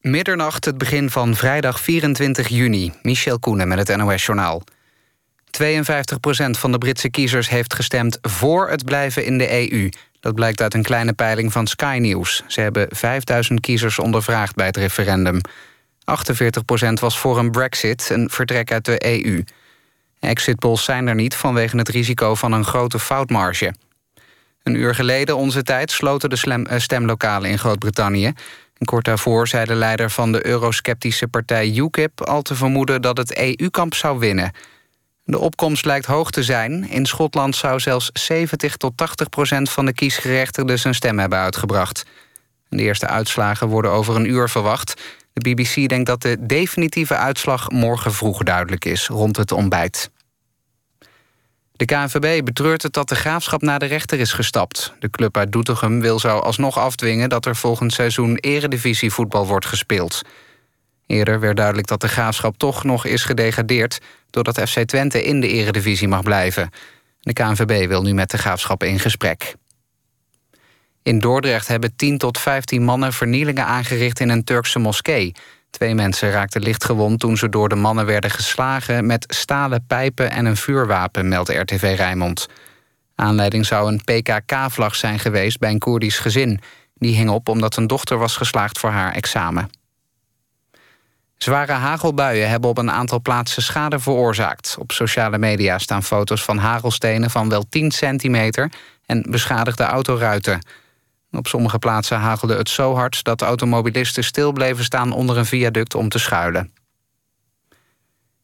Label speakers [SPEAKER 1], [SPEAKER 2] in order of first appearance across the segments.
[SPEAKER 1] Middernacht, het begin van vrijdag 24 juni. Michel Koenen met het NOS-journaal. 52% van de Britse kiezers heeft gestemd voor het blijven in de EU. Dat blijkt uit een kleine peiling van Sky News. Ze hebben 5000 kiezers ondervraagd bij het referendum. 48% was voor een brexit, een vertrek uit de EU. Exitpolls zijn er niet vanwege het risico van een grote foutmarge. Een uur geleden onze tijd sloten de eh, stemlokalen in Groot-Brittannië. Kort daarvoor zei de leider van de eurosceptische partij UKIP... al te vermoeden dat het EU-kamp zou winnen. De opkomst lijkt hoog te zijn. In Schotland zou zelfs 70 tot 80 procent van de kiesgerechtigden... zijn stem hebben uitgebracht. De eerste uitslagen worden over een uur verwacht. De BBC denkt dat de definitieve uitslag morgen vroeg duidelijk is... rond het ontbijt. De KNVB betreurt het dat de graafschap naar de rechter is gestapt. De club uit Doetinchem wil zo alsnog afdwingen... dat er volgend seizoen eredivisievoetbal wordt gespeeld. Eerder werd duidelijk dat de graafschap toch nog is gedegradeerd... doordat FC Twente in de eredivisie mag blijven. De KNVB wil nu met de graafschap in gesprek. In Dordrecht hebben 10 tot 15 mannen vernielingen aangericht in een Turkse moskee... Twee mensen raakten lichtgewond toen ze door de mannen werden geslagen... met stalen pijpen en een vuurwapen, meldt RTV Rijnmond. Aanleiding zou een PKK-vlag zijn geweest bij een Koerdisch gezin. Die hing op omdat een dochter was geslaagd voor haar examen. Zware hagelbuien hebben op een aantal plaatsen schade veroorzaakt. Op sociale media staan foto's van hagelstenen van wel 10 centimeter... en beschadigde autoruiten. Op sommige plaatsen hagelde het zo hard dat automobilisten stil bleven staan onder een viaduct om te schuilen.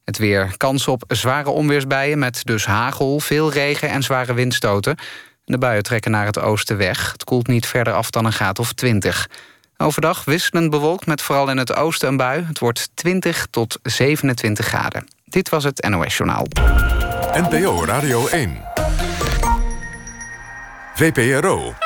[SPEAKER 1] Het weer. Kans op zware onweersbuien met dus hagel, veel regen en zware windstoten. De buien trekken naar het oosten weg. Het koelt niet verder af dan een graad of 20. Overdag wisselend bewolkt met vooral in het oosten een bui. Het wordt 20 tot 27 graden. Dit was het NOS Journaal.
[SPEAKER 2] NPO Radio 1. VPRO.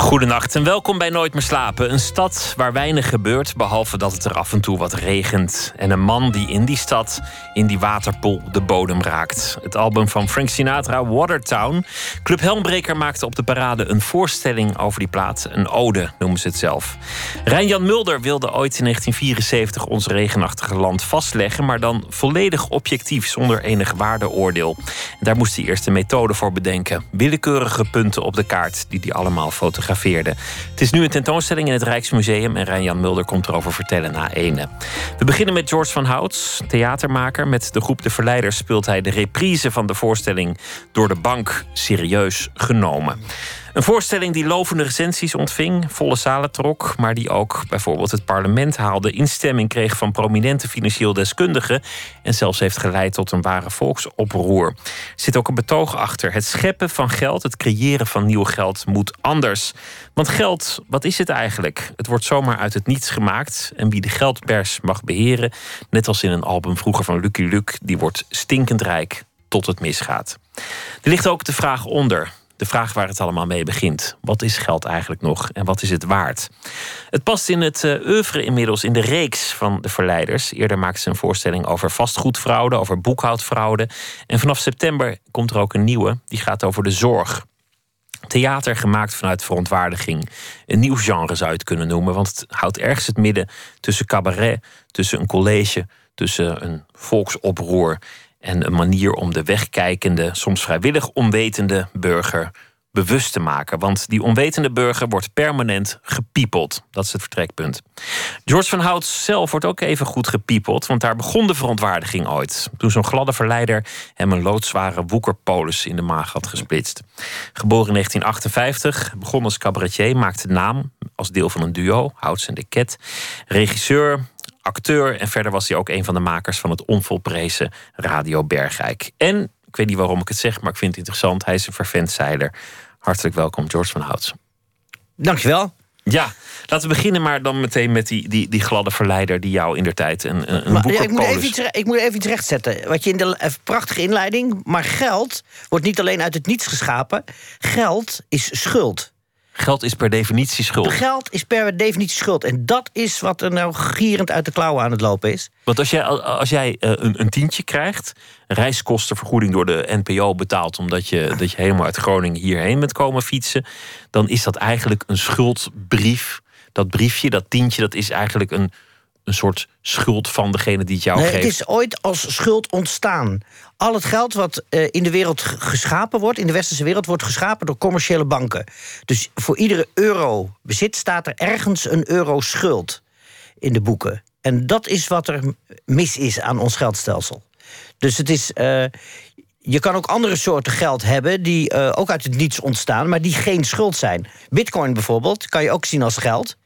[SPEAKER 3] Goedenacht en welkom bij Nooit meer slapen. Een stad waar weinig gebeurt, behalve dat het er af en toe wat regent. En een man die in die stad, in die waterpoel, de bodem raakt. Het album van Frank Sinatra, Watertown. Club Helmbreker maakte op de parade een voorstelling over die plaat. Een ode, noemen ze het zelf. Rijn-Jan Mulder wilde ooit in 1974 ons regenachtige land vastleggen... maar dan volledig objectief, zonder enig waardeoordeel. daar moest hij eerst een methode voor bedenken. Willekeurige punten op de kaart die hij allemaal fotografeerde het is nu een tentoonstelling in het Rijksmuseum en Rijn-Jan Mulder komt erover vertellen na ene. We beginnen met George van Houts, theatermaker. Met de groep De Verleiders speelt hij de reprise van de voorstelling Door de Bank serieus genomen. Een voorstelling die lovende recensies ontving, volle zalen trok, maar die ook bijvoorbeeld het parlement haalde, instemming kreeg van prominente financieel deskundigen en zelfs heeft geleid tot een ware volksoproer. Er zit ook een betoog achter. Het scheppen van geld, het creëren van nieuw geld moet anders. Want geld, wat is het eigenlijk? Het wordt zomaar uit het niets gemaakt en wie de geldpers mag beheren, net als in een album vroeger van Lucky Luke, die wordt stinkend rijk tot het misgaat. Er ligt ook de vraag onder de vraag waar het allemaal mee begint. Wat is geld eigenlijk nog en wat is het waard? Het past in het uh, oeuvre inmiddels in de reeks van de verleiders. Eerder maakten ze een voorstelling over vastgoedfraude, over boekhoudfraude. En vanaf september komt er ook een nieuwe, die gaat over de zorg. Theater gemaakt vanuit verontwaardiging. Een nieuw genre zou je het kunnen noemen, want het houdt ergens het midden tussen cabaret, tussen een college, tussen een volksoproer en een manier om de wegkijkende, soms vrijwillig onwetende burger bewust te maken. Want die onwetende burger wordt permanent gepiepeld. Dat is het vertrekpunt. George van Hout zelf wordt ook even goed gepiepeld, want daar begon de verontwaardiging ooit. Toen zo'n gladde verleider hem een loodzware woekerpolis in de maag had gesplitst. Geboren in 1958, begon als cabaretier, maakte naam als deel van een duo, Houts en de Ket. Regisseur, acteur en verder was hij ook een van de makers van het onvolprezen Radio Bergijk. En, ik weet niet waarom ik het zeg, maar ik vind het interessant, hij is een vervent zeiler. Hartelijk welkom, George van Houts.
[SPEAKER 4] Dankjewel.
[SPEAKER 3] Ja, laten we beginnen maar dan meteen met die, die, die gladde verleider die jou in der tijd een, een
[SPEAKER 4] maar, ja, ik, moet even iets, ik moet even iets rechtzetten. Wat je in de prachtige inleiding, maar geld wordt niet alleen uit het niets geschapen. Geld is schuld.
[SPEAKER 3] Geld is per definitie schuld.
[SPEAKER 4] Geld is per definitie schuld. En dat is wat er nou gierend uit de klauwen aan het lopen is.
[SPEAKER 3] Want als jij, als jij eh, een, een tientje krijgt, reiskostenvergoeding door de NPO betaalt, omdat je, dat je helemaal uit Groningen hierheen bent komen fietsen, dan is dat eigenlijk een schuldbrief. Dat briefje, dat tientje, dat is eigenlijk een, een soort schuld van degene die het jou
[SPEAKER 4] Nee,
[SPEAKER 3] geeft.
[SPEAKER 4] het is ooit als schuld ontstaan. Al het geld wat eh, in de wereld geschapen wordt, in de westerse wereld, wordt geschapen door commerciële banken. Dus voor iedere euro bezit staat er ergens een euro schuld in de boeken. En dat is wat er mis is aan ons geldstelsel. Dus het is. eh, je kan ook andere soorten geld hebben die eh, ook uit het niets ontstaan, maar die geen schuld zijn. Bitcoin bijvoorbeeld kan je ook zien als geld,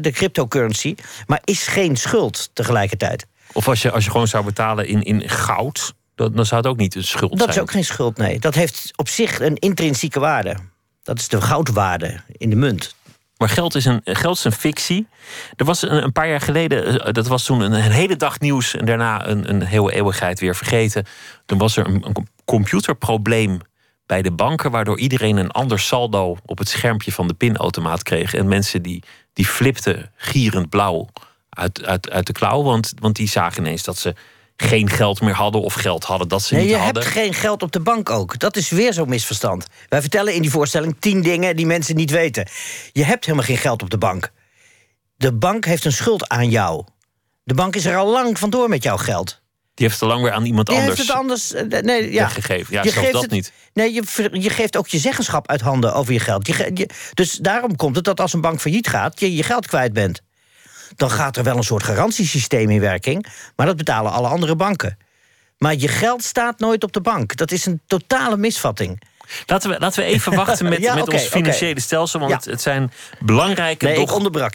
[SPEAKER 4] de cryptocurrency, maar is geen schuld tegelijkertijd.
[SPEAKER 3] Of als je, als je gewoon zou betalen in, in goud, dan, dan zou het ook niet een schuld
[SPEAKER 4] Dat
[SPEAKER 3] zijn.
[SPEAKER 4] is ook geen schuld, nee. Dat heeft op zich een intrinsieke waarde. Dat is de goudwaarde in de munt.
[SPEAKER 3] Maar geld is een, geld is een fictie. Er was een, een paar jaar geleden, eh, dat was toen een, een hele dag nieuws en daarna een, een hele eeuwigheid weer vergeten. Toen was er een, een computerprobleem bij de banken, waardoor iedereen een ander saldo op het schermpje van de pinautomaat kreeg. En mensen die, die flipten gierend blauw uit, uit, uit de klauw, want, want die zagen ineens dat ze geen geld meer hadden of geld hadden dat ze
[SPEAKER 4] Nee,
[SPEAKER 3] niet
[SPEAKER 4] je
[SPEAKER 3] hadden.
[SPEAKER 4] hebt geen geld op de bank ook. Dat is weer zo'n misverstand. Wij vertellen in die voorstelling tien dingen die mensen niet weten. Je hebt helemaal geen geld op de bank. De bank heeft een schuld aan jou. De bank is er al lang vandoor met jouw geld.
[SPEAKER 3] Die heeft het al lang weer aan iemand
[SPEAKER 4] Die
[SPEAKER 3] anders
[SPEAKER 4] heeft het anders. eh, Nee, ja.
[SPEAKER 3] weggegeven. Ja,
[SPEAKER 4] Je
[SPEAKER 3] zelfs
[SPEAKER 4] geeft
[SPEAKER 3] dat
[SPEAKER 4] het-
[SPEAKER 3] niet.
[SPEAKER 4] Nee, je, je geeft ook je zeggenschap uit handen over je geld. Je, je- dus daarom komt het dat als een bank failliet gaat, je je geld kwijt bent. Dan gaat er wel een soort garantiesysteem in werking, maar dat betalen alle andere banken. Maar je geld staat nooit op de bank. Dat is een totale misvatting.
[SPEAKER 3] Laten we, laten we even wachten met,
[SPEAKER 4] Ja,
[SPEAKER 3] met ons financiële stelsel. Want
[SPEAKER 4] Ja.
[SPEAKER 3] het, zijn belangrijke,
[SPEAKER 4] Nee,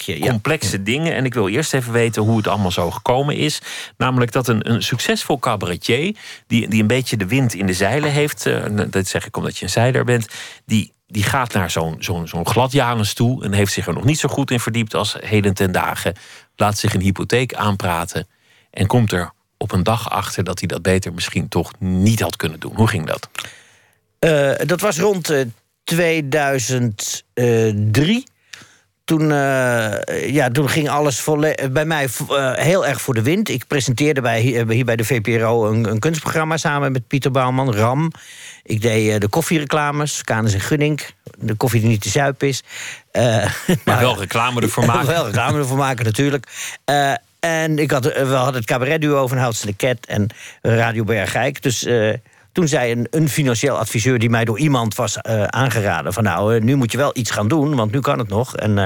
[SPEAKER 4] je. Ja.
[SPEAKER 3] complexe dingen. En ik wil eerst even weten hoe het allemaal zo gekomen is. Namelijk dat een, een succesvol cabaretier... Die, die een beetje de wind in de zeilen heeft... eh, dat zeg ik omdat je een zeiler bent... die, die gaat naar zo'n zo'n zo'n gladjanus toe... en heeft zich er nog niet zo goed in verdiept als heden ten dagen. Laat zich een hypotheek aanpraten... en komt er op een dag achter dat hij dat beter misschien toch niet had kunnen doen. Hoe ging dat?
[SPEAKER 4] Eh, dat was rond eh, 2003. Toen, eh, ja, toen ging alles bij mij eh, heel erg voor de wind. Ik presenteerde bij, hier, bij de VPRO een, een kunstprogramma samen met Pieter Bouwman, RAM. Ik deed eh, de koffiereclames, Canis en Gunning. De koffie die niet te zuip is.
[SPEAKER 3] Maar
[SPEAKER 4] nou,
[SPEAKER 3] wel reclame ervoor maken.
[SPEAKER 4] Wel reclame ervoor maken, natuurlijk. En ik had, we hadden het cabaretduo van Houtse de Ket en Radio Bergijk. Dus toen zei een, een financieel adviseur die mij door iemand was eh, aangeraden... van nou, eh, nu moet je wel iets gaan doen, want nu kan het nog. En eh,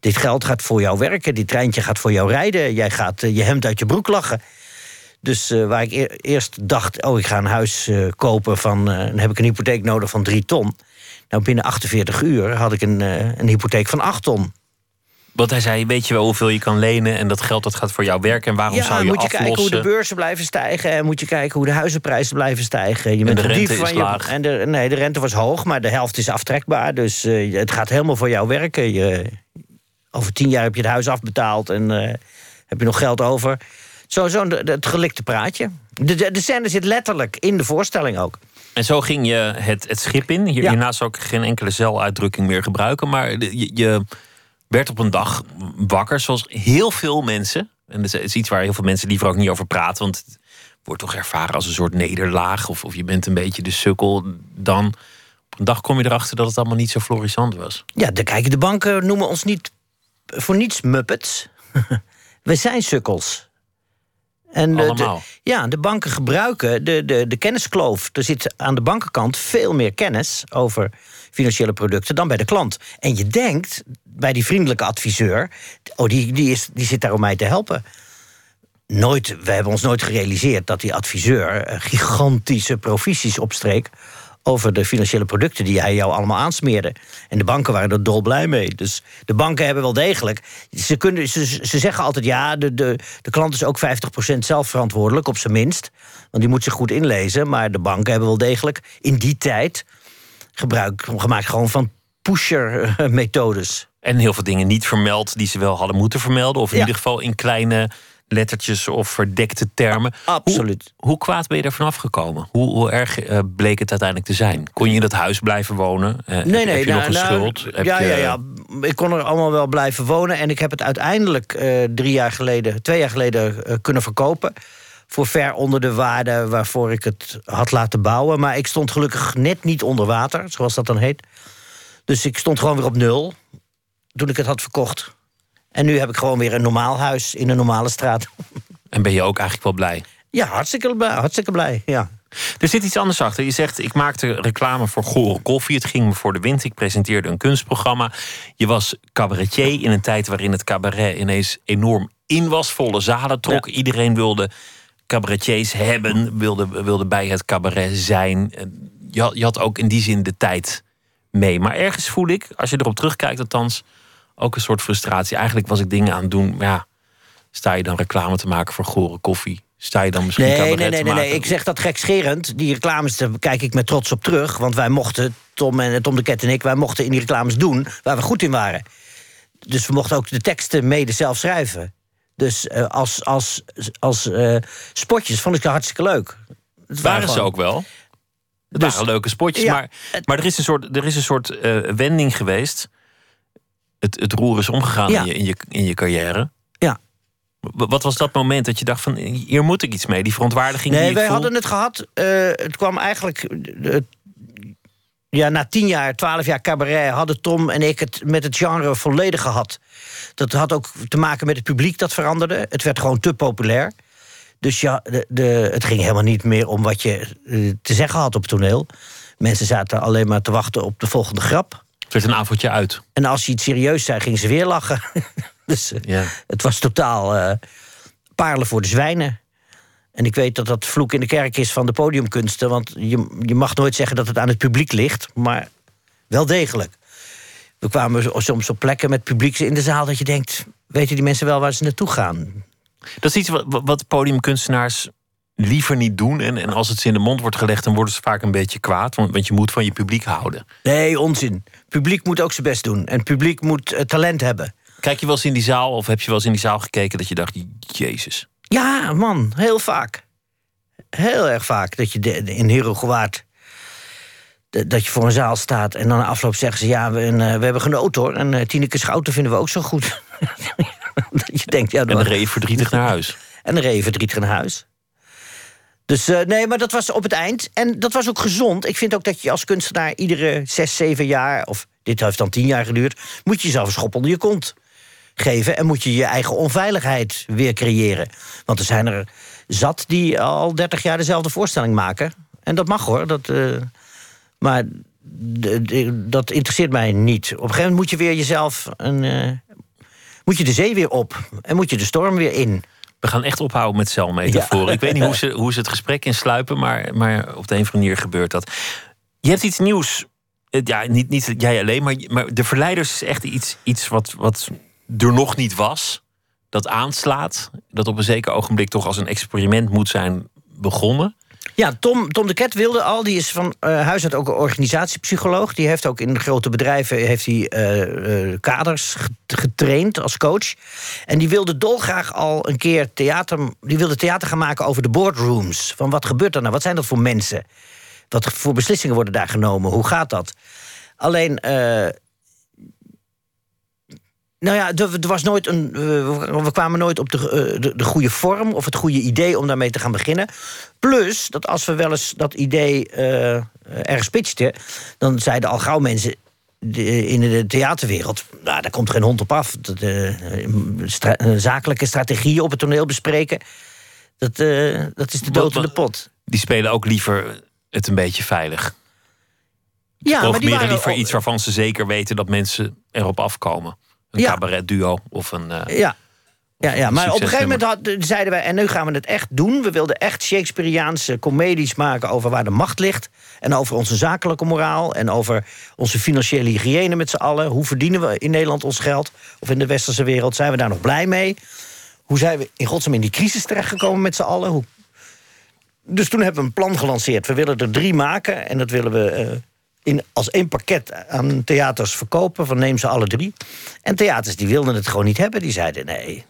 [SPEAKER 4] dit geld gaat voor jou werken, dit treintje gaat voor jou rijden. Jij gaat je hemd uit je broek lachen. Dus waar ik eer- eerst dacht, oh, ik ga een huis kopen van... dan heb ik een hypotheek nodig van drie ton. Nou, binnen 48 uur had ik een, een hypotheek van 8 ton.
[SPEAKER 3] Want hij zei, weet je wel hoeveel je kan lenen... en dat geld dat gaat voor jou werken en waarom zou je
[SPEAKER 4] moet je
[SPEAKER 3] aflossen?
[SPEAKER 4] kijken hoe de beurzen blijven stijgen. En moet je kijken hoe de huizenprijzen blijven stijgen. Je bent
[SPEAKER 3] de
[SPEAKER 4] een dief
[SPEAKER 3] rente is
[SPEAKER 4] je-
[SPEAKER 3] laag.
[SPEAKER 4] En de, nee, de rente was hoog, maar de helft is aftrekbaar. Dus eh, het gaat helemaal voor jou werken. Je, over tien jaar heb je het huis afbetaald en eh, heb je nog geld over. Zo, zo de- de- het gelikte praatje. De, de, de scène zit letterlijk in de voorstelling ook.
[SPEAKER 3] En zo ging je het, het schip in. Hier,
[SPEAKER 4] Ja.
[SPEAKER 3] Hierna zou ik geen enkele zeluitdrukking meer gebruiken. Maar de- je, je werd op een dag wakker, zoals heel veel mensen. En dat is iets waar heel veel mensen liever ook niet over praten. Want het wordt toch ervaren als een soort nederlaag. Of, of je bent een beetje de sukkel. Dan op een dag kom je erachter dat het allemaal niet zo florissant was.
[SPEAKER 4] Ja, de, kijk, de banken noemen ons niet voor niets muppets. We zijn sukkels. En de-. De, ja, de banken gebruiken de, de, de kenniskloof. Er zit aan de bankenkant veel meer kennis over financiële producten dan bij de klant. En je denkt bij die vriendelijke adviseur, oh, die, die, is, die zit daar om mij te helpen. Nooit, we hebben ons nooit gerealiseerd dat die adviseur eh, gigantische provisies opstreek over de financiële producten die hij jou allemaal aansmeerde. En de banken waren er dolblij mee. Dus de banken hebben wel degelijk. Ze, kunnen, ze, ze zeggen altijd: ja, de, de, de klant is ook 50% zelf verantwoordelijk, op zijn minst. Want die moet zich goed inlezen. Maar de banken hebben wel degelijk in die tijd gebruik gemaakt gewoon van pusher-methodes.
[SPEAKER 3] En heel veel dingen niet vermeld die ze wel hadden moeten vermelden. Of in
[SPEAKER 4] Ja.
[SPEAKER 3] ieder geval in kleine lettertjes of verdekte termen.
[SPEAKER 4] Absoluut.
[SPEAKER 3] Hoe, hoe kwaad ben je er vanaf gekomen? Hoe, hoe erg eh, bleek het uiteindelijk te zijn? Kon je in dat huis blijven wonen? Uh,
[SPEAKER 4] nee, nee.
[SPEAKER 3] Heb je nog
[SPEAKER 4] nou,
[SPEAKER 3] een
[SPEAKER 4] nou,
[SPEAKER 3] schuld?
[SPEAKER 4] Ja,
[SPEAKER 3] je-
[SPEAKER 4] ja, ja. Ik kon er allemaal wel blijven wonen. En ik heb het uiteindelijk eh, drie jaar geleden, twee jaar geleden eh, kunnen verkopen. Voor ver onder de waarde waarvoor ik het had laten bouwen. Maar ik stond gelukkig net niet onder water, zoals dat dan heet. Dus ik stond gewoon weer op nul toen ik het had verkocht. En nu heb ik gewoon weer een normaal huis in een normale straat.
[SPEAKER 3] En ben je ook eigenlijk wel blij?
[SPEAKER 4] Ja, hartstikke blij. Hartstikke blij ja.
[SPEAKER 3] Er zit iets anders achter. Je zegt, ik maakte reclame voor Gore Koffie. Het ging me voor de wind. Ik presenteerde een kunstprogramma. Je was cabaretier in een tijd waarin het cabaret ineens enorm in was. Volle zalen trok. Iedereen wilde cabaretiers hebben. Wilde, wilde bij het cabaret zijn. Je had, je had ook in die zin de tijd mee. Maar ergens voel ik, als je erop terugkijkt althans... ook een soort frustratie. Eigenlijk was ik dingen aan het doen. maar Ja, sta je dan reclame te maken voor Gore Koffie? Sta je dan misschien
[SPEAKER 4] Nee, nee, nee, nee, nee.
[SPEAKER 3] maken?
[SPEAKER 4] Ik zeg dat gekscherend. Die reclames, daar kijk ik met trots op terug. Want wij mochten, Tom, en, Tom de Ket en ik... wij mochten in die reclames doen waar we goed in waren. Dus we mochten ook de teksten mede zelf schrijven. Dus eh, als, als, als eh, spotjes vond ik het hartstikke leuk. Het
[SPEAKER 3] waren ze ook wel. Het
[SPEAKER 4] Dus-
[SPEAKER 3] waren leuke spotjes,
[SPEAKER 4] Ja,
[SPEAKER 3] maar, maar er is een soort, er is een soort eh, wending geweest. Het, het roer is omgegaan
[SPEAKER 4] Ja.
[SPEAKER 3] in, je, in, je, in je carrière.
[SPEAKER 4] Ja.
[SPEAKER 3] Wat was dat moment dat je dacht van hier moet ik iets mee? Die verontwaardiging
[SPEAKER 4] Nee, wij
[SPEAKER 3] voel?
[SPEAKER 4] hadden het gehad. eh, het kwam eigenlijk. eh, ja, na tien jaar, twaalf jaar cabaret hadden Tom en ik het met het genre volledig gehad. Dat had ook te maken met het publiek dat veranderde. Het werd gewoon te populair. Dus ja, de, de, het ging helemaal niet meer om wat je eh, te zeggen had op toneel. Mensen zaten alleen maar te wachten op de volgende grap.
[SPEAKER 3] Het werd een avondje uit.
[SPEAKER 4] En als je iets serieus zei, gingen ze weer lachen. dus eh,
[SPEAKER 3] Ja.
[SPEAKER 4] het was totaal eh parelen voor de zwijnen. En ik weet dat dat vloek in de kerk is van de podiumkunsten. Want je, je mag nooit zeggen dat het aan het publiek ligt. Maar wel degelijk. We kwamen soms op plekken met publiek in de zaal... dat je denkt, weten die mensen wel waar ze naartoe gaan?
[SPEAKER 3] Dat is iets wat, wat podiumkunstenaars liever niet doen. En, en als het ze in de mond wordt gelegd, dan worden ze vaak een beetje kwaad. Want, want je moet van je publiek houden.
[SPEAKER 4] Nee, onzin. Publiek moet ook zijn best doen. En publiek moet eh, talent hebben.
[SPEAKER 3] Kijk je wel eens in die zaal, of heb je wel eens in die zaal gekeken dat je dacht, Jezus.
[SPEAKER 4] Ja, man, heel vaak. Heel erg vaak dat je de- de- in Hero gewaard... de- dat je voor een zaal staat en dan afloop zeggen ze... ja, we, en, eh, we hebben genoten hoor. En uh, Tineke Schouten vinden we ook zo goed. dat je denkt, ja,
[SPEAKER 3] En dan
[SPEAKER 4] dan,
[SPEAKER 3] reed je verdrietig naar huis.
[SPEAKER 4] en dan reed je verdrietig naar huis. Dus eh, nee, maar dat was op het eind. En dat was ook gezond. Ik vind ook dat je als kunstenaar iedere zes, zeven jaar... of dit heeft dan tien jaar geduurd... moet je jezelf een schop onder je kont geven... en moet je je eigen onveiligheid weer creëren. Want er zijn er zat die al 30 jaar dezelfde voorstelling maken. En dat mag hoor. Dat, eh, maar dat interesseert mij niet. Op een gegeven moment moet je weer jezelf... Een, eh, moet je de zee weer op. En moet je de storm weer in.
[SPEAKER 3] We gaan echt ophouden met celmetaforen.
[SPEAKER 4] Ja.
[SPEAKER 3] Ik weet niet hoe ze, hoe ze het gesprek insluipen, maar, maar op de een of andere manier gebeurt dat. Je hebt iets nieuws. Ja, niet, niet jij alleen, maar, maar de verleiders is echt iets, iets wat, wat er nog niet was. Dat aanslaat. Dat op een zeker ogenblik toch als een experiment moet zijn begonnen.
[SPEAKER 4] Ja, Tom, Tom de Ket wilde al, die is van eh, huis uit ook een organisatiepsycholoog. Die heeft ook in grote bedrijven heeft hij, eh, eh, kaders get- getraind als coach. En die wilde dolgraag al een keer theater, die wilde theater gaan maken over de boardrooms. Van wat gebeurt er nou? Wat zijn dat voor mensen? Wat voor beslissingen worden daar genomen? Hoe gaat dat? Alleen, eh, nou ja, er, er was nooit een, eh, we- kwamen nooit op de, eh, de, de goede vorm of het goede idee om daarmee te gaan beginnen. Plus dat als we wel eens dat idee eh ergens pitchten, dan zeiden al gauw mensen de- in de theaterwereld, nou, daar komt geen hond op af. Stra- eh, zakelijke strategieën op het toneel bespreken, dat, dat is de dood in de pot.
[SPEAKER 3] Die spelen ook liever het een beetje veilig.
[SPEAKER 4] Ja,
[SPEAKER 3] Programmeren liever
[SPEAKER 4] al-
[SPEAKER 3] iets waarvan ze zeker weten dat mensen erop afkomen. Een
[SPEAKER 4] Ja.
[SPEAKER 3] cabaretduo of een. eh,
[SPEAKER 4] Ja. Ja, ja, maar op een gegeven moment had, zeiden wij... en nu gaan we het echt doen. We wilden echt Shakespeareaanse comedies maken... over waar de macht ligt. En over onze zakelijke moraal. En over onze financiële hygiëne met z'n allen. Hoe verdienen we in Nederland ons geld? Of in de westerse wereld? Zijn we daar nog blij mee? Hoe zijn we in godsnaam in die crisis terechtgekomen met z'n allen? Hoe... Dus toen hebben we een plan gelanceerd. We willen er drie maken. En dat willen we eh, in, als één pakket aan theaters verkopen. Van neem ze alle drie. En theaters die wilden het gewoon niet hebben. Die zeiden nee,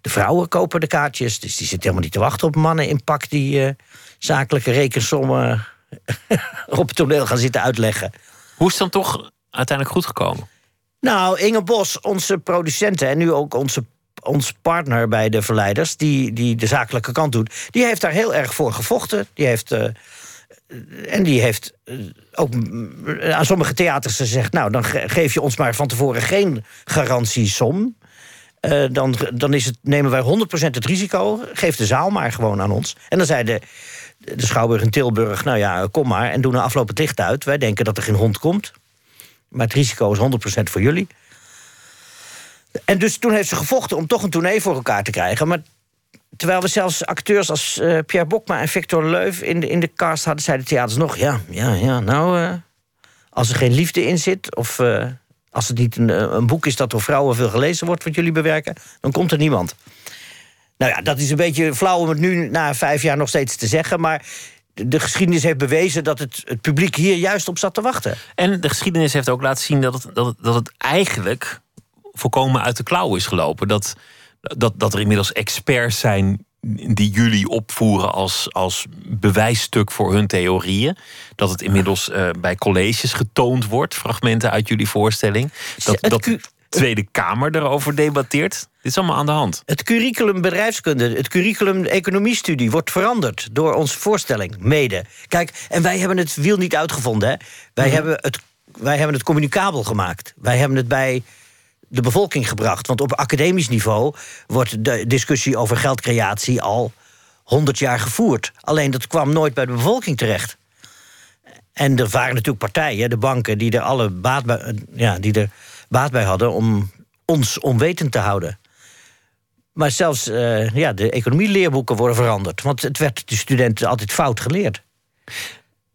[SPEAKER 4] De vrouwen kopen de kaartjes, dus die zitten helemaal niet te wachten op mannen in pak die eh, zakelijke rekensommen op het toneel gaan zitten uitleggen.
[SPEAKER 3] Hoe is het dan toch uiteindelijk goed gekomen?
[SPEAKER 4] Nou, Inge Bos, onze producenten en nu ook onze, ons partner bij de verleiders, die, die de zakelijke kant doet, die heeft daar heel erg voor gevochten. Die heeft. eh, en die heeft eh, ook mm, aan sommige theaters gezegd: Nou, dan ge- geef je ons maar van tevoren geen garantiesom. Eh, dan, dan is het, nemen wij 100% het risico. Geef de zaal maar gewoon aan ons. En dan zei de, de Schouwburg in Tilburg: Nou ja, kom maar. En doen een afloop het licht uit. Wij denken dat er geen hond komt. Maar het risico is 100% voor jullie. En dus toen heeft ze gevochten om toch een tournee voor elkaar te krijgen. Maar terwijl we zelfs acteurs als eh, Pierre Bokma en Victor Leuf in de, in de cast hadden, zeiden de theaters nog: ja, ja, ja, nou, eh, als er geen liefde in zit, of eh, als het niet een, een boek is dat door vrouwen veel gelezen wordt, wat jullie bewerken, dan komt er niemand. Nou ja, dat is een beetje flauw om het nu na vijf jaar nog steeds te zeggen, maar de, de geschiedenis heeft bewezen dat het, het publiek hier juist op zat te wachten.
[SPEAKER 3] En de geschiedenis heeft ook laten zien dat het, dat dat het eigenlijk volkomen uit de klauw is gelopen. Dat, dat, dat er inmiddels experts zijn die jullie opvoeren als, als bewijsstuk voor hun theorieën. Dat het inmiddels eh, bij colleges getoond wordt, fragmenten uit jullie voorstelling. Dat, dat de Tweede Kamer erover debatteert. Dit is allemaal aan de hand.
[SPEAKER 4] Het curriculum bedrijfskunde, het curriculum economiestudie wordt veranderd door onze voorstelling, mede. Kijk, en wij hebben het wiel niet uitgevonden. Hè? Wij, hebben het, wij hebben het communicabel gemaakt. Wij hebben het bij de bevolking gebracht. Want op academisch niveau wordt de discussie over geldcreatie al honderd jaar gevoerd. Alleen dat kwam nooit bij de bevolking terecht. En er waren natuurlijk partijen, de banken, die er alle baat bij, ja, die er baat bij hadden om ons onwetend te houden. Maar zelfs eh, ja, de economieleerboeken worden veranderd. Want het werd de studenten altijd fout geleerd.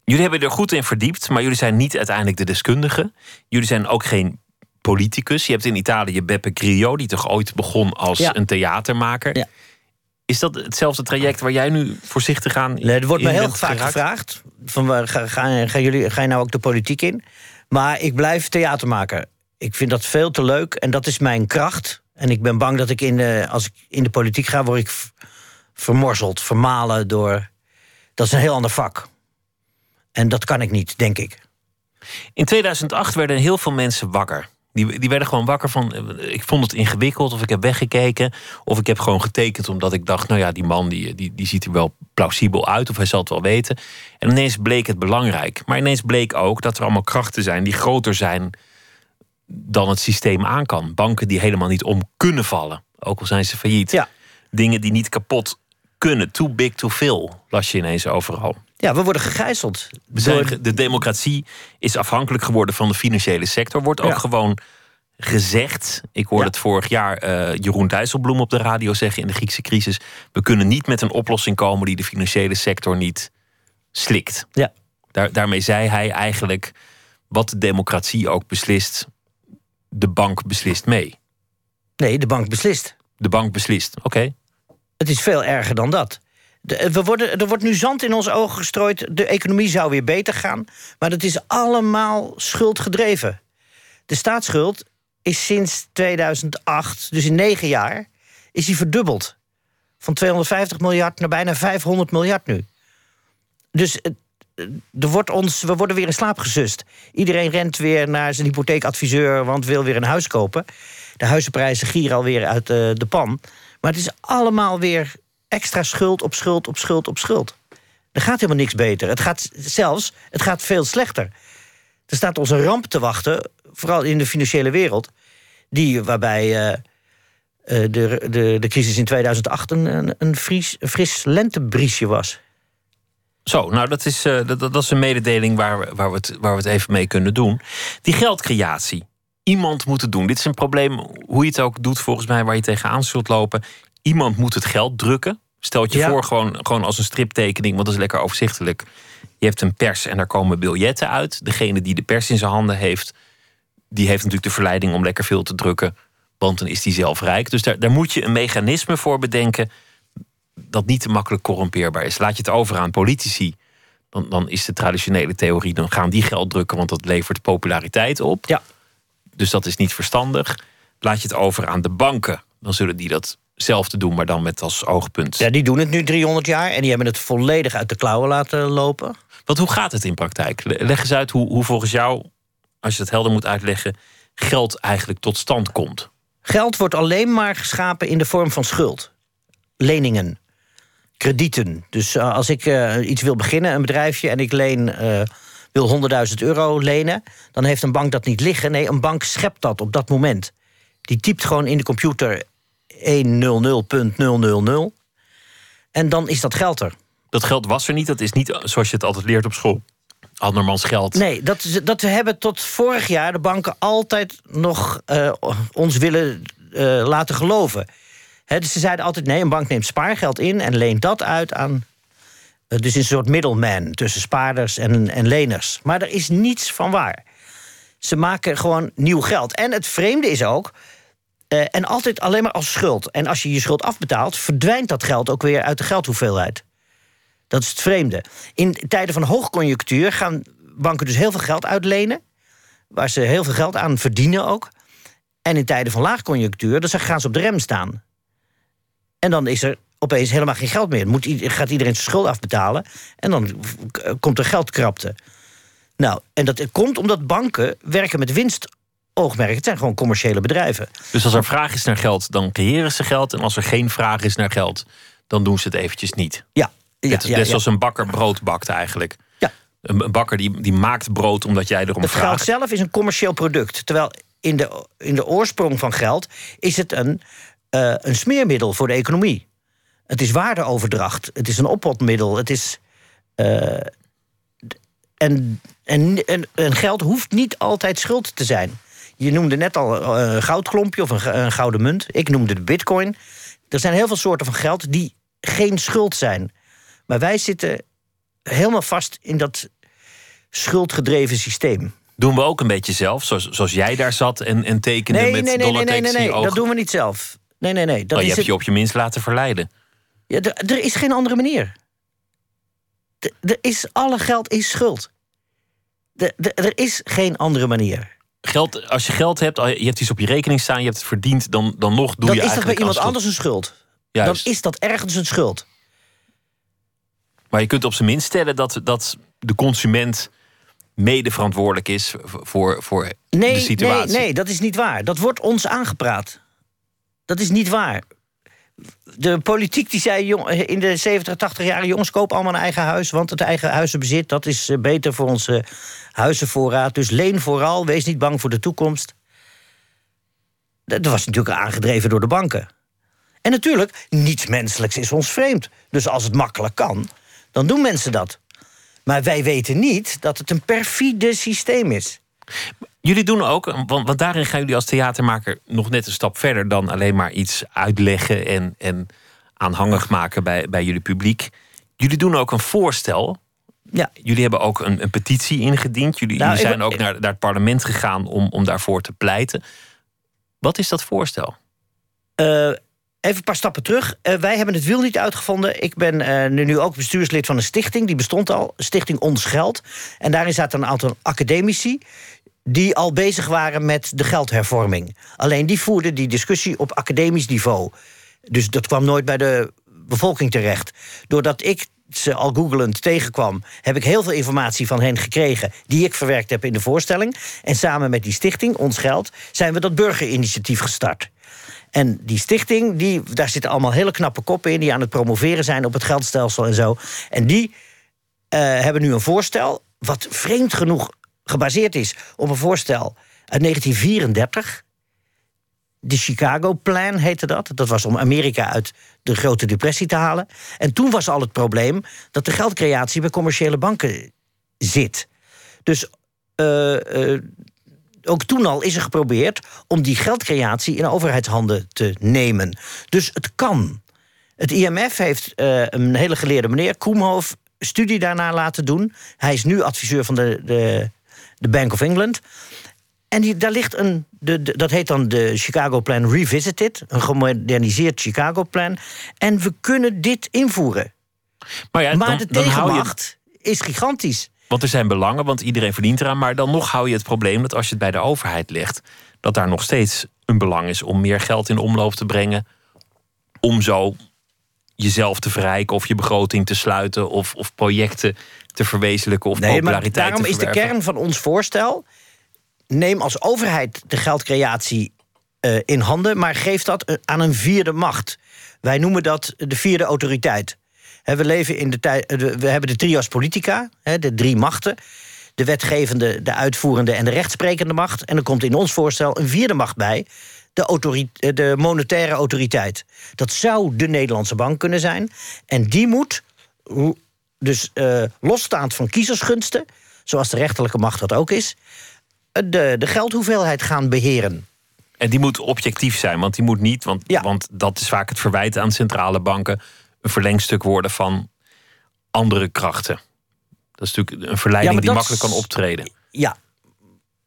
[SPEAKER 3] Jullie hebben er goed in verdiept, maar jullie zijn niet uiteindelijk de deskundigen. Jullie zijn ook geen politicus. Je hebt in Italië Beppe Grillo, die toch ooit begon als
[SPEAKER 4] Ja.
[SPEAKER 3] een theatermaker.
[SPEAKER 4] Ja.
[SPEAKER 3] Is dat hetzelfde traject waar jij nu voorzichtig aan
[SPEAKER 4] Nee, er wordt me heel vaak
[SPEAKER 3] geraakt?
[SPEAKER 4] gevraagd: van, waar ga, ga, gaan jullie, ga je nou ook de politiek in? Maar ik blijf theatermaker. Ik vind dat veel te leuk en dat is mijn kracht. En ik ben bang dat ik in de, als ik in de politiek ga, word ik vermorzeld, vermalen door. Dat is een heel ander vak. En dat kan ik niet, denk ik.
[SPEAKER 3] In 2008 werden heel veel mensen wakker. Die, die werden gewoon wakker van. eh, Ik vond het ingewikkeld, of ik heb weggekeken. Of ik heb gewoon getekend omdat ik dacht: nou ja, die man die, die, die ziet er wel plausibel uit, of hij zal het wel weten. En ineens bleek het belangrijk. Maar ineens bleek ook dat er allemaal krachten zijn die groter zijn dan het systeem aan kan. Banken die helemaal niet om kunnen vallen, ook al zijn ze failliet.
[SPEAKER 4] Ja.
[SPEAKER 3] Dingen die niet kapot kunnen. Too big to fail, las je ineens overal.
[SPEAKER 4] Ja, we worden gegijzeld.
[SPEAKER 3] We zijn,
[SPEAKER 4] Door-
[SPEAKER 3] ge- de democratie is afhankelijk geworden van de financiële sector. Wordt ook
[SPEAKER 4] Ja.
[SPEAKER 3] gewoon gezegd. Ik hoorde
[SPEAKER 4] Ja.
[SPEAKER 3] het vorig jaar eh, Jeroen Dijsselbloem op de radio zeggen in de Griekse crisis. We kunnen niet met een oplossing komen die de financiële sector niet slikt.
[SPEAKER 4] Ja.
[SPEAKER 3] Daar, daarmee zei hij eigenlijk wat de democratie ook beslist. De bank beslist mee.
[SPEAKER 4] Nee, de bank beslist.
[SPEAKER 3] De bank beslist. Oké.
[SPEAKER 4] Het is veel erger dan dat. De- we worden, er wordt nu zand in onze ogen gestrooid. De economie zou weer beter gaan. Maar dat is allemaal schuldgedreven. De staatsschuld is sinds 2008, dus in negen jaar, is die verdubbeld. Van 250 miljard naar bijna 500 miljard nu. Dus het- er wordt ons, we worden weer in slaap gesust. Iedereen rent weer naar zijn hypotheekadviseur, want wil weer een huis kopen. De huizenprijzen gieren alweer uit eh, de pan. Maar het is allemaal weer extra schuld op schuld op schuld op schuld. Er gaat helemaal niks beter. Het gaat zelfs, het gaat veel slechter. Er staat ons een ramp te wachten, vooral in de financiële wereld, die, waarbij eh, eh, de, de, de crisis in 2008 een, een, een fris lentebriesje was.
[SPEAKER 3] Zo, nou dat is, eh, dat, dat is een mededeling waar, we- waar, we het, waar we het even mee kunnen doen. Die geldcreatie. Iemand moet het doen. Dit is een probleem, hoe je het ook doet, volgens mij, waar je tegenaan zult lopen. Iemand moet het geld drukken. Stel het je
[SPEAKER 4] Ja.
[SPEAKER 3] voor, gewoon, gewoon als een striptekening, want dat is lekker overzichtelijk. Je hebt een pers en daar komen biljetten uit. Degene die de pers in zijn handen heeft, die heeft natuurlijk de verleiding om lekker veel te drukken, want dan is die zelf rijk. Dus daar, daar moet je een mechanisme voor bedenken dat niet te makkelijk corrumpeerbaar is. Laat je het over aan politici, dan, dan is de traditionele theorie, dan gaan die geld drukken, want dat levert populariteit op.
[SPEAKER 4] Ja.
[SPEAKER 3] Dus dat is niet verstandig. Laat je het over aan de banken. dan zullen die datzelfde doen, maar dan met als oogpunt.
[SPEAKER 4] Ja, die doen het nu 300 jaar en die hebben het volledig uit de klauwen laten lopen.
[SPEAKER 3] Want hoe gaat het in praktijk? Leg eens uit hoe, hoe volgens jou, als je het helder moet uitleggen, geld eigenlijk tot stand komt.
[SPEAKER 4] Geld wordt alleen maar geschapen in de vorm van schuld. Leningen, kredieten. Dus eh, als ik eh, iets wil beginnen, een bedrijfje, en ik leen, eh, wil 100.000 euro lenen, dan heeft een bank dat niet liggen. Nee, een bank schept dat op dat moment. Die typt gewoon in de computer 100.000. En dan is dat geld er.
[SPEAKER 3] Dat geld was er niet, dat is niet zoals je het altijd leert op school. Andermans geld.
[SPEAKER 4] Nee, dat, dat we hebben tot vorig jaar de banken altijd nog eh, ons willen eh, laten geloven. Dus ze zeiden altijd: nee, een bank neemt spaargeld in en leent dat uit aan. eh, dus een soort middleman tussen spaarders en, en leners. Maar er is niets van waar. Ze maken gewoon nieuw geld. En het vreemde is ook. Eh, en altijd alleen maar als schuld. En als je je schuld afbetaalt, verdwijnt dat geld ook weer uit de geldhoeveelheid. Dat is het vreemde. In tijden van hoogconjunctuur gaan banken dus heel veel geld uitlenen. Waar ze heel veel geld aan verdienen ook. En in tijden van laagconjunctuur, dan gaan ze op de rem staan. En dan is er opeens helemaal geen geld meer. Moet, gaat iedereen zijn schuld afbetalen. En dan komt er geldkrapte. Nou, en dat komt omdat banken werken met winstoogmerk. Het zijn gewoon commerciële bedrijven.
[SPEAKER 3] Dus als er vraag is naar geld, dan creëren ze geld. En als er geen vraag is naar geld, dan doen ze het eventjes niet.
[SPEAKER 4] Ja, ja,
[SPEAKER 3] net
[SPEAKER 4] ja,
[SPEAKER 3] net
[SPEAKER 4] ja.
[SPEAKER 3] zoals een bakker brood bakt eigenlijk.
[SPEAKER 4] Ja.
[SPEAKER 3] Een, bakker die, die maakt brood omdat jij erom
[SPEAKER 4] Het geld
[SPEAKER 3] vraagt.
[SPEAKER 4] zelf is een commercieel product. Terwijl in de, in de oorsprong van geld is het een, eh, een smeermiddel voor de economie. Het is waardeoverdracht. Het is een oppotmiddel. Het is. eh, en, en, en geld hoeft niet altijd schuld te zijn. Je noemde net al eh, een goudklompje of een, gouden munt. Ik noemde de bitcoin. Er zijn heel veel soorten van geld die geen schuld zijn. Maar wij zitten helemaal vast in dat schuldgedreven systeem.
[SPEAKER 3] Doen we ook een beetje zelf, zoals, zoals jij daar zat en, en tekende
[SPEAKER 4] Nee,
[SPEAKER 3] met
[SPEAKER 4] nee, nee, nee, nee, nee, dat doen we niet zelf. Nee, nee, nee. Dat
[SPEAKER 3] Oh, je
[SPEAKER 4] is
[SPEAKER 3] hebt
[SPEAKER 4] het-
[SPEAKER 3] je op je minst laten verleiden.
[SPEAKER 4] Ja, er, is geen andere manier. Er- is, alle geld is schuld. Er is geen andere manier.
[SPEAKER 3] Geld, als je geld hebt, je hebt iets op je rekening staan, je hebt het verdiend, dan, dan nog doe
[SPEAKER 4] dan
[SPEAKER 3] je
[SPEAKER 4] is dat bij
[SPEAKER 3] eigenlijk
[SPEAKER 4] iemand anders een schuld.
[SPEAKER 3] Juist.
[SPEAKER 4] Dan is dat ergens een schuld.
[SPEAKER 3] Maar je kunt op zijn minst stellen dat, dat de consument mede verantwoordelijk is voor, voor de
[SPEAKER 4] Nee, nee,
[SPEAKER 3] situatie.
[SPEAKER 4] nee, dat is niet waar. Dat wordt ons aangepraat. Dat is niet waar. De politiek die zei jong, in de 70, 80 jaar... jongens, koop allemaal een eigen huis... want het eigen huizenbezit dat is eh, beter voor onze huizenvoorraad. Dus leen vooral, wees niet bang voor de toekomst. Dat was natuurlijk aangedreven door de banken. En natuurlijk, niets menselijks is ons vreemd. Dus als het makkelijk kan, dan doen mensen dat. Maar wij weten niet dat het een perfide systeem is.
[SPEAKER 3] Jullie doen ook, want, want daarin gaan jullie als theatermaker nog net een stap verder dan alleen maar iets uitleggen en, en aanhangig maken bij, bij jullie publiek. Jullie doen ook een voorstel.
[SPEAKER 4] Ja.
[SPEAKER 3] Jullie hebben ook een, een petitie ingediend. Jullie,
[SPEAKER 4] Nou,
[SPEAKER 3] jullie zijn ook naar, naar het parlement gegaan om, om daarvoor te pleiten. Wat is dat voorstel?
[SPEAKER 4] Eh, even een paar stappen terug. Eh, wij hebben het wiel niet uitgevonden. Ik ben nu, nu ook bestuurslid van een stichting. Die bestond al, Stichting Ons Geld. En daarin zaten een aantal academici... die al bezig waren met de geldhervorming. Alleen die voerden die discussie op academisch niveau. Dus dat kwam nooit bij de bevolking terecht. Doordat ik ze al googelend tegenkwam... heb ik heel veel informatie van hen gekregen... die ik verwerkt heb in de voorstelling. En samen met die stichting, Ons Geld... zijn we dat burgerinitiatief gestart. En die stichting, die, daar zitten allemaal hele knappe koppen in... die aan het promoveren zijn op het geldstelsel en zo. En die eh, hebben nu een voorstel... wat vreemd genoeg gebaseerd is op een voorstel uit 1934... De Chicago Plan heette dat. Dat was om Amerika uit de grote depressie te halen. En toen was al het probleem dat de geldcreatie bij commerciële banken zit. Dus eh, eh, ook toen al is er geprobeerd om die geldcreatie in overheidshanden te nemen. Dus het kan. Het IMF heeft eh, een hele geleerde meneer, Koemhof, studie daarna laten doen. Hij is nu adviseur van de, de, de Bank of England. En die, daar ligt een, de, de- dat heet dan de Chicago Plan Revisited, een gemoderniseerd Chicago Plan. En we kunnen dit invoeren.
[SPEAKER 3] Maar, ja,
[SPEAKER 4] maar
[SPEAKER 3] dan,
[SPEAKER 4] de
[SPEAKER 3] je,
[SPEAKER 4] tegenmacht is gigantisch.
[SPEAKER 3] want er zijn belangen, want iedereen verdient eraan. Maar dan nog hou je het probleem dat als je het bij de overheid legt, dat daar nog steeds een belang is om meer geld in omloop te brengen. Om zo jezelf te verrijken of je begroting te sluiten of, of projecten te verwezenlijken of
[SPEAKER 4] Nee, maar
[SPEAKER 3] populariteit
[SPEAKER 4] daarom
[SPEAKER 3] te
[SPEAKER 4] is de kern van ons voorstel... neem als overheid de geldcreatie eh, in handen... maar geef dat eh, aan een vierde macht. Wij noemen dat de vierde autoriteit. We, leven in de tijd, we hebben de trias politica, de drie machten... de wetgevende, de uitvoerende en de rechtsprekende macht... en er komt in ons voorstel een vierde macht bij... De, eh, de monetaire autoriteit. Dat zou de Nederlandse bank kunnen zijn. En die moet dus eh, losstaand van kiezersgunsten, zoals de rechterlijke macht dat ook is, eh, de, de geldhoeveelheid gaan beheren.
[SPEAKER 3] En die moet objectief zijn, want die moet niet, want,
[SPEAKER 4] Ja.
[SPEAKER 3] want dat is vaak het verwijt aan centrale banken, een verlengstuk worden van andere krachten. Dat is natuurlijk een verleiding
[SPEAKER 4] Ja,
[SPEAKER 3] die makkelijk kan optreden.
[SPEAKER 4] Ja.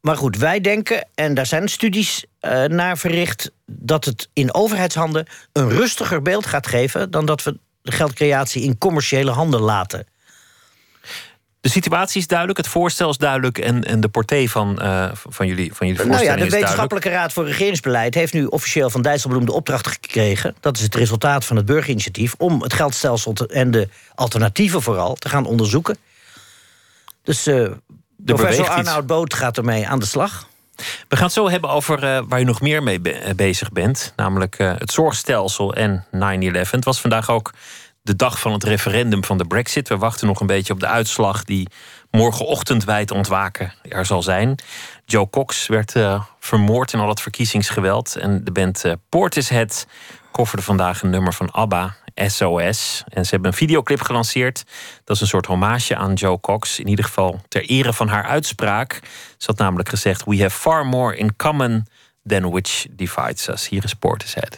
[SPEAKER 4] Maar goed, wij denken, en daar zijn studies eh, naar verricht, dat het in overheidshanden een rustiger beeld gaat geven dan dat we de geldcreatie in commerciële handen laten.
[SPEAKER 3] De situatie is duidelijk, het voorstel is duidelijk en, en de portée van, eh, van jullie, van jullie
[SPEAKER 4] Nou ja, de. Wetenschappelijke Raad voor Regeringsbeleid heeft nu officieel van Dijsselbloem de opdracht gekregen. Dat is het resultaat van het burgerinitiatief. Om het geldstelsel te- en de alternatieven vooral te gaan onderzoeken. Dus eh professor. Arnoud Boot gaat ermee aan de slag.
[SPEAKER 3] We gaan het zo hebben over eh, waar u nog meer mee eh, bezig bent. Namelijk eh, het zorgstelsel en 9-11. Het was vandaag ook de dag van het referendum van de Brexit. We wachten nog een beetje op de uitslag die morgenochtend het ontwaken er zal zijn. Joe Cox werd vermoord in al het verkiezingsgeweld. En de band Portishead kofferde vandaag een nummer van ABBA, SOS. En ze hebben een videoclip gelanceerd. Dat is een soort hommage aan Joe Cox. In ieder geval ter ere van haar uitspraak. Ze had namelijk gezegd... We have far more in common than which divides us. Hier is Portishead.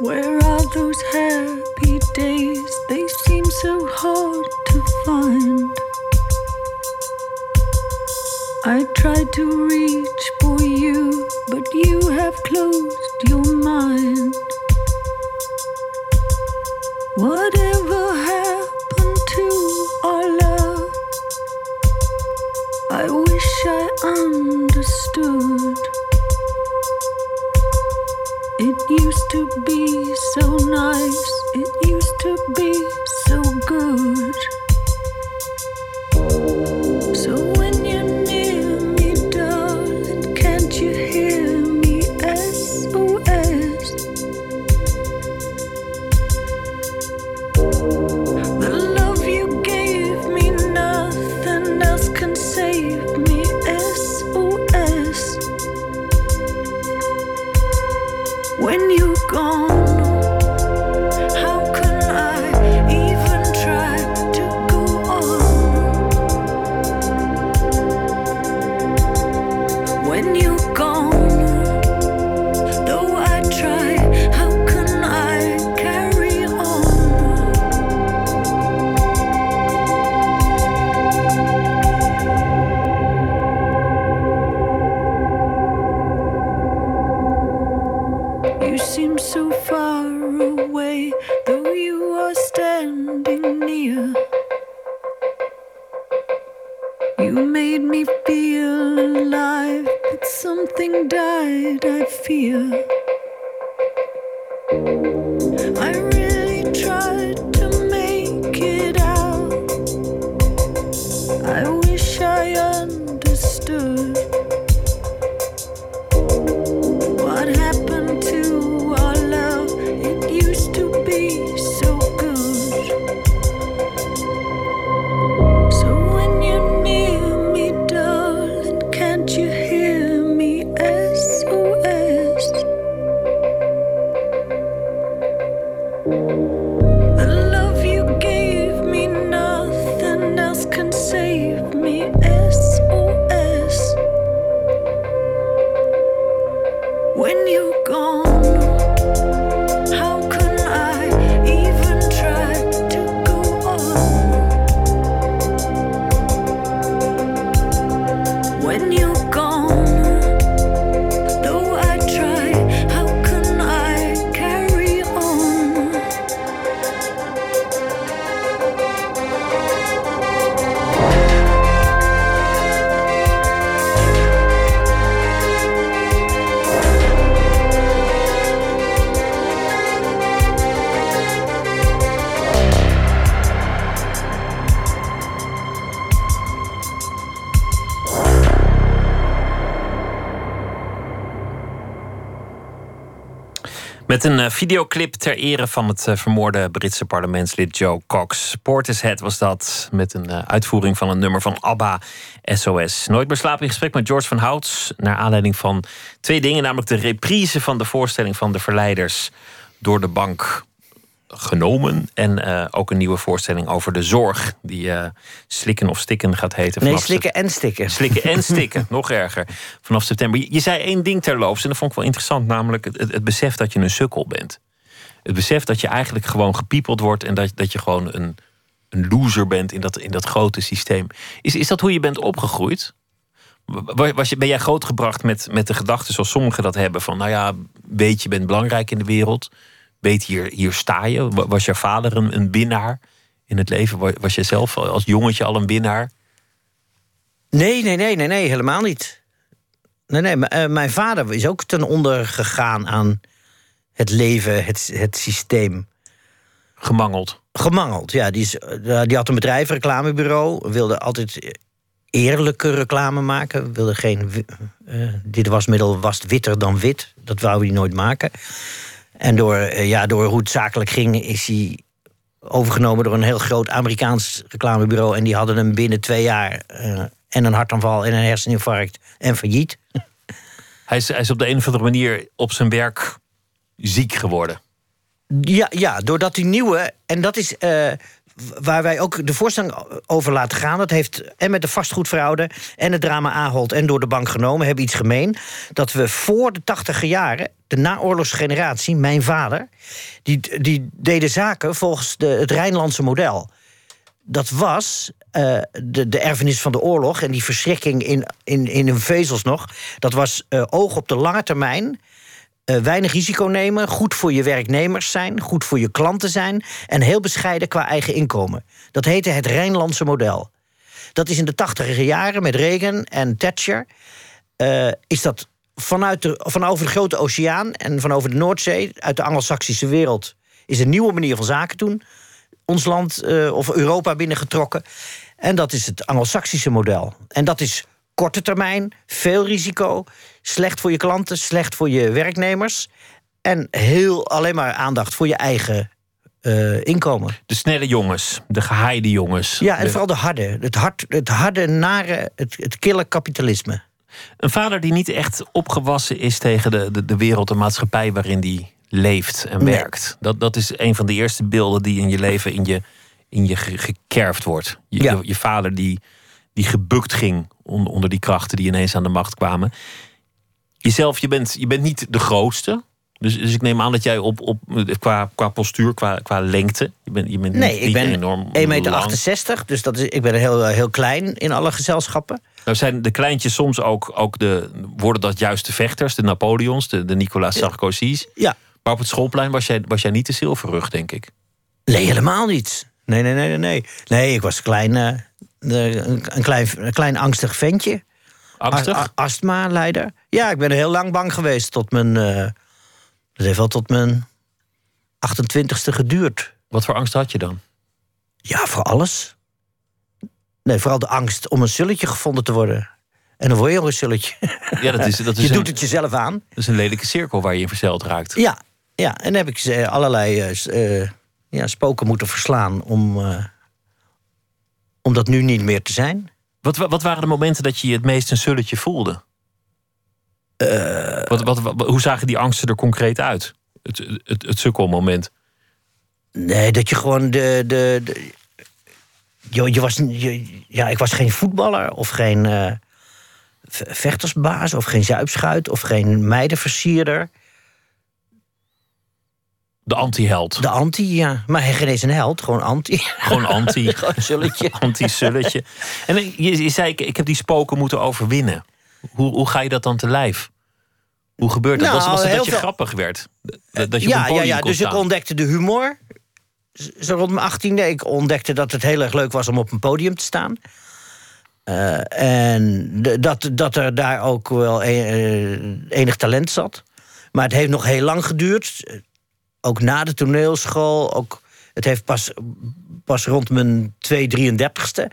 [SPEAKER 5] Where are those happy days? So hard to find. I tried to reach for you, but you have closed your mind. Whatever happened to our love? I wish I understood. It used to be so nice, it used to be so good.
[SPEAKER 3] Met een eh, videoclip ter ere van het eh, vermoorde Britse parlementslid Joe Cox. Portishead was dat, met een eh, uitvoering van een nummer van ABBA, SOS. Nooit meer slapen in gesprek met George van Houts... naar aanleiding van twee dingen, namelijk de reprise van de voorstelling van de Verleiders... door de bank genomen. En eh, ook een nieuwe voorstelling over de zorg, die eh, Slikken of Stikken gaat heten.
[SPEAKER 4] Nee, slikken en stikken.
[SPEAKER 3] Slikken en stikken, nog erger. Vanaf september. Je, je zei één ding terloops en dat vond ik wel interessant, namelijk het, het, het besef dat je een sukkel bent. Het besef dat je eigenlijk gewoon gepiepeld wordt en dat, dat je gewoon een, een loser bent in dat, in dat grote systeem. Is, is dat hoe je bent opgegroeid? Wa- Was je, ben jij grootgebracht met, met de gedachte zoals sommigen dat hebben: van nou ja, weet je bent belangrijk in de wereld, weet hier, hier sta je. Wa- Was je vader een, een winnaar in het leven? Wa- Was je zelf als jongetje al een winnaar?
[SPEAKER 4] Nee, nee, nee, nee, nee, helemaal niet. Nee, nee, eh, mijn vader is ook ten onder gegaan aan het leven, het, het systeem.
[SPEAKER 3] Gemangeld.
[SPEAKER 4] Gemangeld, ja. Die, is, eh, die had een bedrijf, reclamebureau. Wilde altijd eerlijke reclame maken. Wilde geen... eh, dit wasmiddel was witter dan wit. Dat wou hij nooit maken. En door, eh, ja, door hoe het zakelijk ging, is hij overgenomen door een heel groot Amerikaans reclamebureau. En die hadden hem binnen twee jaar eh, en een hartaanval en een herseninfarct en failliet.
[SPEAKER 3] Hij is, hij is op de een of andere manier op zijn werk ziek geworden.
[SPEAKER 4] Ja, ja, doordat die nieuwe, en dat is eh, waar wij ook de voorstelling over laten gaan. Dat heeft en met de vastgoedfraude en het drama Ahold en door de bank genomen, hebben iets gemeen. Dat we voor de tachtiger jaren, de naoorlogsgeneratie, mijn vader, die, die deden zaken volgens de, het Rijnlandse model. Dat was eh, de, de erfenis van de oorlog en die verschrikking in, in, in hun vezels nog. Dat was eh, oog op de lange termijn. Eh, weinig risico nemen, goed voor je werknemers zijn, goed voor je klanten zijn en heel bescheiden qua eigen inkomen. Dat heette het Rijnlandse model. Dat is in de tachtiger jaren met Reagan en Thatcher. eh, is dat vanuit de, van over de grote oceaan en van over de Noordzee, uit de Anglo-Saxische wereld, is een nieuwe manier van zaken doen. Ons land eh, of Europa binnengetrokken. En dat is het Anglo-Saxische model. En dat is korte termijn, veel risico, slecht voor je klanten, slecht voor je werknemers. En heel alleen maar aandacht voor je eigen eh, inkomen.
[SPEAKER 3] De snelle jongens, de gehaaide jongens.
[SPEAKER 4] Ja, en
[SPEAKER 3] De-
[SPEAKER 4] vooral de harde. Het, hard, het harde, nare, het, het kille kapitalisme.
[SPEAKER 3] Een vader die niet echt opgewassen is tegen de, de, de wereld, de maatschappij waarin die leeft en
[SPEAKER 4] Nee.
[SPEAKER 3] werkt. Dat, dat is een van de eerste beelden die in je leven in je, in je ge- gekerfd wordt. Je,
[SPEAKER 4] Ja.
[SPEAKER 3] je, je vader die, die gebukt ging onder, onder die krachten die ineens aan de macht kwamen. Jezelf, je bent, je bent niet de grootste. Dus, dus ik neem aan dat jij op, op, qua, qua postuur, qua, qua lengte. Je bent, je bent
[SPEAKER 4] Nee,
[SPEAKER 3] niet,
[SPEAKER 4] ik ben
[SPEAKER 3] enorm
[SPEAKER 4] 1,68 meter.
[SPEAKER 3] lang.
[SPEAKER 4] dus dat is, ik ben heel, heel klein in alle gezelschappen.
[SPEAKER 3] Nou zijn de kleintjes soms ook, ook de, worden dat juist de vechters, de Napoleons, de, de Nicolas Sarkozy's.
[SPEAKER 4] Ja.
[SPEAKER 3] Maar op het schoolplein was jij, was jij niet de zilverrug, denk ik.
[SPEAKER 4] Nee, helemaal niet. Nee, nee, nee, nee. Nee, nee ik was klein, eh, eh, een, klein, een klein angstig ventje.
[SPEAKER 3] Angstig?
[SPEAKER 4] Astma-leider. Ja, ik ben heel lang bang geweest tot mijn... eh, dat heeft wel tot mijn 28ste geduurd.
[SPEAKER 3] Wat voor angst had je dan?
[SPEAKER 4] Ja, voor alles. Nee, vooral de angst om een sulletje gevonden te worden. En dan word je ook een sulletje.
[SPEAKER 3] Ja, dat is, dat is,
[SPEAKER 4] je
[SPEAKER 3] een,
[SPEAKER 4] doet het jezelf aan.
[SPEAKER 3] dat is een lelijke cirkel waar je in verzeild raakt.
[SPEAKER 4] Ja, ja. en dan heb ik allerlei eh, eh, ja, spoken moeten verslaan om, om dat nu niet meer te zijn.
[SPEAKER 3] Wat, wa- wat waren de momenten dat je je het meest een sulletje voelde?
[SPEAKER 4] Eh.
[SPEAKER 3] wat, wat, wat- hoe zagen die angsten er concreet uit? Het, het, het sukkelmoment.
[SPEAKER 4] Nee, dat je gewoon de. de, de je, je was, je, ja, ik was geen voetballer of geen eh, vechtersbaas of geen zuipschuit of geen meidenversierder.
[SPEAKER 3] De anti-held.
[SPEAKER 4] De anti, ja. Maar geen eens een held, gewoon anti.
[SPEAKER 3] Gewoon anti.
[SPEAKER 4] gewoon.
[SPEAKER 3] Anti-sulletje. En je, je zei, ik, ik heb die spoken moeten overwinnen. Hoe, hoe ga je dat dan te lijf? Hoe gebeurt dat?
[SPEAKER 4] Nou,
[SPEAKER 3] was, was het dat je
[SPEAKER 4] veel-
[SPEAKER 3] grappig werd? Dat dat je op
[SPEAKER 4] Ja, ja, ja. Dus ik ontdekte de humor. Zo rond mijn achttiende. Ik ontdekte dat het heel erg leuk was om op een podium te staan. Eh, en dat, dat er daar ook wel e- eh, enig talent zat. Maar het heeft nog heel lang geduurd. Ook na de toneelschool. Ook, het heeft pas, pas rond mijn 2, 33ste...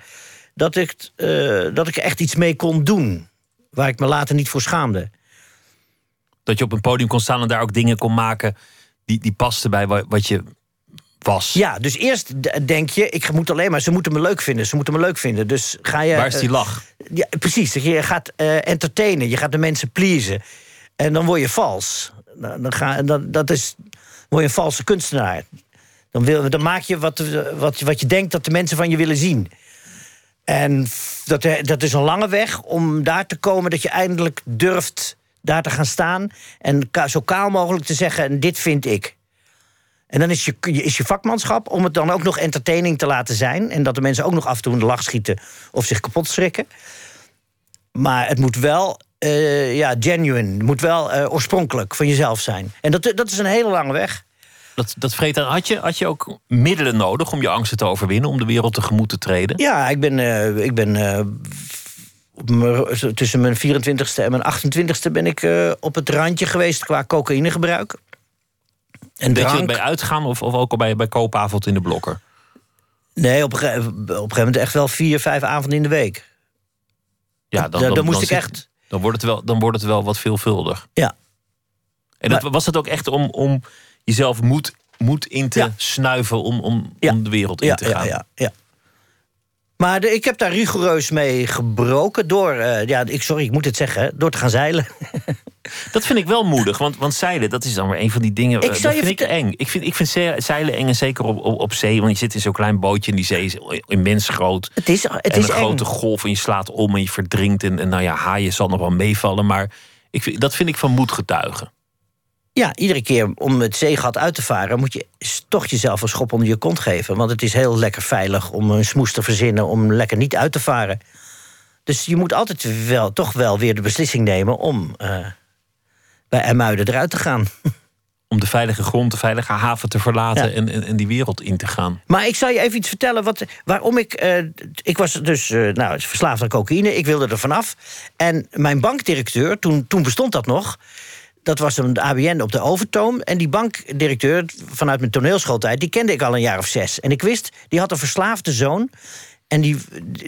[SPEAKER 4] Dat ik, eh, dat ik echt iets mee kon doen. Waar ik me later niet voor schaamde.
[SPEAKER 3] Dat je op een podium kon staan en daar ook dingen kon maken die, die paste bij wa- wat je was.
[SPEAKER 4] Ja, dus eerst denk je, ik moet alleen maar, ze moeten me leuk vinden, ze moeten me leuk vinden. Dus ga je.
[SPEAKER 3] Waar is die
[SPEAKER 4] eh,
[SPEAKER 3] lach?
[SPEAKER 4] Ja, precies. Je gaat eh, entertainen, je gaat de mensen pleasen. En dan word je vals. Dan, dan ga, dan, dat is, word je een valse kunstenaar. Dan, wil, dan maak je wat, wat, wat je denkt dat de mensen van je willen zien. En dat, dat is een lange weg om daar te komen dat je eindelijk durft daar te gaan staan. En zo kaal mogelijk te zeggen: en dit vind ik. En dan is je, is je vakmanschap om het dan ook nog entertaining te laten zijn. En dat de mensen ook nog af en toe in de lach schieten of zich kapot schrikken. Maar het moet wel eh, ja, genuine, het moet wel eh, oorspronkelijk van jezelf zijn. En dat, dat is een hele lange weg.
[SPEAKER 3] Dat, dat vreet aan. Had je, had je ook middelen nodig om je angsten te overwinnen, om de wereld tegemoet te treden?
[SPEAKER 4] Ja, ik ben, eh, ik ben tussen mijn 24ste en mijn 28ste ben ik op het randje geweest qua cocaïnegebruik. En
[SPEAKER 3] je
[SPEAKER 4] drank.
[SPEAKER 3] het bij uitgaan of, of ook al bij, bij koopavond in de blokker?
[SPEAKER 4] Nee, op op een gegeven moment echt wel vier, vijf avonden in de week.
[SPEAKER 3] Ja,
[SPEAKER 4] Dan- dan moest ik
[SPEAKER 3] zit-
[SPEAKER 4] echt-
[SPEAKER 3] Dan wordt, het wel, dan wordt het wel wat veelvuldig.
[SPEAKER 4] Ja.
[SPEAKER 3] En dat,
[SPEAKER 4] Maar-
[SPEAKER 3] was het ook echt om, om jezelf moed, moed in te
[SPEAKER 4] Ja.
[SPEAKER 3] snuiven om, om,
[SPEAKER 4] Ja.
[SPEAKER 3] om de wereld in
[SPEAKER 4] ja,
[SPEAKER 3] te gaan?
[SPEAKER 4] Ja, ja, ja. Maar de- ik heb daar rigoureus mee gebroken door, eh, ja, ik, sorry, ik moet het zeggen, door te gaan zeilen.
[SPEAKER 3] Dat vind ik wel moedig, want, want zeilen, dat is dan weer een van die dingen.
[SPEAKER 4] Ik
[SPEAKER 3] eh, dat vind ik eng. Ik vind, ik vind ze- zeilen eng, en zeker op, op, op zee, want je zit in zo'n klein bootje en die zee is immens groot.
[SPEAKER 4] Het is, het
[SPEAKER 3] en
[SPEAKER 4] is
[SPEAKER 3] een
[SPEAKER 4] eng.
[SPEAKER 3] grote golf en je slaat om en je verdrinkt. En, en nou ja, haaien zal nog wel meevallen, maar ik, vind- dat vind ik van moed getuigen.
[SPEAKER 4] Ja, iedere keer om het zeegat uit te varen... moet je toch jezelf een schop onder je kont geven. Want het is heel lekker veilig om een smoes te verzinnen... om lekker niet uit te varen. Dus je moet altijd wel, toch wel weer de beslissing nemen... om eh, bij IJmuiden eruit te gaan.
[SPEAKER 3] Om de veilige grond, de veilige haven te verlaten
[SPEAKER 4] Ja.
[SPEAKER 3] en, en, en die wereld in te gaan.
[SPEAKER 4] Maar ik zal je even iets vertellen. Wat, waarom ik. eh, ik was dus eh, nou, verslaafd aan cocaïne. Ik wilde er vanaf. En mijn bankdirecteur, toen, toen bestond dat nog. Dat was een ABN op de Overtoom. En die bankdirecteur, vanuit mijn toneelschooltijd, die kende ik al een jaar of zes. En ik wist, die had een verslaafde zoon. En die,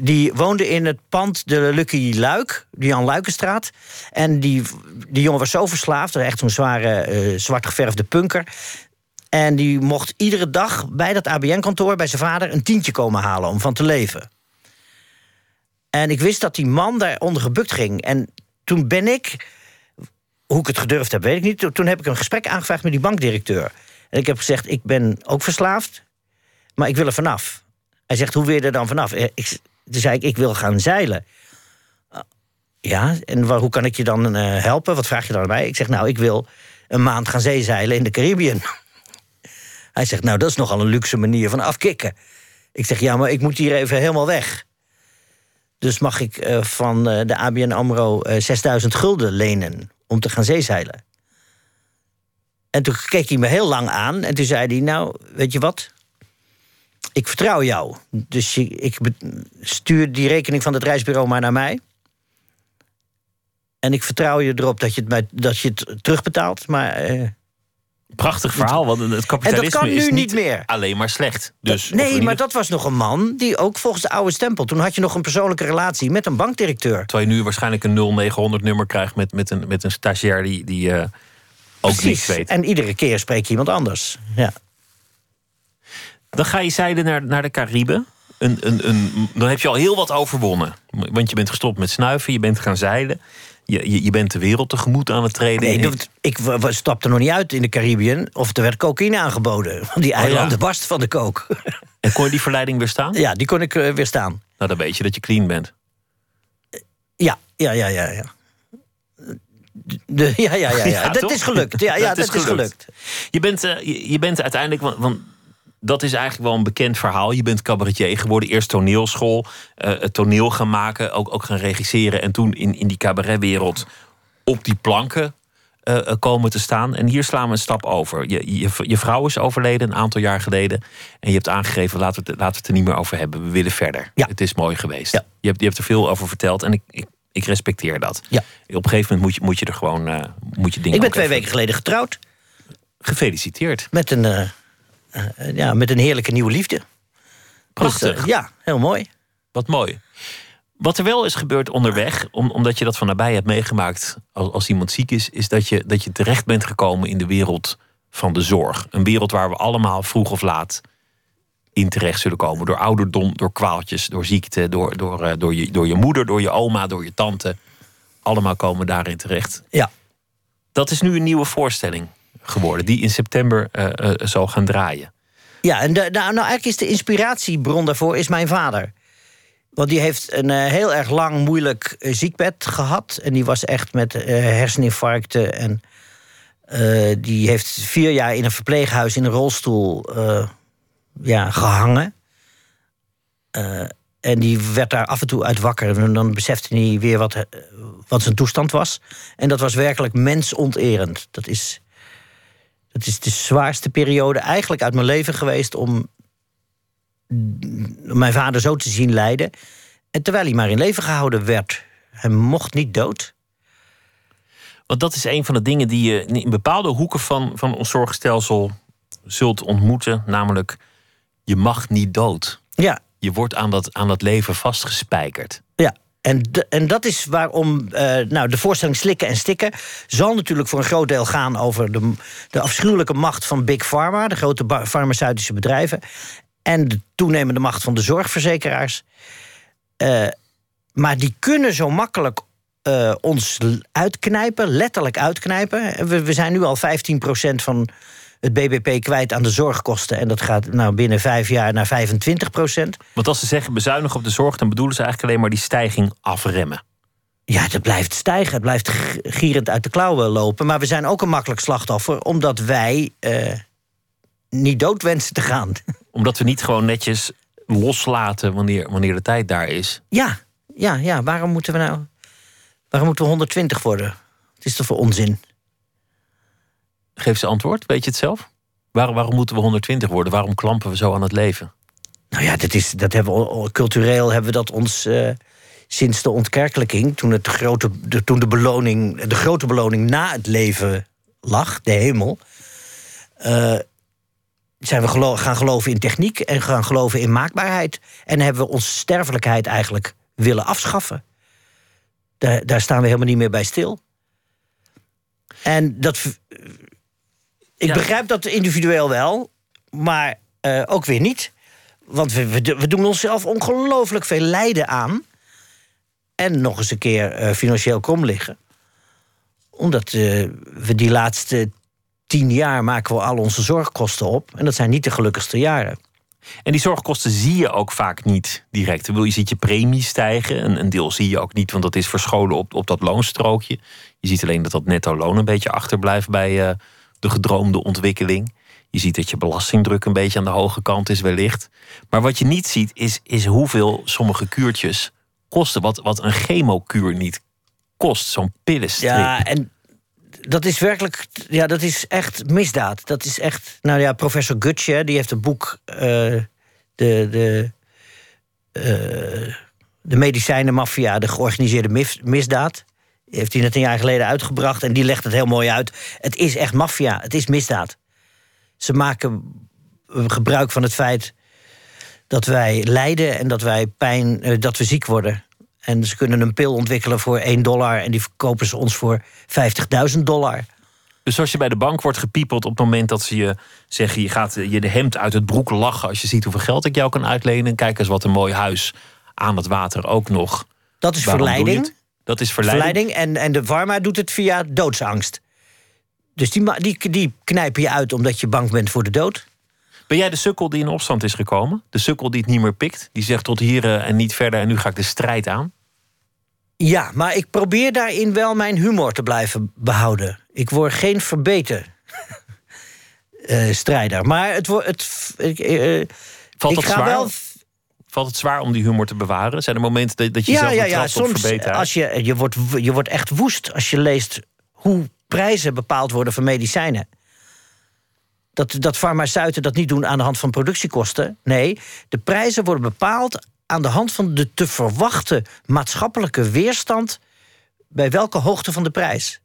[SPEAKER 4] die woonde in het pand de Lucky Luik, de Jan Luikenstraat. En die, die jongen was zo verslaafd, echt zo'n zware, eh, zwart geverfde punker. En die mocht iedere dag bij dat ABN-kantoor bij zijn vader een tientje komen halen om van te leven. En ik wist dat die man daar onder gebukt ging. En toen ben ik, hoe ik het gedurfd heb, weet ik niet. Toen heb ik een gesprek aangevraagd met die bankdirecteur. En ik heb gezegd: Ik ben ook verslaafd, maar ik wil er vanaf. Hij zegt: Hoe wil je er dan vanaf? Eh, Ik, toen zei ik: Ik wil gaan zeilen. "Ah, Ja, en waar, hoe kan ik je dan eh, helpen? Wat vraag je dan aan? Ik zeg: Nou, ik wil een maand gaan zeezeilen in de Caribbean. Hij zegt, nou, dat is nogal een luxe manier van afkicken. Ik zeg, ja, maar ik moet hier even helemaal weg. Dus mag ik eh, van de ABN AMRO eh 6000 gulden lenen om te gaan zeezeilen? En toen keek hij me heel lang aan en toen zei hij, nou, weet je wat? Ik vertrouw jou. Dus je, ik stuur die rekening van het reisbureau maar naar mij. En ik vertrouw je erop dat je het, mij- dat je het terugbetaalt. Maar eh,
[SPEAKER 3] Prachtig verhaal, want het kapitalisme
[SPEAKER 4] kan nu
[SPEAKER 3] is
[SPEAKER 4] niet meer.
[SPEAKER 3] alleen maar slecht. Dus,
[SPEAKER 4] nee, maar dat was nog een man die ook volgens de oude stempel. Toen had je nog een persoonlijke relatie met een bankdirecteur.
[SPEAKER 3] Terwijl je nu waarschijnlijk een 0900 nummer krijgt met, met, een, met een stagiair die, die eh, ook niks weet.
[SPEAKER 4] En iedere keer spreek je iemand anders. Ja.
[SPEAKER 3] Dan ga je zeilen naar, naar de Cariben. Een, een, een, dan heb je al heel wat overwonnen. Want je bent gestopt met snuiven, je bent gaan zeilen. Je, je, je bent de wereld tegemoet aan het treden.
[SPEAKER 4] Nee, dat- ik stapte nog niet uit in de Caribbean. Of er werd cocaïne aangeboden. Want die eilanden barsten van de kook.
[SPEAKER 3] En kon je die verleiding weerstaan?
[SPEAKER 4] ja, die kon ik eh, weerstaan.
[SPEAKER 3] Nou, dan weet je dat je clean bent.
[SPEAKER 4] Ja, ja, ja, ja. ja. De, ja, ja, ja, ja.
[SPEAKER 3] Ja,
[SPEAKER 4] dat
[SPEAKER 3] toch?
[SPEAKER 4] is gelukt. Ja, ja dat, is gelukt.
[SPEAKER 3] Je bent, eh, je, je bent uiteindelijk, want, want dat is eigenlijk wel een bekend verhaal. Je bent cabaretier geworden, eerst toneelschool, eh, het toneel gaan maken, ook, ook gaan regisseren. En toen in, in die cabaretwereld op die planken eh, eh, komen te staan. En hier slaan we een stap over. Je, je, je vrouw is overleden een aantal jaar geleden. En je hebt aangegeven, laten we, het, laten we het er niet meer over hebben. We willen verder.
[SPEAKER 4] Ja.
[SPEAKER 3] Het is mooi geweest.
[SPEAKER 4] Ja.
[SPEAKER 3] Je, hebt, je hebt er veel over verteld en ik, ik, ik respecteer dat.
[SPEAKER 4] Ja.
[SPEAKER 3] Op een gegeven moment moet je, moet je er gewoon moet je dingen
[SPEAKER 4] Ik ben twee
[SPEAKER 3] even-
[SPEAKER 4] weken geleden getrouwd.
[SPEAKER 3] Gefeliciteerd.
[SPEAKER 4] Met een, ja, met een heerlijke nieuwe liefde.
[SPEAKER 3] Prachtig.
[SPEAKER 4] Dus, eh, ja, heel mooi.
[SPEAKER 3] Wat mooi. Wat er wel is gebeurd onderweg, om, omdat je dat van nabij hebt meegemaakt als, als iemand ziek is, is dat je, dat je terecht bent gekomen in de wereld van de zorg. Een wereld waar we allemaal vroeg of laat in terecht zullen komen. Door ouderdom, door kwaaltjes, door ziekte, door, door, eh, door, je, door je moeder, door je oma, door je tante. Allemaal komen daarin terecht.
[SPEAKER 4] Ja.
[SPEAKER 3] Dat is nu een nieuwe voorstelling geworden, die in september eh, eh, zal gaan draaien.
[SPEAKER 4] Ja, en de, nou, nou, eigenlijk is de inspiratiebron daarvoor is mijn vader. Want die heeft een eh, heel erg lang moeilijk ziekbed gehad. En die was echt met herseninfarcten. En die heeft vier jaar in een verpleeghuis in een rolstoel ja, gehangen. Eh, en die werd daar af en toe uit wakker. En dan besefte hij weer wat, wat zijn toestand was. En dat was werkelijk mensonterend. Dat is, dat is de zwaarste periode eigenlijk uit mijn leven geweest om mijn vader zo te zien lijden. En terwijl hij maar in leven gehouden werd. Hij mocht niet dood.
[SPEAKER 3] Want dat is een van de dingen die je in bepaalde hoeken van, van ons zorgstelsel zult ontmoeten. Namelijk, je mag niet dood.
[SPEAKER 4] Ja,
[SPEAKER 3] Je wordt aan dat, aan dat leven vastgespijkerd.
[SPEAKER 4] En, en dat is waarom eh, nou, de voorstelling Slikken en Stikken... zal natuurlijk voor een groot deel gaan over de, de afschuwelijke macht van Big Pharma... de grote farmaceutische bedrijven... en de toenemende macht van de zorgverzekeraars. Eh, maar die kunnen zo makkelijk eh, ons uitknijpen, letterlijk uitknijpen. We, we zijn nu al 15% van het BBP kwijt aan de zorgkosten... en dat gaat nou, binnen vijf jaar naar 25%.
[SPEAKER 3] Want als ze zeggen bezuinigen op de zorg, dan bedoelen ze eigenlijk alleen maar die stijging afremmen.
[SPEAKER 4] Ja, het blijft stijgen. Het blijft gierend uit de klauwen lopen. Maar we zijn ook een makkelijk slachtoffer... omdat wij eh, niet dood wensen te gaan.
[SPEAKER 3] Omdat we niet gewoon netjes loslaten wanneer, wanneer de tijd daar is.
[SPEAKER 4] ja, ja, ja. Waarom moeten we nou... Waarom moeten we 120 worden? Het is toch voor onzin?
[SPEAKER 3] Geef ze antwoord, weet je het zelf? Waarom, waarom moeten we 120 worden? Waarom klampen we zo aan het leven?
[SPEAKER 4] Nou ja, dat is, dat hebben we, cultureel hebben we dat ons... eh, sinds de ontkerkelijking, toen, het de grote, toen de, beloning, de grote beloning na het leven lag, de hemel... eh, zijn we gaan geloven in techniek en gaan geloven in maakbaarheid. En hebben we onze sterfelijkheid eigenlijk willen afschaffen. Daar, daar staan we helemaal niet meer bij stil. En dat. Ik
[SPEAKER 3] Ja.
[SPEAKER 4] begrijp dat individueel wel, maar eh, ook weer niet. Want we, we, we doen onszelf ongelooflijk veel lijden aan. En nog eens een keer eh, financieel krom liggen. Omdat eh, we die laatste tien jaar maken we al onze zorgkosten op. En dat zijn niet de gelukkigste jaren.
[SPEAKER 3] En die zorgkosten zie je ook vaak niet direct. Je ziet je premie stijgen. Een, een deel zie je ook niet, want dat is verscholen op, op dat loonstrookje. Je ziet alleen dat dat netto loon een beetje achterblijft bij de gedroomde ontwikkeling. Je ziet dat je belastingdruk een beetje aan de hoge kant is, wellicht. Maar wat je niet ziet, is, is hoeveel sommige kuurtjes kosten. Wat, wat een chemokuur niet kost, zo'n pillenstrip.
[SPEAKER 4] Ja, en dat is werkelijk, ja, dat is echt misdaad. Dat is echt, nou ja, professor Gutje, die heeft een boek, eh, de, de, eh, de medicijnenmafia, de georganiseerde mis- misdaad. Heeft hij net een jaar geleden uitgebracht en die legt het heel mooi uit. Het is echt maffia, het is misdaad. Ze maken gebruik van het feit dat wij lijden en dat wij pijn, eh, dat we ziek worden. En ze kunnen een pil ontwikkelen voor 1 dollar en die verkopen ze ons voor 50.000 dollar.
[SPEAKER 3] Dus als je bij de bank wordt gepiepeld op het moment dat ze je zeggen... je gaat je de hemd uit het broek lachen als je ziet hoeveel geld ik jou kan uitlenen... kijk eens wat een mooi huis aan het water ook nog.
[SPEAKER 4] Dat is
[SPEAKER 3] Waarom
[SPEAKER 4] verleiding.
[SPEAKER 3] Dat is verleiding.
[SPEAKER 4] verleiding. En, en de pharma doet het via doodsangst. Dus die, die, die knijpen je uit omdat je bang bent voor de dood.
[SPEAKER 3] Ben jij de sukkel die in opstand is gekomen? De sukkel die het niet meer pikt? Die zegt tot hier eh, en niet verder en nu ga ik de strijd aan?
[SPEAKER 4] Ja, maar ik probeer daarin wel mijn humor te blijven behouden. Ik word geen verbeten eh, strijder. Maar het wordt. Het, eh,
[SPEAKER 3] Valt
[SPEAKER 4] ik ga
[SPEAKER 3] zwaar?
[SPEAKER 4] wel.
[SPEAKER 3] Valt het zwaar om die humor te bewaren? Zijn er momenten dat, dat je
[SPEAKER 4] Ja,
[SPEAKER 3] zelf
[SPEAKER 4] ja, ja. Soms
[SPEAKER 3] verbeterheid?
[SPEAKER 4] als je, je, wordt, je wordt echt woest als je leest hoe prijzen bepaald worden voor medicijnen. Dat, dat farmaceuten dat niet doen aan de hand van productiekosten. Nee, de prijzen worden bepaald aan de hand van de te verwachten maatschappelijke weerstand bij welke hoogte van de prijs.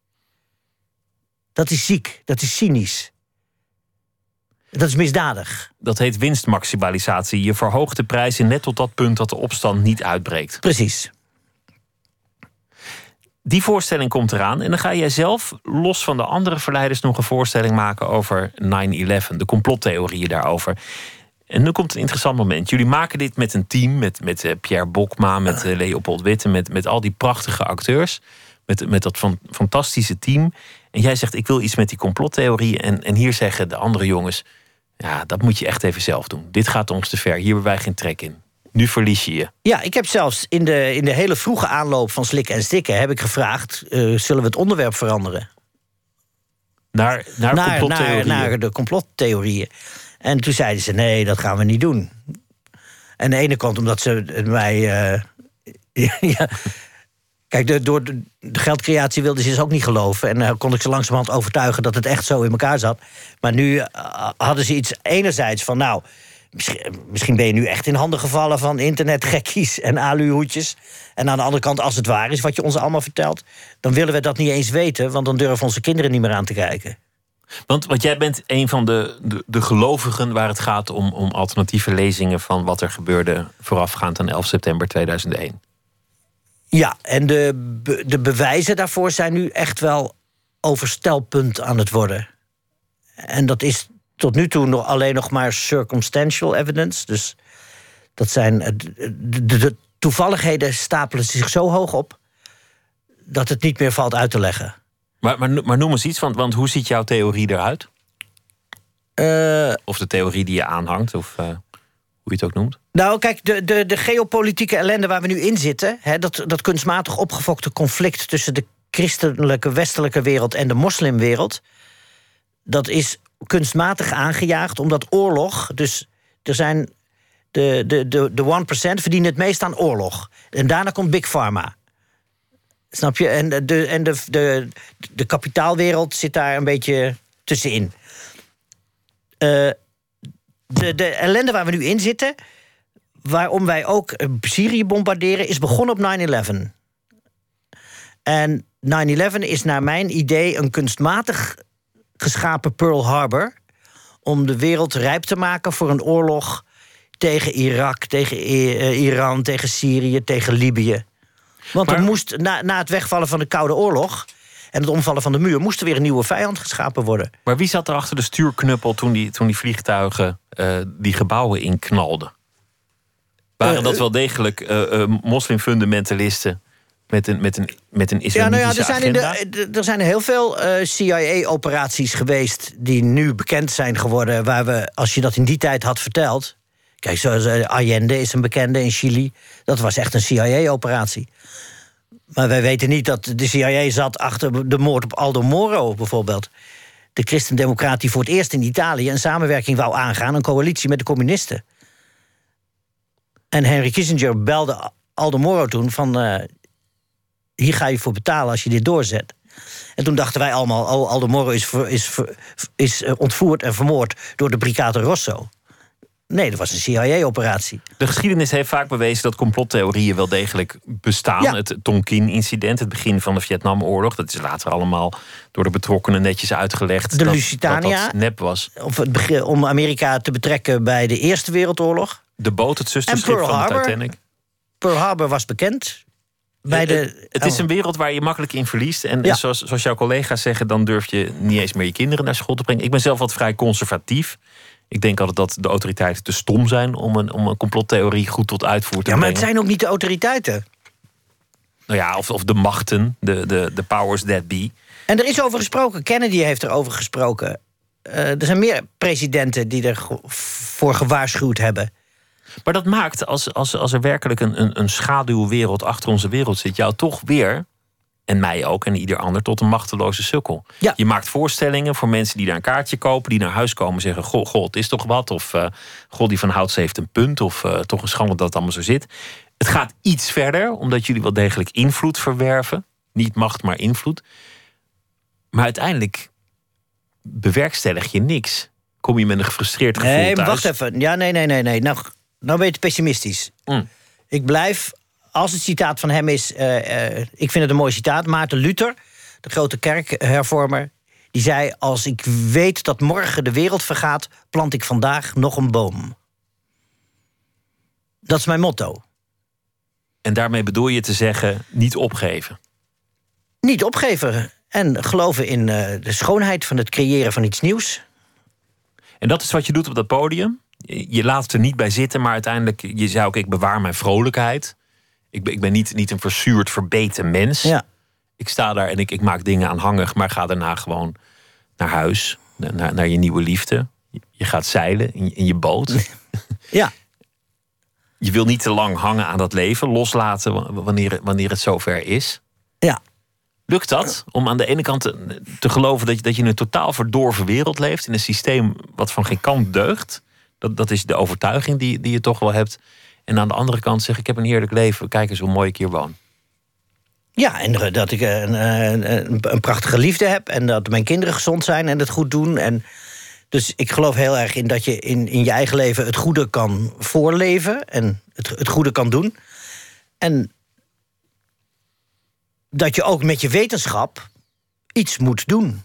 [SPEAKER 4] Dat is ziek, dat is cynisch. Dat is misdadig.
[SPEAKER 3] Dat heet winstmaximalisatie. Je verhoogt de prijzen net tot dat punt dat de opstand niet uitbreekt.
[SPEAKER 4] Precies.
[SPEAKER 3] Die voorstelling komt eraan. En dan ga jij zelf, los van de andere verleiders, nog een voorstelling maken over 9-11. De complottheorieën daarover. En nu komt een interessant moment. Jullie maken dit met een team, met, met eh, Pierre Bokma, met eh, Leopold Witte, met, met al die prachtige acteurs. Met, met dat van, fantastische team. En jij zegt, ik wil iets met die complottheorieën. En, en hier zeggen de andere jongens, ja, dat moet je echt even zelf doen. Dit gaat ons te ver, hier hebben wij geen trek in. Nu verlies je je.
[SPEAKER 4] Ja, ik heb zelfs in de, in de hele vroege aanloop van Slikken en Stikken... heb ik gevraagd, eh, zullen we het onderwerp veranderen?
[SPEAKER 3] Naar, naar,
[SPEAKER 4] naar,
[SPEAKER 3] complottheorieën.
[SPEAKER 4] naar, naar de complottheorieën. En toen zeiden ze, nee, dat gaan we niet doen. En de ene kant omdat ze mij... eh, ja, Kijk, door de, de geldcreatie wilden ze dus ook niet geloven. En dan kon ik ze langzamerhand overtuigen dat het echt zo in elkaar zat. Maar nu eh, hadden ze iets enerzijds van... nou, misschien, misschien ben je nu echt in handen gevallen van internetgekkies en aluhoedjes. En aan de andere kant, als het waar is wat je ons allemaal vertelt... dan willen we dat niet eens weten, want dan durven onze kinderen niet meer aan te kijken.
[SPEAKER 3] Want, want jij bent een van de, de, de gelovigen waar het gaat om, om alternatieve lezingen van wat er gebeurde voorafgaand aan 11 september 2001.
[SPEAKER 4] Ja, en de, de bewijzen daarvoor zijn nu echt wel overstelpunt aan het worden. En dat is tot nu toe nog alleen nog maar circumstantial evidence. Dus dat zijn. eh, De, de, de toevalligheden stapelen zich zo hoog op dat het niet meer valt uit te leggen.
[SPEAKER 3] Maar, maar, maar noem eens iets, want, want hoe ziet jouw theorie eruit?
[SPEAKER 4] Eh,
[SPEAKER 3] Of de theorie die je aanhangt, of eh, hoe je het ook noemt.
[SPEAKER 4] Nou, kijk, de, de, de geopolitieke ellende waar we nu in zitten... Hè, dat, dat kunstmatig opgefokte conflict tussen de christelijke westelijke wereld en de moslimwereld... dat is kunstmatig aangejaagd omdat oorlog... dus er zijn de, de, de, de 1% verdienen het meest aan oorlog. En daarna komt Big Pharma. Snap je? En, de, en de, de, de kapitaalwereld zit daar een beetje tussenin. Eh, de, de ellende waar we nu in zitten waarom wij ook eh, Syrië bombarderen, is begonnen op 9-11. En 9-11 is naar mijn idee een kunstmatig geschapen Pearl Harbor. om de wereld rijp te maken voor een oorlog tegen Irak, tegen I- eh, Iran, tegen Syrië, tegen Libië. Want er
[SPEAKER 3] Maar-
[SPEAKER 4] moest na, na het wegvallen van de Koude Oorlog. En het omvallen van de muur. moest er weer een nieuwe vijand geschapen worden.
[SPEAKER 3] Maar wie zat er achter de stuurknuppel toen die, toen die vliegtuigen eh, die gebouwen inknalden? Waren
[SPEAKER 4] Eh,
[SPEAKER 3] dat
[SPEAKER 4] eh.
[SPEAKER 3] wel degelijk moslimfundamentalisten met een, met een, met een
[SPEAKER 4] Ja, nou ja, er zijn, in de, er zijn heel veel CIA-operaties geweest die nu bekend zijn geworden. Waar we, als je dat in die tijd had verteld. Kijk, zoals Allende is een bekende in Chili. Dat was echt een CIA-operatie. Maar wij weten niet dat de CIA zat achter de moord op Aldo Moro, bijvoorbeeld. De christendemocraat die voor het eerst in Italië een samenwerking wou aangaan, een coalitie met de communisten. En Henry Kissinger belde Aldo Moro toen van. eh, hier ga je voor betalen als je dit doorzet. En toen dachten wij allemaal, oh, Aldo Moro is, is, is eh, ontvoerd en vermoord door de Brigade Rosso. Nee, dat was een CIA-operatie.
[SPEAKER 3] De geschiedenis heeft vaak bewezen dat complottheorieën wel degelijk bestaan.
[SPEAKER 4] Ja.
[SPEAKER 3] Het Tonkin-incident, het begin van de Vietnamoorlog... dat is later allemaal door de betrokkenen netjes uitgelegd...
[SPEAKER 4] De
[SPEAKER 3] dat,
[SPEAKER 4] Lusitania.
[SPEAKER 3] dat dat nep was.
[SPEAKER 4] Of het begin, om Amerika te betrekken bij de Eerste Wereldoorlog.
[SPEAKER 3] De boot, het zusterschip van de. Titanic.
[SPEAKER 4] Pearl Harbor was bekend. Bij de,
[SPEAKER 3] het, het is een wereld waar je makkelijk in verliest. En, en
[SPEAKER 4] Ja.
[SPEAKER 3] zoals, zoals jouw collega's zeggen, dan durf je niet eens meer je kinderen naar school te brengen. Ik ben zelf wat vrij conservatief. Ik denk altijd dat de autoriteiten te stom zijn om een, om een complottheorie goed tot uitvoer te
[SPEAKER 4] ja, maar het
[SPEAKER 3] brengen.
[SPEAKER 4] zijn ook niet de autoriteiten.
[SPEAKER 3] Nou ja, of, of de machten, de, de, de powers that be.
[SPEAKER 4] En er is over gesproken. Kennedy heeft erover gesproken. Eh, er zijn meer presidenten die ervoor gewaarschuwd hebben.
[SPEAKER 3] Maar dat maakt, als, als, als er werkelijk een, een, een schaduwwereld achter onze wereld zit, jou toch weer, en mij ook en ieder ander, tot een machteloze sukkel.
[SPEAKER 4] Ja.
[SPEAKER 3] Je maakt voorstellingen voor mensen die daar een kaartje kopen, die naar huis komen en zeggen: Goh, goh het is toch wat? Of eh Goh, die van Houtse heeft een punt. Of eh, toch een schande dat het allemaal zo zit. Het gaat iets verder, omdat jullie wel degelijk invloed verwerven. Niet macht, maar invloed. Maar uiteindelijk bewerkstellig je niks. Kom je met een gefrustreerd gevoel
[SPEAKER 4] Nee,
[SPEAKER 3] thuis.
[SPEAKER 4] wacht even. Ja, nee, nee, nee, nee. Nou, nou ben je te pessimistisch.
[SPEAKER 3] Mm.
[SPEAKER 4] Ik blijf, als het citaat van hem is... eh, eh, ik vind het een mooi citaat. Maarten Luther, de grote kerkhervormer... die zei, als ik weet dat morgen de wereld vergaat... plant ik vandaag nog een boom. Dat is mijn motto.
[SPEAKER 3] En daarmee bedoel je te zeggen, niet opgeven.
[SPEAKER 4] niet opgeven. En geloven in eh, de schoonheid van het creëren van iets nieuws.
[SPEAKER 3] En dat is wat je doet op dat podium. Je laat het er niet bij zitten, maar uiteindelijk, je zei ook, ik bewaar mijn vrolijkheid. Ik ben, ik ben niet, niet een verzuurd, verbeten mens.
[SPEAKER 4] Ja.
[SPEAKER 3] Ik sta daar en ik, ik maak dingen aanhangig, maar ga daarna gewoon naar huis, naar, naar je nieuwe liefde. Je- gaat zeilen in, je- in je boot.
[SPEAKER 4] Ja.
[SPEAKER 3] Je wil niet te lang hangen aan dat leven, loslaten wa- wanneer, wanneer het zover is.
[SPEAKER 4] Ja.
[SPEAKER 3] Lukt dat? Om aan de ene kant te, te geloven dat je, dat je in een totaal verdorven wereld leeft, in een systeem wat van geen kant deugt. Dat, dat is de overtuiging die, die je toch wel hebt. En aan de andere kant zeg ik heb een heerlijk leven. Kijk eens hoe mooi ik hier woon.
[SPEAKER 4] Ja, en eh, dat ik eh, een, een, een, een prachtige liefde heb. En dat mijn kinderen gezond zijn en het goed doen. En dus ik geloof heel erg in dat je in, in je eigen leven het goede kan voorleven. En het, het goede kan doen. En dat je ook met je wetenschap iets moet doen.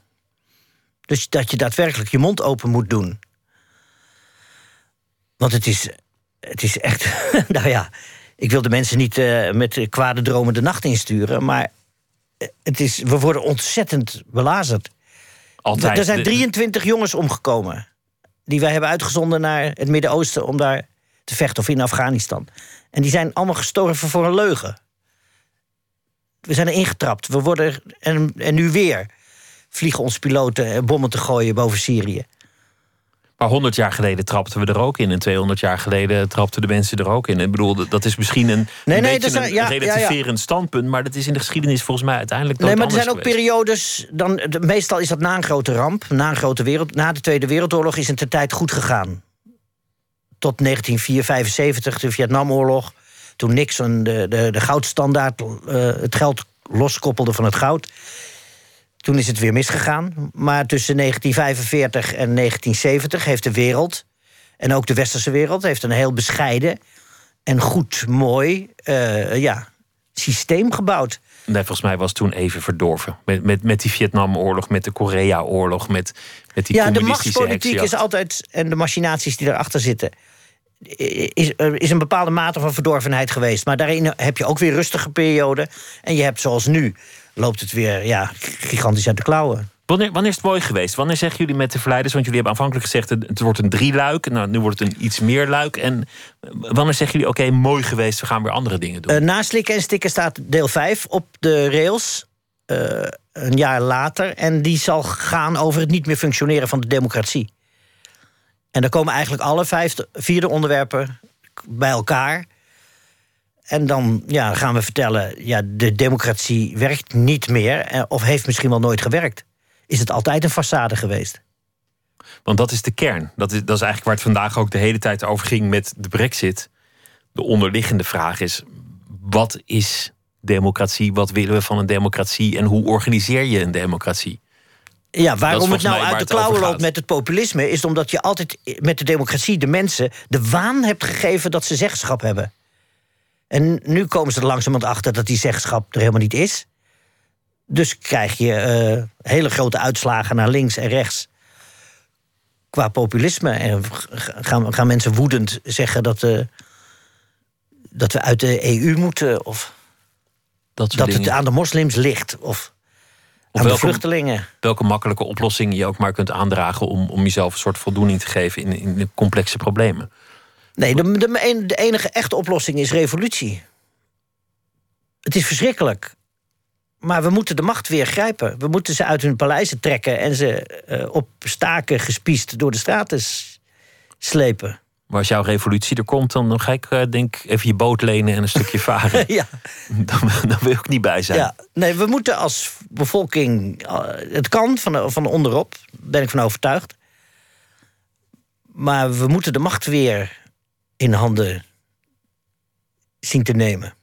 [SPEAKER 4] Dus dat je daadwerkelijk je mond open moet doen. Want het is, het is echt. nou ja, ik wil de mensen niet eh, met kwade dromen de nacht insturen. Maar eh, het is, we worden ontzettend belazerd.
[SPEAKER 3] Altijd.
[SPEAKER 4] Er zijn
[SPEAKER 3] de-
[SPEAKER 4] 23 jongens omgekomen. Die wij hebben uitgezonden naar het Midden-Oosten om daar te vechten, of in Afghanistan. En die zijn allemaal gestorven voor een leugen. We zijn er ingetrapt. We worden, en, en nu weer vliegen ons piloten bommen te gooien boven Syrië.
[SPEAKER 3] Maar 100 jaar geleden trapten we er ook in. En 200 jaar geleden trapten de mensen er ook in. Ik bedoel, dat is misschien een,
[SPEAKER 4] Nee,
[SPEAKER 3] een
[SPEAKER 4] nee,
[SPEAKER 3] beetje een
[SPEAKER 4] ja, ja, ja.
[SPEAKER 3] relativerend standpunt. Maar dat is in de geschiedenis volgens mij uiteindelijk
[SPEAKER 4] Nee, maar er zijn ook
[SPEAKER 3] geweest.
[SPEAKER 4] periodes. Dan, de- meestal is dat na een grote ramp. Na, een grote wereld, na de Tweede Wereldoorlog is het de tijd goed gegaan. Tot 1975, de Vietnamoorlog. Toen Nixon de, de, de goudstandaard, eh, het geld loskoppelde van het goud. Toen is het weer misgegaan. Maar tussen 1945 en 1970 heeft de wereld, en ook de westerse wereld, heeft een heel bescheiden en goed, mooi eh, ja, systeem gebouwd.
[SPEAKER 3] Nee, volgens mij was toen even verdorven. Met, met, met die Vietnamoorlog, met de Koreaoorlog, met, met die
[SPEAKER 4] ja, de machtspolitiek is altijd, en de machinaties die erachter zitten, is, is een bepaalde mate van verdorvenheid geweest. Maar daarin heb je ook weer rustige perioden. En je hebt zoals nu, loopt het weer ja, gigantisch uit de klauwen.
[SPEAKER 3] Wanneer, wanneer is het mooi geweest? Wanneer zeggen jullie met de verleiders? Want jullie hebben aanvankelijk gezegd het, het wordt een drieluik. Nou, nu wordt het een iets meer luik. En eh, wanneer zeggen jullie oké, mooi geweest, we gaan weer andere dingen doen?
[SPEAKER 4] Eh na Slikken en Stikken staat deel 5 op de rails. eh, een jaar later. En die zal gaan over het niet meer functioneren van de democratie. En dan komen eigenlijk alle vijf, vierde onderwerpen bij elkaar. En dan ja, gaan we vertellen, ja, de democratie werkt niet meer. eh, Of heeft misschien wel nooit gewerkt. Is het altijd een façade geweest?
[SPEAKER 3] Want dat is de kern. Dat is, dat is eigenlijk waar het vandaag ook de hele tijd over ging met de brexit. De onderliggende vraag is, wat is democratie? Wat willen we van een democratie? En hoe organiseer je een democratie?
[SPEAKER 4] Ja, waarom het nou uit de klauwen loopt met het populisme... is omdat je altijd met de democratie de mensen de waan hebt gegeven dat ze zeggenschap hebben. En nu komen ze er langzamerhand achter dat die zeggenschap er helemaal niet is. Dus krijg je eh, hele grote uitslagen naar links en rechts qua populisme. En gaan, gaan mensen woedend zeggen dat, eh, dat we uit de EU moeten... of
[SPEAKER 3] Dat
[SPEAKER 4] dat het aan de moslims ligt... of aan de vluchtelingen.
[SPEAKER 3] Welke makkelijke oplossing je ook maar kunt aandragen om, om jezelf een soort voldoening te geven in, in de complexe problemen.
[SPEAKER 4] Nee, de, de, de enige echte oplossing is revolutie. Het is verschrikkelijk. Maar we moeten de macht weer grijpen. We moeten ze uit hun paleizen trekken en ze eh, op staken gespiest door de straten slepen.
[SPEAKER 3] Maar als jouw revolutie er komt, dan, ga ik eh, denk even je boot lenen en een stukje varen.
[SPEAKER 4] ja,
[SPEAKER 3] dan, dan wil ik niet bij zijn.
[SPEAKER 4] ja. Nee, we moeten als bevolking. eh, het kan van, van onderop, daar ben ik van overtuigd. Maar we moeten de macht weer in handen zien te nemen.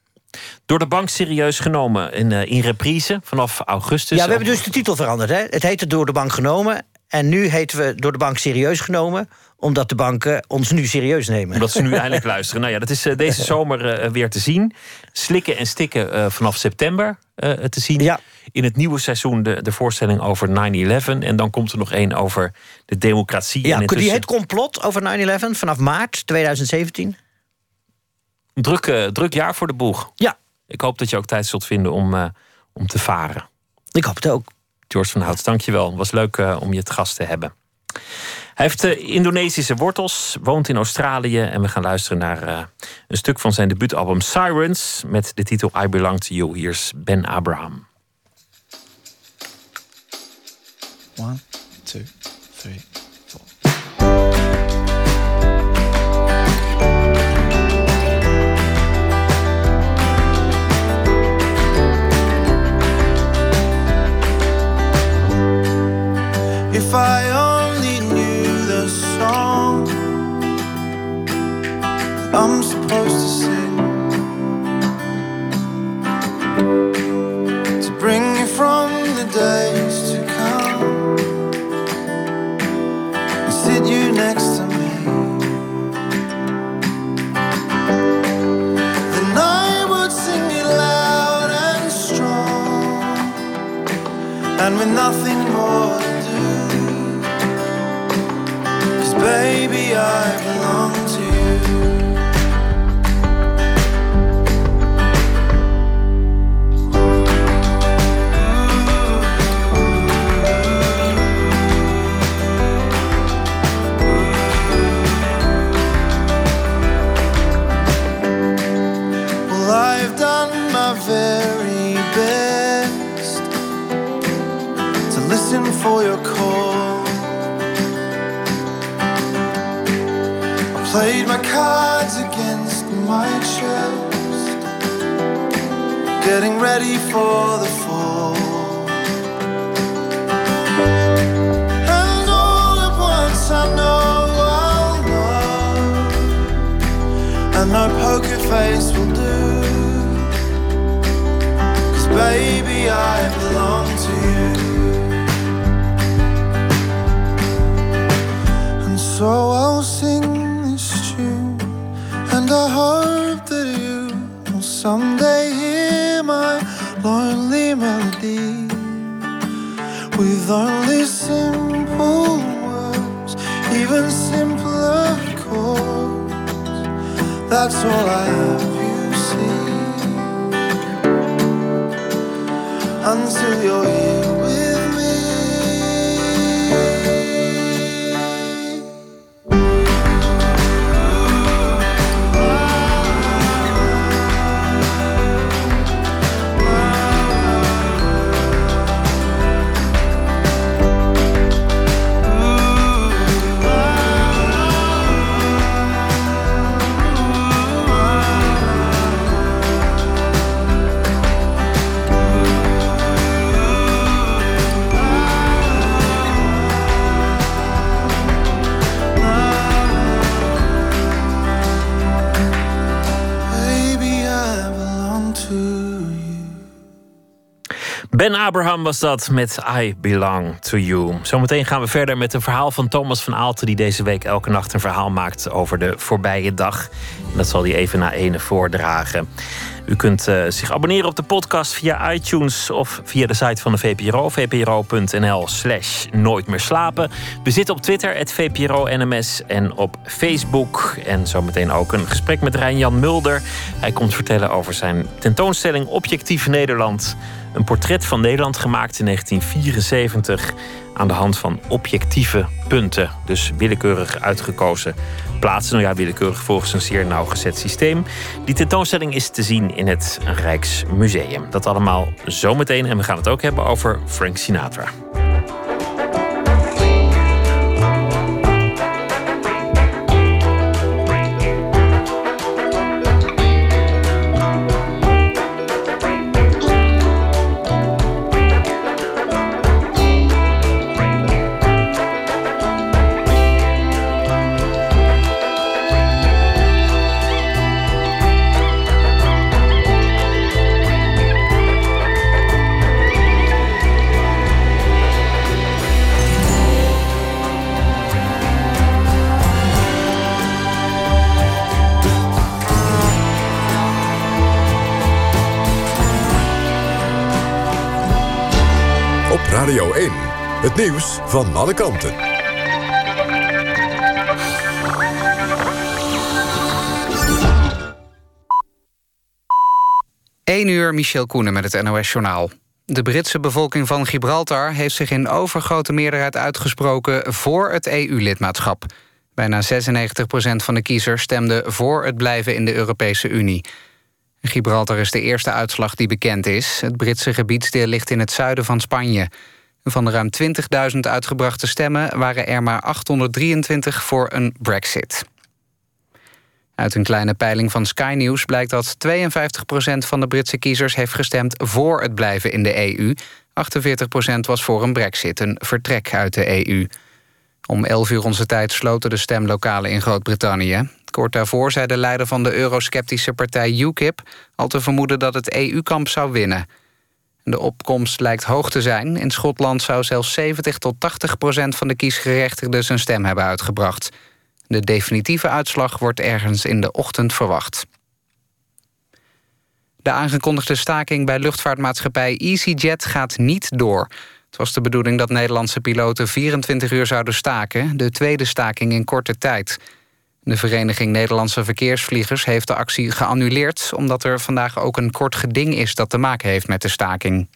[SPEAKER 3] Door de bank serieus genomen in, eh, in reprise vanaf augustus.
[SPEAKER 4] Ja, we hebben dus de titel veranderd. Hè? Het heette Door de Bank genomen. En nu heten we Door de Bank serieus genomen. Omdat de banken ons nu serieus nemen.
[SPEAKER 3] Omdat ze nu eindelijk luisteren. Nou ja, dat is eh, deze zomer eh, weer te zien. Slikken en stikken eh, vanaf september te zien.
[SPEAKER 4] Ja.
[SPEAKER 3] In het nieuwe seizoen de, de voorstelling over 9-11. En dan komt er nog één over de democratie.
[SPEAKER 4] Ja, die heet Complot over 9-11 vanaf maart 2017.
[SPEAKER 3] Druk, druk jaar voor de boeg.
[SPEAKER 4] Ja,
[SPEAKER 3] Ik hoop dat je ook tijd zult vinden om, om te varen.
[SPEAKER 4] Ik hoop het ook.
[SPEAKER 3] George van Hout, dankjewel. Was leuk uh, om je te gast te hebben. Hij heeft uh, Indonesische wortels, woont in Australië... en we gaan luisteren naar uh, een stuk van zijn debuutalbum Sirens... met de titel I Belong to You. Hier is Ben Abraham.
[SPEAKER 6] One, two, If I only knew the song I'm supposed to sing To bring you from the days to come And sit you next to me. Then I would sing it loud and strong And with nothing I belong
[SPEAKER 3] was dat met I Belong to You. Zometeen gaan we verder met een verhaal van Thomas van Aalten... die deze week elke nacht een verhaal maakt over de voorbije dag. En dat zal hij even na ene voordragen. U kunt uh, zich abonneren op de podcast via iTunes of via de site van de VPRO. vpro.nl slash nooit meer slapen. We zitten op Twitter, het VPRO-NMS en op Facebook. En zometeen ook een gesprek met Rijn-Jan Mulder. Hij komt vertellen over zijn tentoonstelling Objectief Nederland... Een portret van Nederland gemaakt in 1974 aan de hand van objectieve punten. Dus willekeurig uitgekozen plaatsen. Nou ja, willekeurig volgens een zeer nauwgezet systeem. Die tentoonstelling is te zien in het Rijksmuseum. Dat allemaal zometeen. En we gaan het ook hebben over Frank Sinatra.
[SPEAKER 2] Het nieuws van alle kanten.
[SPEAKER 1] 1 uur, Michel Koenen met het NOS-journaal. De Britse bevolking van Gibraltar heeft zich in overgrote meerderheid uitgesproken voor het EU-lidmaatschap. Bijna 96% van de kiezers stemde voor het blijven in de Europese Unie. Gibraltar is de eerste uitslag die bekend is. Het Britse gebiedsdeel ligt in het zuiden van Spanje. Van de ruim 20.000 uitgebrachte stemmen waren er maar 823 voor een brexit. Uit een kleine peiling van Sky News blijkt dat 52% van de Britse kiezers heeft gestemd voor het blijven in de EU. 48% was voor een brexit, een vertrek uit de EU. Om 11 uur onze tijd sloten de stemlokalen in Groot-Brittannië. Kort daarvoor zei de leider van de eurosceptische partij UKIP... al te vermoeden dat het EU-kamp zou winnen. De opkomst lijkt hoog te zijn. In Schotland zou zelfs 70 tot 80 procent van de kiesgerechtigden zijn stem hebben uitgebracht. De definitieve uitslag wordt ergens in de ochtend verwacht. De aangekondigde staking bij luchtvaartmaatschappij EasyJet gaat niet door. Het was de bedoeling dat Nederlandse piloten 24 uur zouden staken... de tweede staking in korte tijd. De Vereniging Nederlandse Verkeersvliegers heeft de actie geannuleerd... omdat er vandaag ook een kort geding is dat te maken heeft met de staking.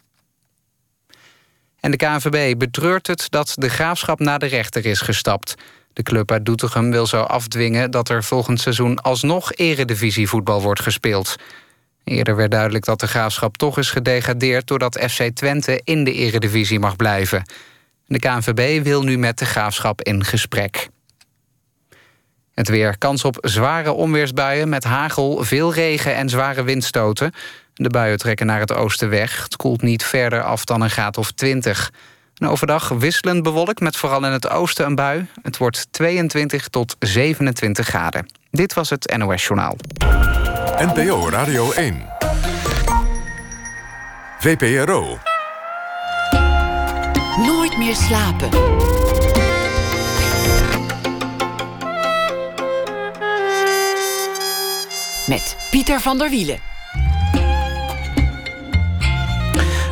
[SPEAKER 1] En de KNVB betreurt het dat de graafschap naar de rechter is gestapt. De club uit Doetinchem wil zo afdwingen dat er volgend seizoen alsnog eredivisievoetbal wordt gespeeld. Eerder werd duidelijk dat de graafschap toch is gedegradeerd doordat FC Twente in de eredivisie mag blijven. De KNVB wil nu met de graafschap in gesprek. Het weer. Kans op zware onweersbuien met hagel, veel regen en zware windstoten. De buien trekken naar het oosten weg. Het koelt niet verder af dan een graad of 20. En overdag wisselend bewolkt met vooral in het oosten een bui. Het wordt 22 tot 27 graden. Dit was het NOS Journaal.
[SPEAKER 2] NPO Radio 1. VPRO.
[SPEAKER 7] Nooit meer slapen. Met Pieter van der Wielen.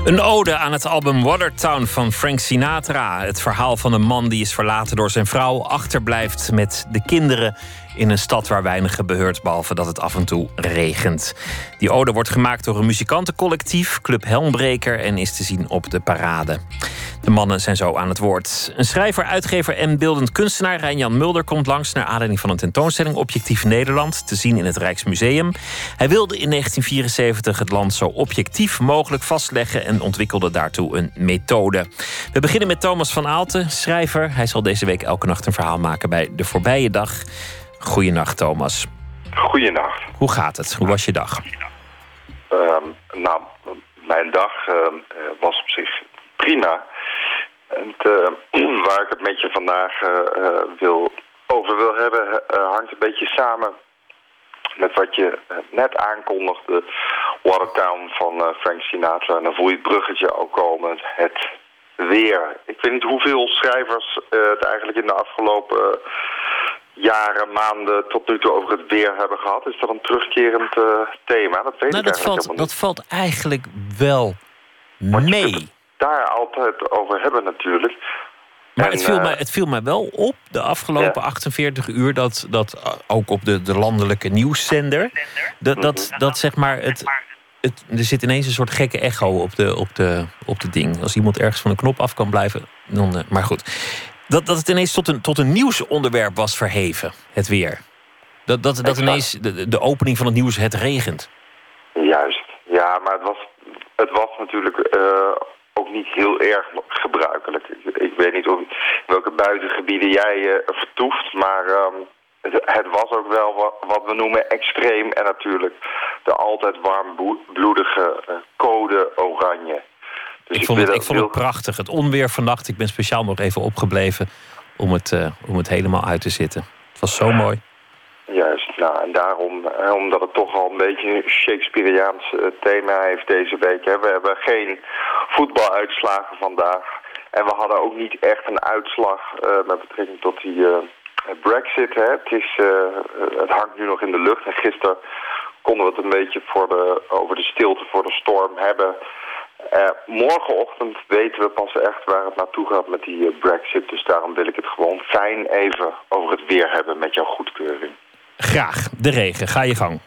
[SPEAKER 3] Een ode aan het album Watertown van Frank Sinatra. Het verhaal van een man die is verlaten door zijn vrouw, achterblijft met de kinderen in een stad waar weinig beheert, behalve dat het af en toe regent. Die ode wordt gemaakt door een muzikantencollectief, Club Helmbreker, en is te zien op de parade. De mannen zijn zo aan het woord. Een schrijver, uitgever en beeldend kunstenaar, Rijn-Jan Mulder, komt langs naar aanleiding van een tentoonstelling Objectief Nederland, te zien in het Rijksmuseum. Hij wilde in 1974 het land zo objectief mogelijk vastleggen en ontwikkelde daartoe een methode. We beginnen met Thomas van Aalten, schrijver. Hij zal deze week elke nacht een verhaal maken bij De Voorbije Dag. Goeienacht, Thomas.
[SPEAKER 8] Goeienacht.
[SPEAKER 3] Hoe gaat het? Hoe was je dag?
[SPEAKER 8] Ehm, nou, mijn dag ehm, eh, was op zich prima. En eh, waar ik het met je vandaag eh, eh, wil, over wil hebben, hangt een beetje samen met wat je net aankondigde. Watertown van Frank Sinatra. En dan voel je het bruggetje ook komen. Het weer. Ik weet niet hoeveel schrijvers het eigenlijk in de afgelopen jaren, maanden tot nu toe over het weer hebben gehad. Is dat een terugkerend eh, thema? Dat weet
[SPEAKER 3] Nou,
[SPEAKER 8] ik
[SPEAKER 3] dat valt, dat valt eigenlijk wel
[SPEAKER 8] Want je
[SPEAKER 3] mee.
[SPEAKER 8] het daar altijd over hebben natuurlijk.
[SPEAKER 3] Maar
[SPEAKER 8] En,
[SPEAKER 3] het viel,
[SPEAKER 8] eh,
[SPEAKER 3] mij, het viel mij wel op de afgelopen
[SPEAKER 8] Ja.
[SPEAKER 3] 48 uur dat, dat eh, ook op de, de landelijke nieuwszender. Dat, dat,
[SPEAKER 8] Mhm.
[SPEAKER 3] dat zeg maar. Het, het, er zit ineens een soort gekke echo op de, op, de, op de ding. Als iemand ergens van een knop af kan blijven. Dan, maar goed. Dat, dat het ineens tot een, tot een nieuwsonderwerp was verheven, het weer. Dat, dat, dat ineens de, de opening van het nieuws het regent.
[SPEAKER 8] Juist, ja, maar het was, het was natuurlijk eh, ook niet heel erg gebruikelijk. Ik, ik weet niet of, welke buitengebieden jij eh, vertoeft, maar ehm, het, het was ook wel wat, wat we noemen extreem en natuurlijk de altijd warmbloedige eh, code oranje. Dus
[SPEAKER 3] ik vond, het, ik vond het prachtig. Het onweer vannacht. Ik ben speciaal nog even opgebleven om het, eh, om het helemaal uit te zitten. Het was zo mooi.
[SPEAKER 8] Juist, nou en daarom, eh, omdat het toch al een beetje een Shakespeareaans eh, thema heeft deze week. Hè. We hebben geen voetbaluitslagen vandaag. En we hadden ook niet echt een uitslag met betrekking tot die brexit. Hè. Het, is, het hangt nu nog in de lucht. En gisteren konden we het een beetje voor de, over de stilte voor de storm hebben. Eh, morgenochtend weten we pas echt waar het naartoe gaat met die eh, brexit. Dus daarom wil ik het gewoon fijn even over het weer hebben met jouw goedkeuring.
[SPEAKER 3] Graag. De regen. Ga je gang.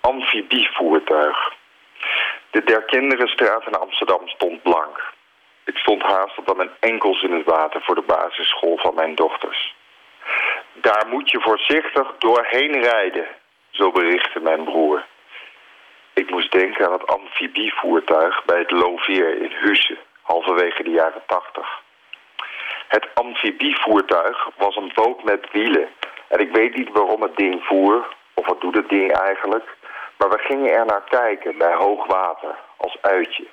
[SPEAKER 8] amfibievoertuig. De Derkinderenstraat in Amsterdam stond blank. Ik stond haast tot aan mijn enkels in het water voor de basisschool van mijn dochters. Daar moet je voorzichtig doorheen rijden, zo berichtte mijn broer. Ik moest denken aan het amfibievoertuig bij het Lovier in Husse, halverwege de jaren tachtig. Het amfibievoertuig was een boot met wielen. En ik weet niet waarom het ding voer, of wat doet het ding eigenlijk. Maar we gingen er naar kijken bij hoog water, als uitje.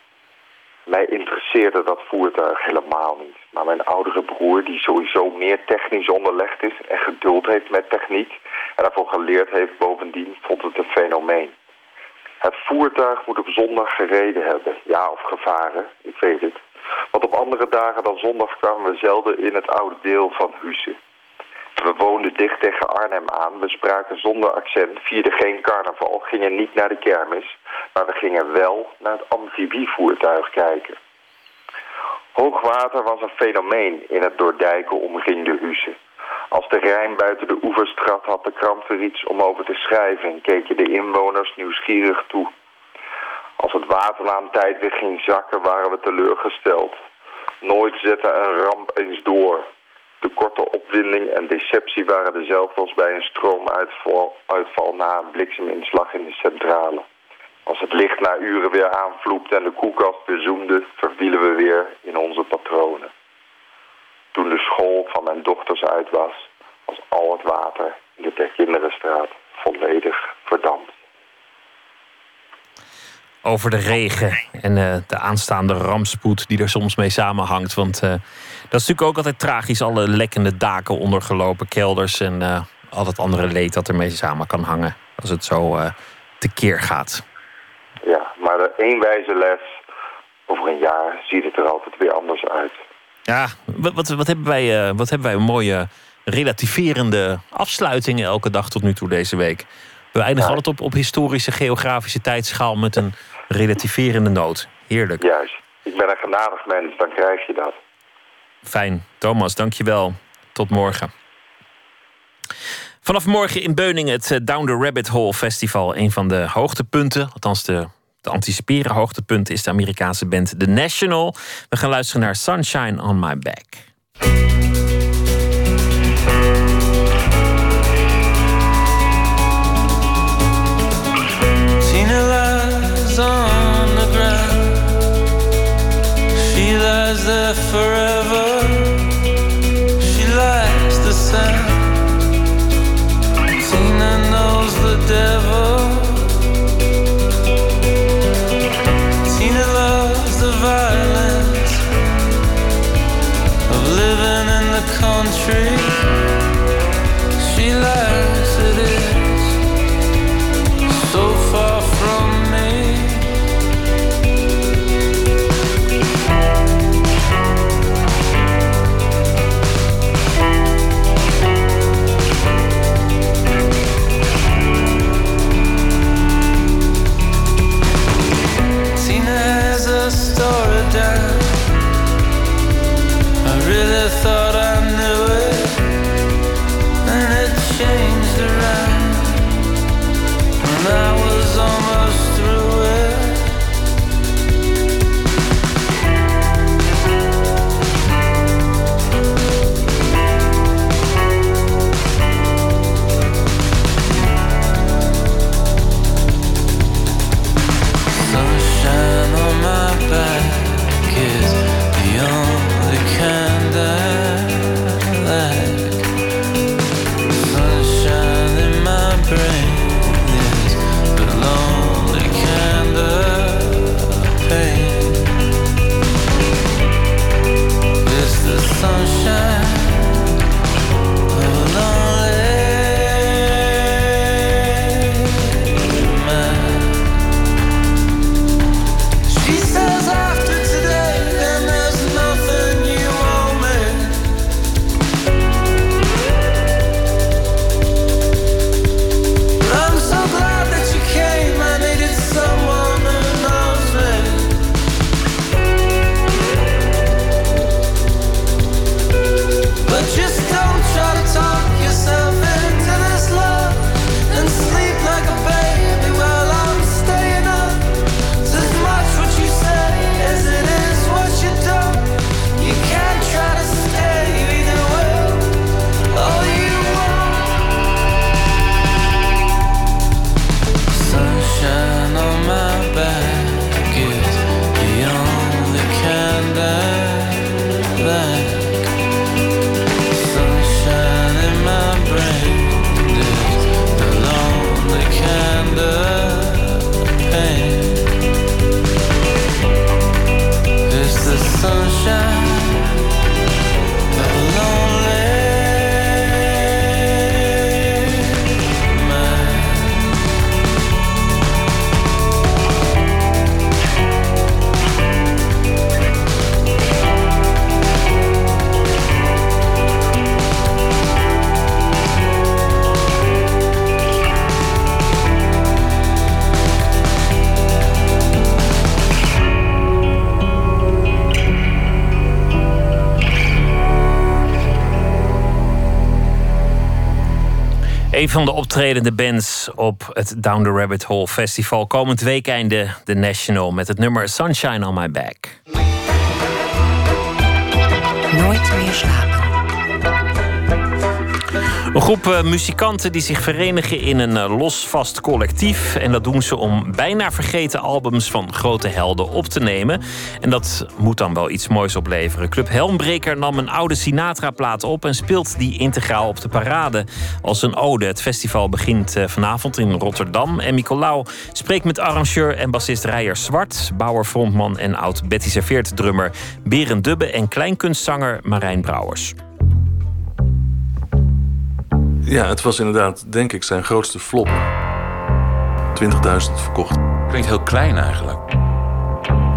[SPEAKER 8] Mij interesseerde dat voertuig helemaal niet. Maar mijn oudere broer, die sowieso meer technisch onderlegd is... en geduld heeft met techniek en daarvoor geleerd heeft bovendien... vond het een fenomeen. Het voertuig moet op zondag gereden hebben. Ja, of gevaren, ik weet het. Want op andere dagen dan zondag kwamen we zelden in het oude deel van Husse. We woonden dicht tegen Arnhem aan. We spraken zonder accent, vierden geen carnaval, gingen niet naar de kermis. Maar we gingen wel naar het amfibievoertuig kijken. Hoogwater was een fenomeen in het door dijken omringde Husse. Als de Rijn buiten de oevers trad, had de krant er iets om over te schrijven... en keken de inwoners nieuwsgierig toe. Als het waternaamtijd weer ging zakken, waren we teleurgesteld. Nooit zette een ramp eens door. De korte opwinding en deceptie waren dezelfde als bij een stroomuitval uitval na een blikseminslag in de centrale. Als het licht na uren weer aanvloepte en de koelkast weer zoemde, vervielen we weer in onze patronen. Toen de school van mijn dochters uit was, was al het water in de Terkinderenstraat volledig verdampt.
[SPEAKER 3] Over de regen en eh, de aanstaande rampspoed die er soms mee samenhangt. Want eh, dat is natuurlijk ook altijd tragisch. Alle lekkende daken, ondergelopen kelders en eh, al het andere leed dat ermee samen kan hangen. Als het zo tekeer gaat.
[SPEAKER 8] Ja, maar één wijze les, over een jaar ziet het er altijd weer anders uit.
[SPEAKER 3] Ja, wat, wat, wat, hebben wij, eh, wat hebben wij een mooie relativerende afsluitingen elke dag tot nu toe deze week. We eindigen
[SPEAKER 8] Ja.
[SPEAKER 3] altijd op, op historische, geografische tijdschaal met een relativerende noot. Heerlijk.
[SPEAKER 8] Juist. Ik ben een genadig mens, dan krijg je dat.
[SPEAKER 3] Fijn. Thomas, dankjewel. Tot morgen. Vanaf morgen in Beuningen het eh, Down the Rabbit Hole Festival. Een van de hoogtepunten, althans de anticiperen hoogtepunt... is de Amerikaanse band The National. We gaan luisteren naar Sunshine on My Back.
[SPEAKER 6] Forever.
[SPEAKER 3] Een van de optredende bands op het Down the Rabbit Hole Festival. Komend weekende de National met het nummer Sunshine on My Back.
[SPEAKER 7] Nooit meer slapen.
[SPEAKER 3] Een groep eh, muzikanten die zich verenigen in een eh, los vast collectief. En dat doen ze om bijna vergeten albums van grote helden op te nemen. En dat moet dan wel iets moois opleveren. Club Helmbreker nam een oude Sinatra-plaat op en speelt die integraal op de parade als een ode. Het festival begint eh, vanavond in Rotterdam. En Nicolaou spreekt met arrangeur en bassist Rijer Zwart, bouwer, frontman en oud Betty Serveert drummer Berend Dubbe en kleinkunstzanger Marijn Brouwers.
[SPEAKER 9] Ja, het was inderdaad, denk ik, zijn grootste flop. 20.000 verkocht.
[SPEAKER 10] Klinkt heel klein eigenlijk.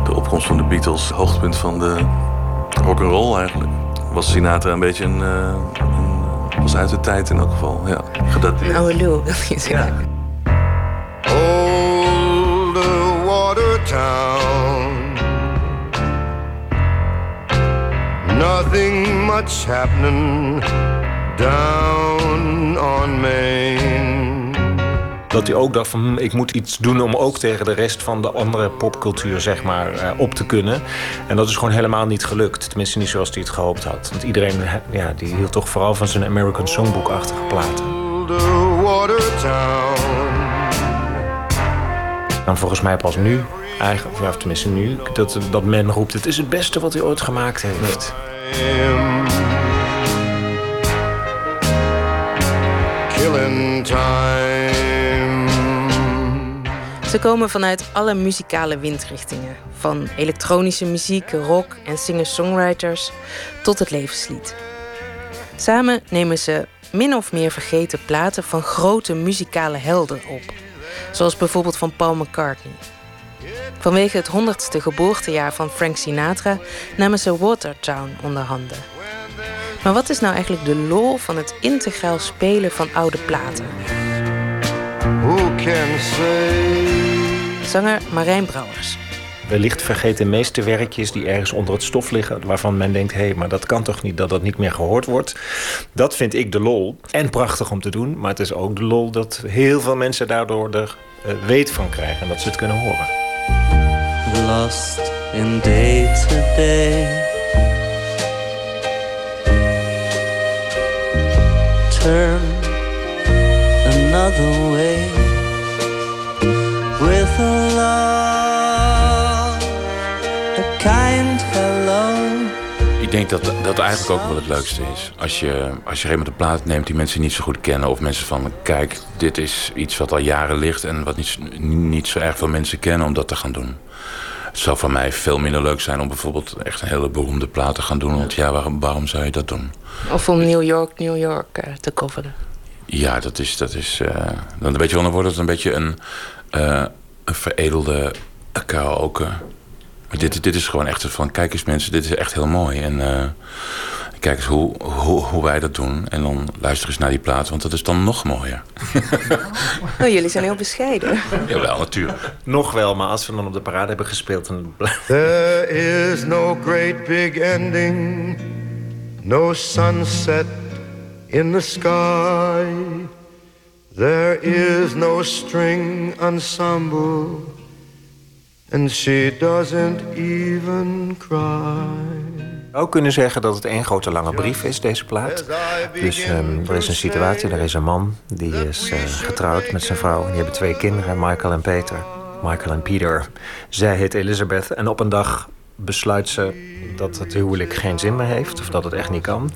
[SPEAKER 9] De opkomst van de Beatles, hoogtepunt van de rock and roll eigenlijk. Was Sinatra een beetje een, een was uit de tijd in elk geval. Ja, gedateerd.
[SPEAKER 11] Een oude lul, wil je zeggen.
[SPEAKER 6] Old Watertown. Nothing much happening down on Main.
[SPEAKER 12] Dat hij ook dacht van hm, ik moet iets doen om ook tegen de rest van de andere popcultuur zeg maar eh, op te kunnen. En dat is gewoon helemaal niet gelukt. Tenminste niet zoals hij het gehoopt had. Want iedereen ja, die hield toch vooral van zijn American Songbook-achtige platen. Dan volgens mij pas nu, eigenlijk, ja, tenminste nu, dat, dat men roept het is het beste wat hij ooit gemaakt heeft.
[SPEAKER 6] Time.
[SPEAKER 11] Ze komen vanuit alle muzikale windrichtingen. Van elektronische muziek, rock en singer-songwriters tot het levenslied. Samen nemen ze min of meer vergeten platen van grote muzikale helden op. Zoals bijvoorbeeld van Paul McCartney. Vanwege het 100ste geboortejaar van Frank Sinatra namen ze Watertown onder handen. Maar wat is nou eigenlijk de lol van het integraal spelen van oude platen?
[SPEAKER 6] Who can say?
[SPEAKER 11] Zanger Marijn Brouwers.
[SPEAKER 12] Wellicht vergeten meesterwerkjes die ergens onder het stof liggen... waarvan men denkt, hé, hey, maar dat kan toch niet dat dat niet meer gehoord wordt. Dat vind ik de lol. En prachtig om te doen, maar het is ook de lol... dat heel veel mensen daardoor er uh, weet van krijgen en dat ze het kunnen horen.
[SPEAKER 13] Lost in day to day Turn another way With a love, a kind hello
[SPEAKER 10] Ik denk dat dat eigenlijk ook wel het leukste is. Als je, als je een plaat neemt die mensen niet zo goed kennen... of mensen van, kijk, dit is iets wat al jaren ligt... en wat niet, niet zo erg veel mensen kennen om dat te gaan doen. Het zou voor mij veel minder leuk zijn om bijvoorbeeld echt een hele beroemde plaat te gaan doen. Want ja, waarom, waarom zou je dat doen?
[SPEAKER 11] Of om New York, New York uh, te coveren.
[SPEAKER 10] Ja, dat is... Dat is uh, dan, weet je wel, dan wordt het een beetje een, uh, een veredelde karaoke... Maar dit, dit is gewoon echt van, kijk eens mensen, dit is echt heel mooi. En kijk eens hoe, hoe, hoe, wij dat doen. En dan luister eens naar die plaat, want dat is dan nog mooier.
[SPEAKER 11] Oh, jullie zijn heel bescheiden.
[SPEAKER 10] Jawel, natuurlijk.
[SPEAKER 12] Nog wel, maar als we dan op de parade hebben gespeeld... Dan...
[SPEAKER 6] There is no great big ending. No sunset in the sky. There is no string ensemble. And she doesn't even cry.
[SPEAKER 12] Ook kunnen zeggen dat het één grote lange brief is, deze plaat. Dus um, er is een situatie, er is een man die is uh, getrouwd met zijn vrouw. Die hebben twee kinderen, Michael en Peter. Michael en Peter. Zij heet Elizabeth. En op een dag besluit ze dat het huwelijk geen zin meer heeft. Of dat het echt niet kan.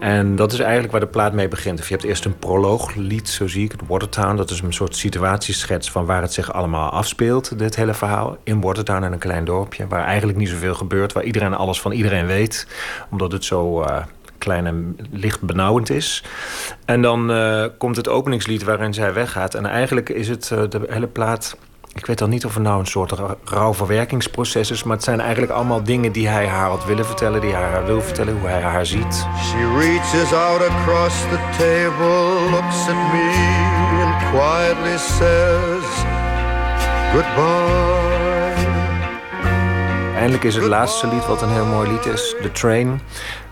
[SPEAKER 12] En dat is eigenlijk waar de plaat mee begint. Of je hebt eerst een prolooglied, zo zie ik het, Watertown. Dat is een soort situatieschets van waar het zich allemaal afspeelt, dit hele verhaal. In Watertown, in een klein dorpje, waar eigenlijk niet zoveel gebeurt. Waar iedereen alles van iedereen weet. Omdat het zo... Uh, klein en licht benauwend is. En dan uh, komt het openingslied waarin zij weggaat. En eigenlijk is het uh, de hele plaat ik weet dan niet of het nou een soort rouwverwerkingsproces is... maar het zijn eigenlijk allemaal dingen die hij haar had willen vertellen... die hij haar wil vertellen, hoe hij haar ziet.
[SPEAKER 6] She reaches out across the table, looks at me and quietly says goodbye.
[SPEAKER 12] Eindelijk is het laatste lied wat een heel mooi lied is, The Train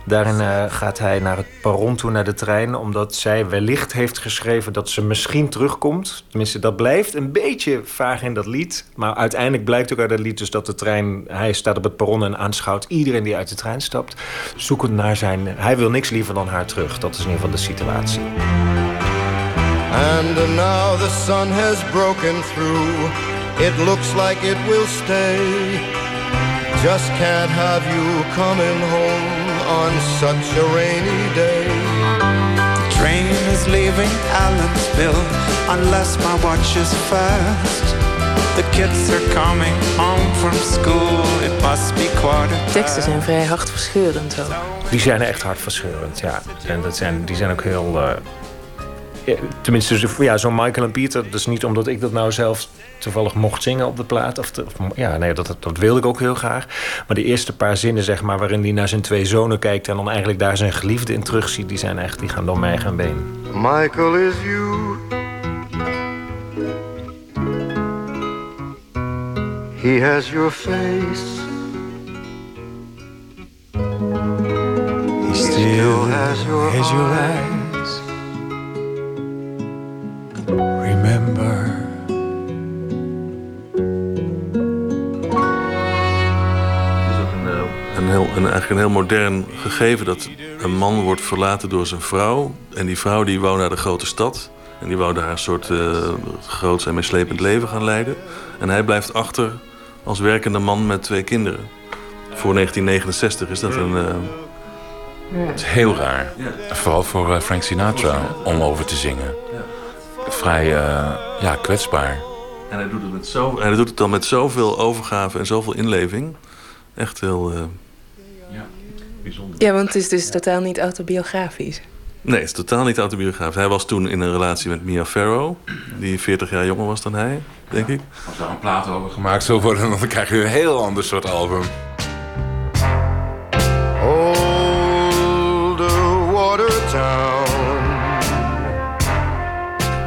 [SPEAKER 12] Daarin eh, gaat hij naar het perron toe, naar de trein... omdat zij wellicht heeft geschreven dat ze misschien terugkomt. Tenminste, dat blijft een beetje vaag in dat lied. Maar uiteindelijk blijkt ook uit dat lied dus dat de trein... hij staat op het perron en aanschouwt iedereen die uit de trein stapt... zoekend naar zijn... hij wil niks liever dan haar terug. Dat is in ieder geval de situatie.
[SPEAKER 6] And now the sun has broken through. It looks like it will stay. Just can't have you coming home on such a rainy day.
[SPEAKER 14] The train is leaving Allensville unless my watch is fast. The kids are coming home from school. It must be quarter.
[SPEAKER 11] Teksten zijn vrij hartverscheurend ook.
[SPEAKER 12] Die zijn echt hartverscheurend, ja. En dat zijn, die zijn ook heel... eh, ja, tenminste, ja, zo'n Michael en Peter. Dus niet omdat ik dat nou zelf toevallig mocht zingen op de plaat. Of, te- of mo- ja, nee, dat, dat, dat wilde ik ook heel graag. Maar de eerste paar zinnen, zeg maar, waarin hij naar zijn twee zonen kijkt... en dan eigenlijk daar zijn geliefde in terugziet... die zijn echt, die gaan door mij gaan been.
[SPEAKER 6] Michael is you. He has your face. He still has your
[SPEAKER 14] has your
[SPEAKER 6] eyes.
[SPEAKER 14] Remember.
[SPEAKER 9] Het is ook een, eh, een, heel, een, eigenlijk een heel modern gegeven dat een man wordt verlaten door zijn vrouw. En die vrouw die wou naar de grote stad. En die wou daar een soort uh, groots en meeslepend leven gaan leiden. En hij blijft achter als werkende man met twee kinderen. Voor 1969 is dat een... eh,
[SPEAKER 10] Het is heel raar. Vooral voor Frank Sinatra om over te zingen. Vrij eh, ja, kwetsbaar.
[SPEAKER 9] En hij doet, het met zo, hij doet het dan met zoveel overgave en zoveel inleving. Echt heel eh, bijzonder.
[SPEAKER 11] Ja, want het is dus totaal niet autobiografisch.
[SPEAKER 9] Nee, het is totaal niet autobiografisch. Hij was toen in een relatie met Mia Farrow, die 40 jaar jonger was dan hij, denk ik.
[SPEAKER 10] Als er een plaat over gemaakt zou worden, dan krijg je een heel ander soort album.
[SPEAKER 6] Older Watertown.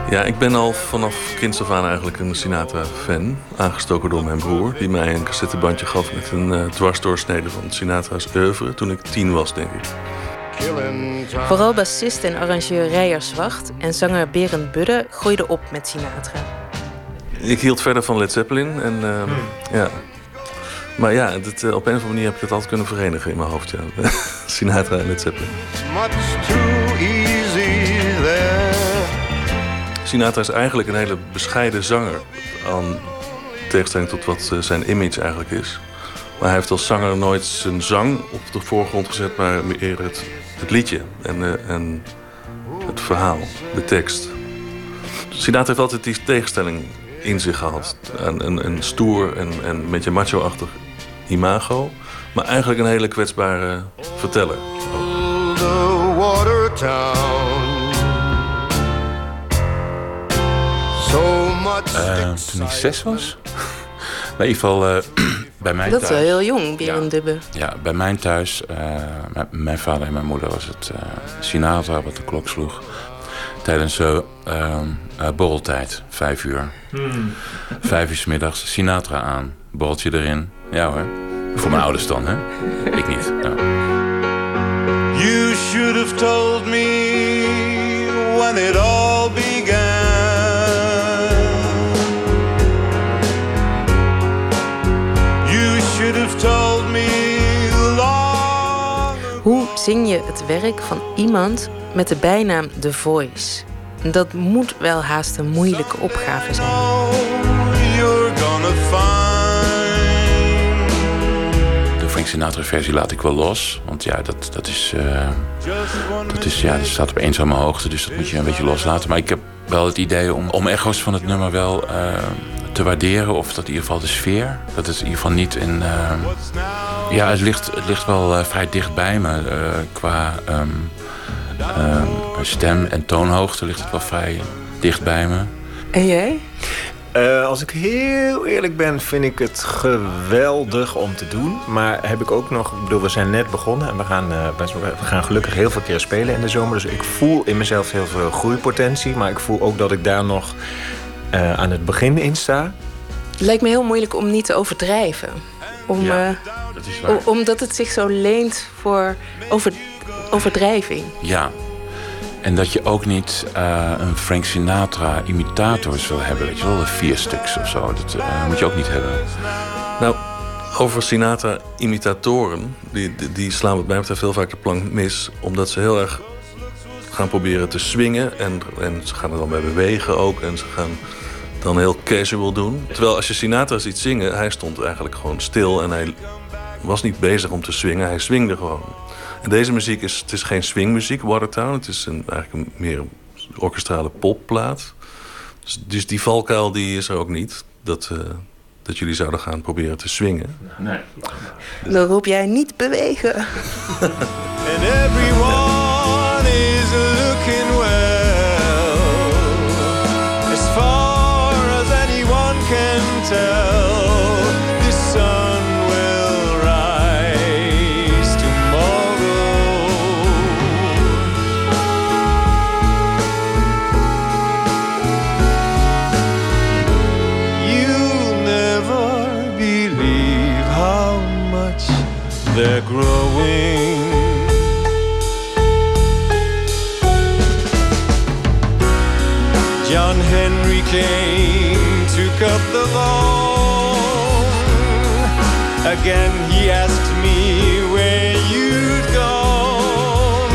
[SPEAKER 9] Ja, ik ben al vanaf kinds af aan eigenlijk een Sinatra-fan. Aangestoken door mijn broer, die mij een cassettebandje gaf met een eh, dwarsdoorsnede van Sinatra's oeuvre toen ik tien was, denk ik.
[SPEAKER 11] Vooral bassist en arrangeur Rijer Zwacht en zanger Berend Budde groeiden op met Sinatra.
[SPEAKER 9] Ik hield verder van Led Zeppelin en ehm, ja. Maar ja, eh, op een of andere manier heb ik het altijd kunnen verenigen in mijn hoofd. Ja. Sinatra en Led Zeppelin. Sinatra is eigenlijk een hele bescheiden zanger. Aan tegenstelling tot wat eh, zijn image eigenlijk is. Maar hij heeft als zanger nooit zijn zang op de voorgrond gezet, maar meer het, het liedje en, eh, en het verhaal, de tekst. Sinatra heeft altijd die tegenstelling in zich gehad. Een, een, stoer en, en een beetje macho-achtig imago, maar eigenlijk een hele kwetsbare verteller.
[SPEAKER 10] Eh, toen ik zes was. Maar in ieder geval eh, bij mij
[SPEAKER 11] Dat is wel heel jong, Berend Dubbe.
[SPEAKER 10] Ja, bij mijn thuis, eh, met mijn vader en mijn moeder was het eh, Sinatra wat de klok sloeg. Tijdens eh, ehm, eh, borreltijd, vijf uur.
[SPEAKER 14] Hmm.
[SPEAKER 10] Vijf uur 's middags, Sinatra aan, borreltje erin. Ja hoor, voor mijn ouders dan, hè? Ik niet. Ja.
[SPEAKER 6] You should have told me when it all
[SPEAKER 11] Zing je het werk van iemand met de bijnaam The Voice? Dat moet wel haast een moeilijke opgave zijn.
[SPEAKER 10] De Frank Sinatra versie laat ik wel los. Want ja, dat, dat is... eh, dat is, ja, dat staat op eenzame hoogte, dus dat moet je een beetje loslaten. Maar ik heb wel het idee om, om echo's van het nummer wel eh, te waarderen. Of dat in ieder geval de sfeer. Dat het in ieder geval niet in... eh, ja, het ligt, het ligt wel eh, vrij dicht bij me. eh, qua ehm, ehm, stem en toonhoogte ligt het wel vrij dicht bij me.
[SPEAKER 11] En jij?
[SPEAKER 12] Eh, als ik heel eerlijk ben, vind ik het geweldig om te doen. Maar heb ik ook nog... Ik bedoel, we zijn net begonnen en we gaan, eh, we gaan gelukkig heel veel keer spelen in de zomer. Dus ik voel in mezelf heel veel groeipotentie. Maar ik voel ook dat ik daar nog eh, aan het begin in sta.
[SPEAKER 11] Het lijkt me heel moeilijk om niet te overdrijven. Om,
[SPEAKER 12] Ja,
[SPEAKER 11] eh,
[SPEAKER 12] dat is waar.
[SPEAKER 11] omdat het zich zo leent voor over overdrijving.
[SPEAKER 10] Ja. En dat je ook niet eh, een Frank Sinatra imitator wil hebben. Weet je wel, vier stuks of zo. Dat moet je ook niet hebben.
[SPEAKER 9] Nou, over Sinatra-imitatoren, die, die, die slaan wat mij betreft heel vaak de plank mis. Omdat ze heel erg gaan proberen te swingen. En, en ze gaan er dan bij bewegen ook. En ze gaan dan heel casual doen. Terwijl als je Sinatra ziet zingen, hij stond eigenlijk gewoon stil. En hij was niet bezig om te swingen, hij swingde gewoon. En deze muziek is, het is geen swingmuziek, Watertown. Het is een, eigenlijk een meer orkestrale popplaat. Dus, dus die valkuil die is er ook niet. Dat, uh, dat jullie zouden gaan proberen te swingen.
[SPEAKER 10] Nee.
[SPEAKER 11] Dan roep jij niet bewegen.
[SPEAKER 15] And everyone came, took up the loan. Again, he asked me where you'd gone.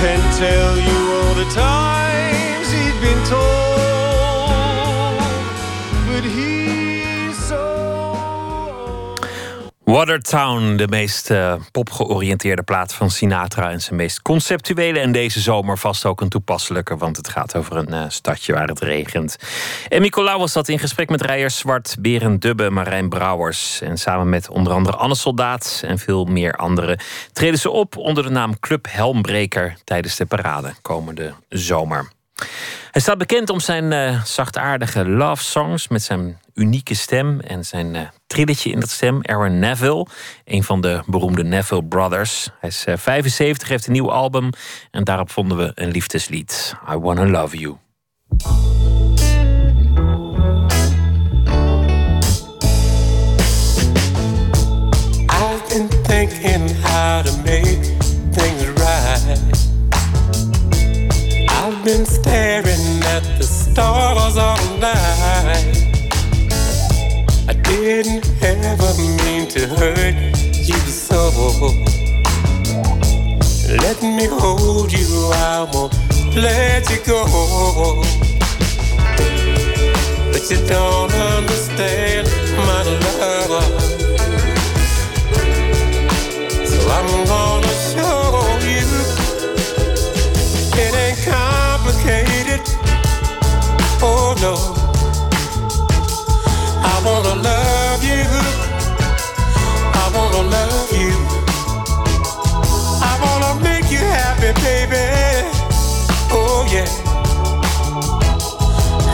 [SPEAKER 15] Can tell you all the times he'd been told, but he's
[SPEAKER 3] Watertown, de meest uh, popgeoriënteerde plaat van Sinatra en zijn meest conceptuele. En deze zomer vast ook een toepasselijke, want het gaat over een uh, stadje waar het regent. En Nicolaou was dat in gesprek met Rijer Zwart, Berend Dubbe, Marijn Brouwers. En samen met onder andere Anne Soldaat en veel meer anderen treden ze op onder de naam Club Helmbreker tijdens de parade komende zomer. Hij staat bekend om zijn uh, zachtaardige love songs met zijn unieke stem en zijn uh, trilletje in dat stem. Aaron Neville, een van de beroemde Neville Brothers. Hij is uh, 75, heeft een nieuw album en daarop vonden we een liefdeslied. I Wanna Love You.
[SPEAKER 16] I've been thinking been staring at the stars all night. I didn't ever mean to hurt you so. Let me hold you, I won't let you go. But you don't understand my love. So I'm gonna I wanna love you. I wanna love you. I wanna make you happy, baby. Oh yeah.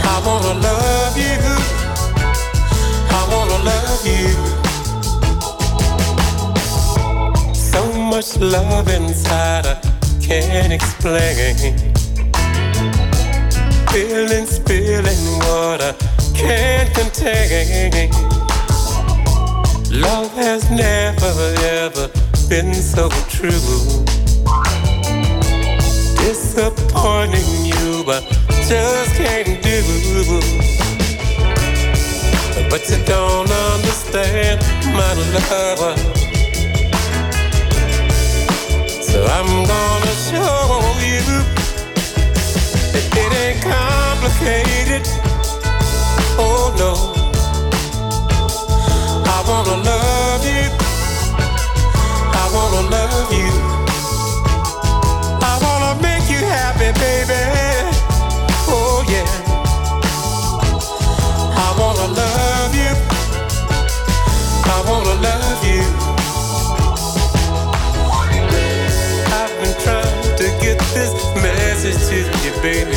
[SPEAKER 16] I wanna love you. I wanna love you. So much love inside, I can't explain. Feeling, spilling water can't contain. Love has never ever been so true. Disappointing you, I just can't do. But you don't understand my love. So I'm gonna show you that it complicated. Oh no, I wanna love you. I wanna love you. I wanna make you happy, baby. Oh yeah. I wanna love you. I wanna love you. I've been trying to get this message to you, baby,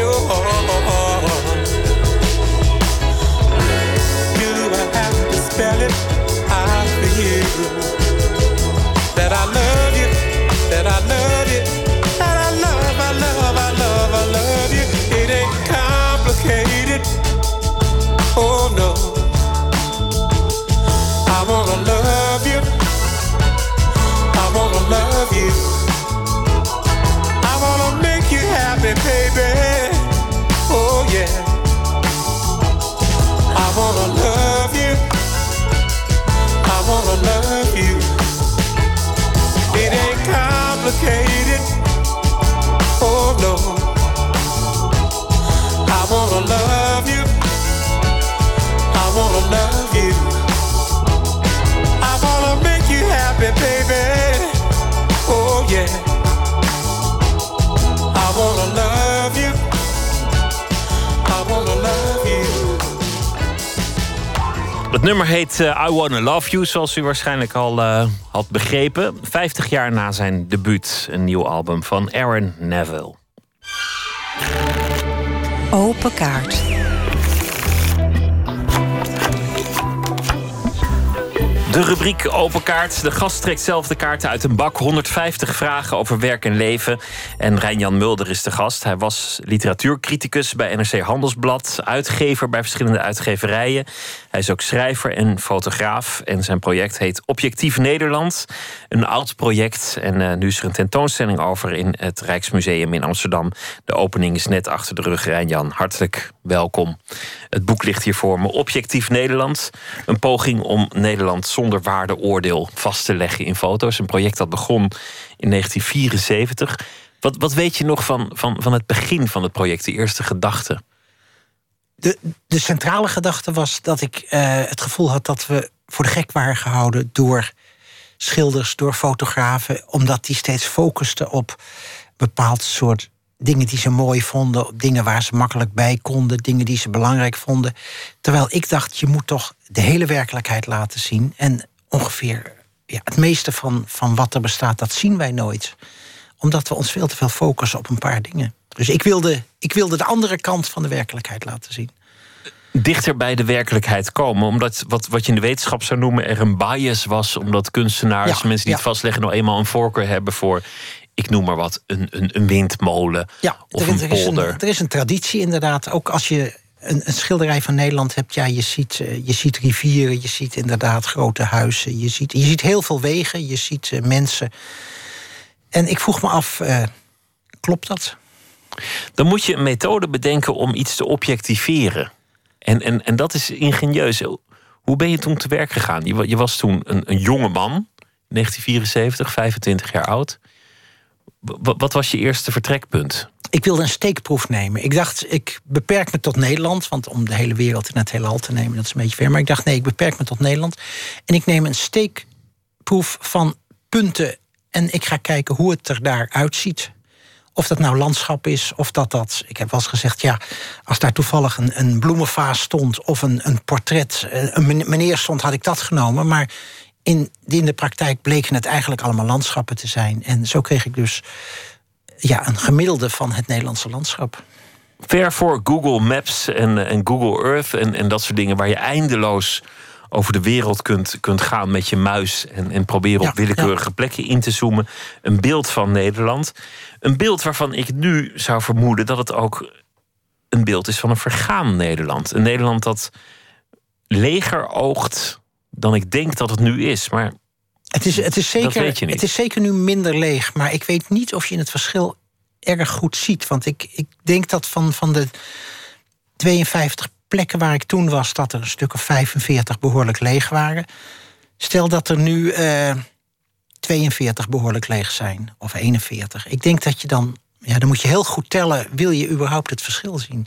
[SPEAKER 16] open
[SPEAKER 3] Het nummer heet eh, I Wanna Love You, zoals u waarschijnlijk al eh, had begrepen. 50 jaar na zijn debuut, een nieuw album van Aaron Neville.
[SPEAKER 7] Open kaart.
[SPEAKER 3] De rubriek Open Kaart. De gast trekt zelf de kaarten uit een bak. 150 vragen over werk en leven. En Rijn-Jan Mulder is de gast. Hij was literatuurcriticus bij NRC Handelsblad. Uitgever bij verschillende uitgeverijen. Hij is ook schrijver en fotograaf. En zijn project heet Objectief Nederland. Een oud project. En eh, nu is er een tentoonstelling over in het Rijksmuseum in Amsterdam. De opening is net achter de rug. Rijn-Jan, hartelijk welkom. Het boek ligt hier voor me. Objectief Nederland. Een poging om Nederland zonder waardeoordeel vast te leggen in foto's. Een project dat begon in 1974. Wat, wat weet je nog van, van, van het begin van het project, de eerste gedachten?
[SPEAKER 17] De, de centrale gedachte was dat ik eh, het gevoel had dat we voor de gek waren gehouden door schilders, door fotografen, omdat die steeds focusten op bepaald soort dingen die ze mooi vonden, dingen waar ze makkelijk bij konden, dingen die ze belangrijk vonden. Terwijl ik dacht, je moet toch de hele werkelijkheid laten zien. En ongeveer ja, het meeste van, van wat er bestaat, dat zien wij nooit. Omdat we ons veel te veel focussen op een paar dingen. Dus ik wilde, ik wilde de andere kant van de werkelijkheid laten zien.
[SPEAKER 3] dichter bij de werkelijkheid komen. Omdat wat, wat je in de wetenschap zou noemen er een bias was. Omdat kunstenaars,
[SPEAKER 17] Ja,
[SPEAKER 3] mensen die het vastleggen, nou eenmaal een voorkeur hebben voor, ik noem maar wat, een, een, een windmolen of
[SPEAKER 17] er,
[SPEAKER 3] een
[SPEAKER 17] er is een, er is een traditie inderdaad. Ook als je een, een schilderij van Nederland hebt, ja, je ziet, eh, je ziet rivieren, je ziet inderdaad grote huizen, je ziet, je ziet heel veel wegen, je ziet eh, mensen. En ik vroeg me af, eh, klopt dat?
[SPEAKER 3] Dan moet je een methode bedenken om iets te objectiveren. En, en, en dat is ingenieus. Hoe ben je toen te werk gegaan? Je, je was toen een, een jonge man, 1974, 25 jaar oud. Wa- wat was je eerste vertrekpunt?
[SPEAKER 17] Ik wilde een steekproef nemen. Ik dacht, ik beperk me tot Nederland. Want om de hele wereld in het heelal te nemen, dat is een beetje ver. Maar ik dacht, nee, ik beperk me tot Nederland. En ik neem een steekproef van punten. En ik ga kijken hoe het er daar uitziet. Of dat nou landschap is, of dat dat... Ik heb wel eens gezegd, ja, als daar toevallig een, een bloemenvaas stond... of een, een portret, eh, een men- meneer stond, had ik dat genomen. Maar in, in de praktijk bleken het eigenlijk allemaal landschappen te zijn. En zo kreeg ik dus ja, een gemiddelde van het Nederlandse landschap.
[SPEAKER 3] Ver voor Google Maps en, en Google Earth en, en dat soort dingen waar je eindeloos over de wereld kunt, kunt gaan met je muis en, en proberen op
[SPEAKER 17] Ja,
[SPEAKER 3] willekeurige plekken in te zoomen. Een beeld van Nederland. Een beeld waarvan ik nu zou vermoeden dat het ook een beeld is van een vergaan Nederland. Een Nederland dat leger oogt dan ik denk dat het nu is. Maar
[SPEAKER 17] Het is, het, is
[SPEAKER 3] Dat
[SPEAKER 17] zeker,
[SPEAKER 3] weet je niet.
[SPEAKER 17] het is zeker nu minder leeg. Maar ik weet niet of je het verschil erg goed ziet. Want ik, ik denk dat van, van de 52 plekken waar ik toen was... dat er een stuk of 45 behoorlijk leeg waren. Stel dat er nu eh 42 behoorlijk leeg zijn. Of 41. Ik denk dat je dan... Ja, dan moet je heel goed tellen. Wil je überhaupt het verschil zien?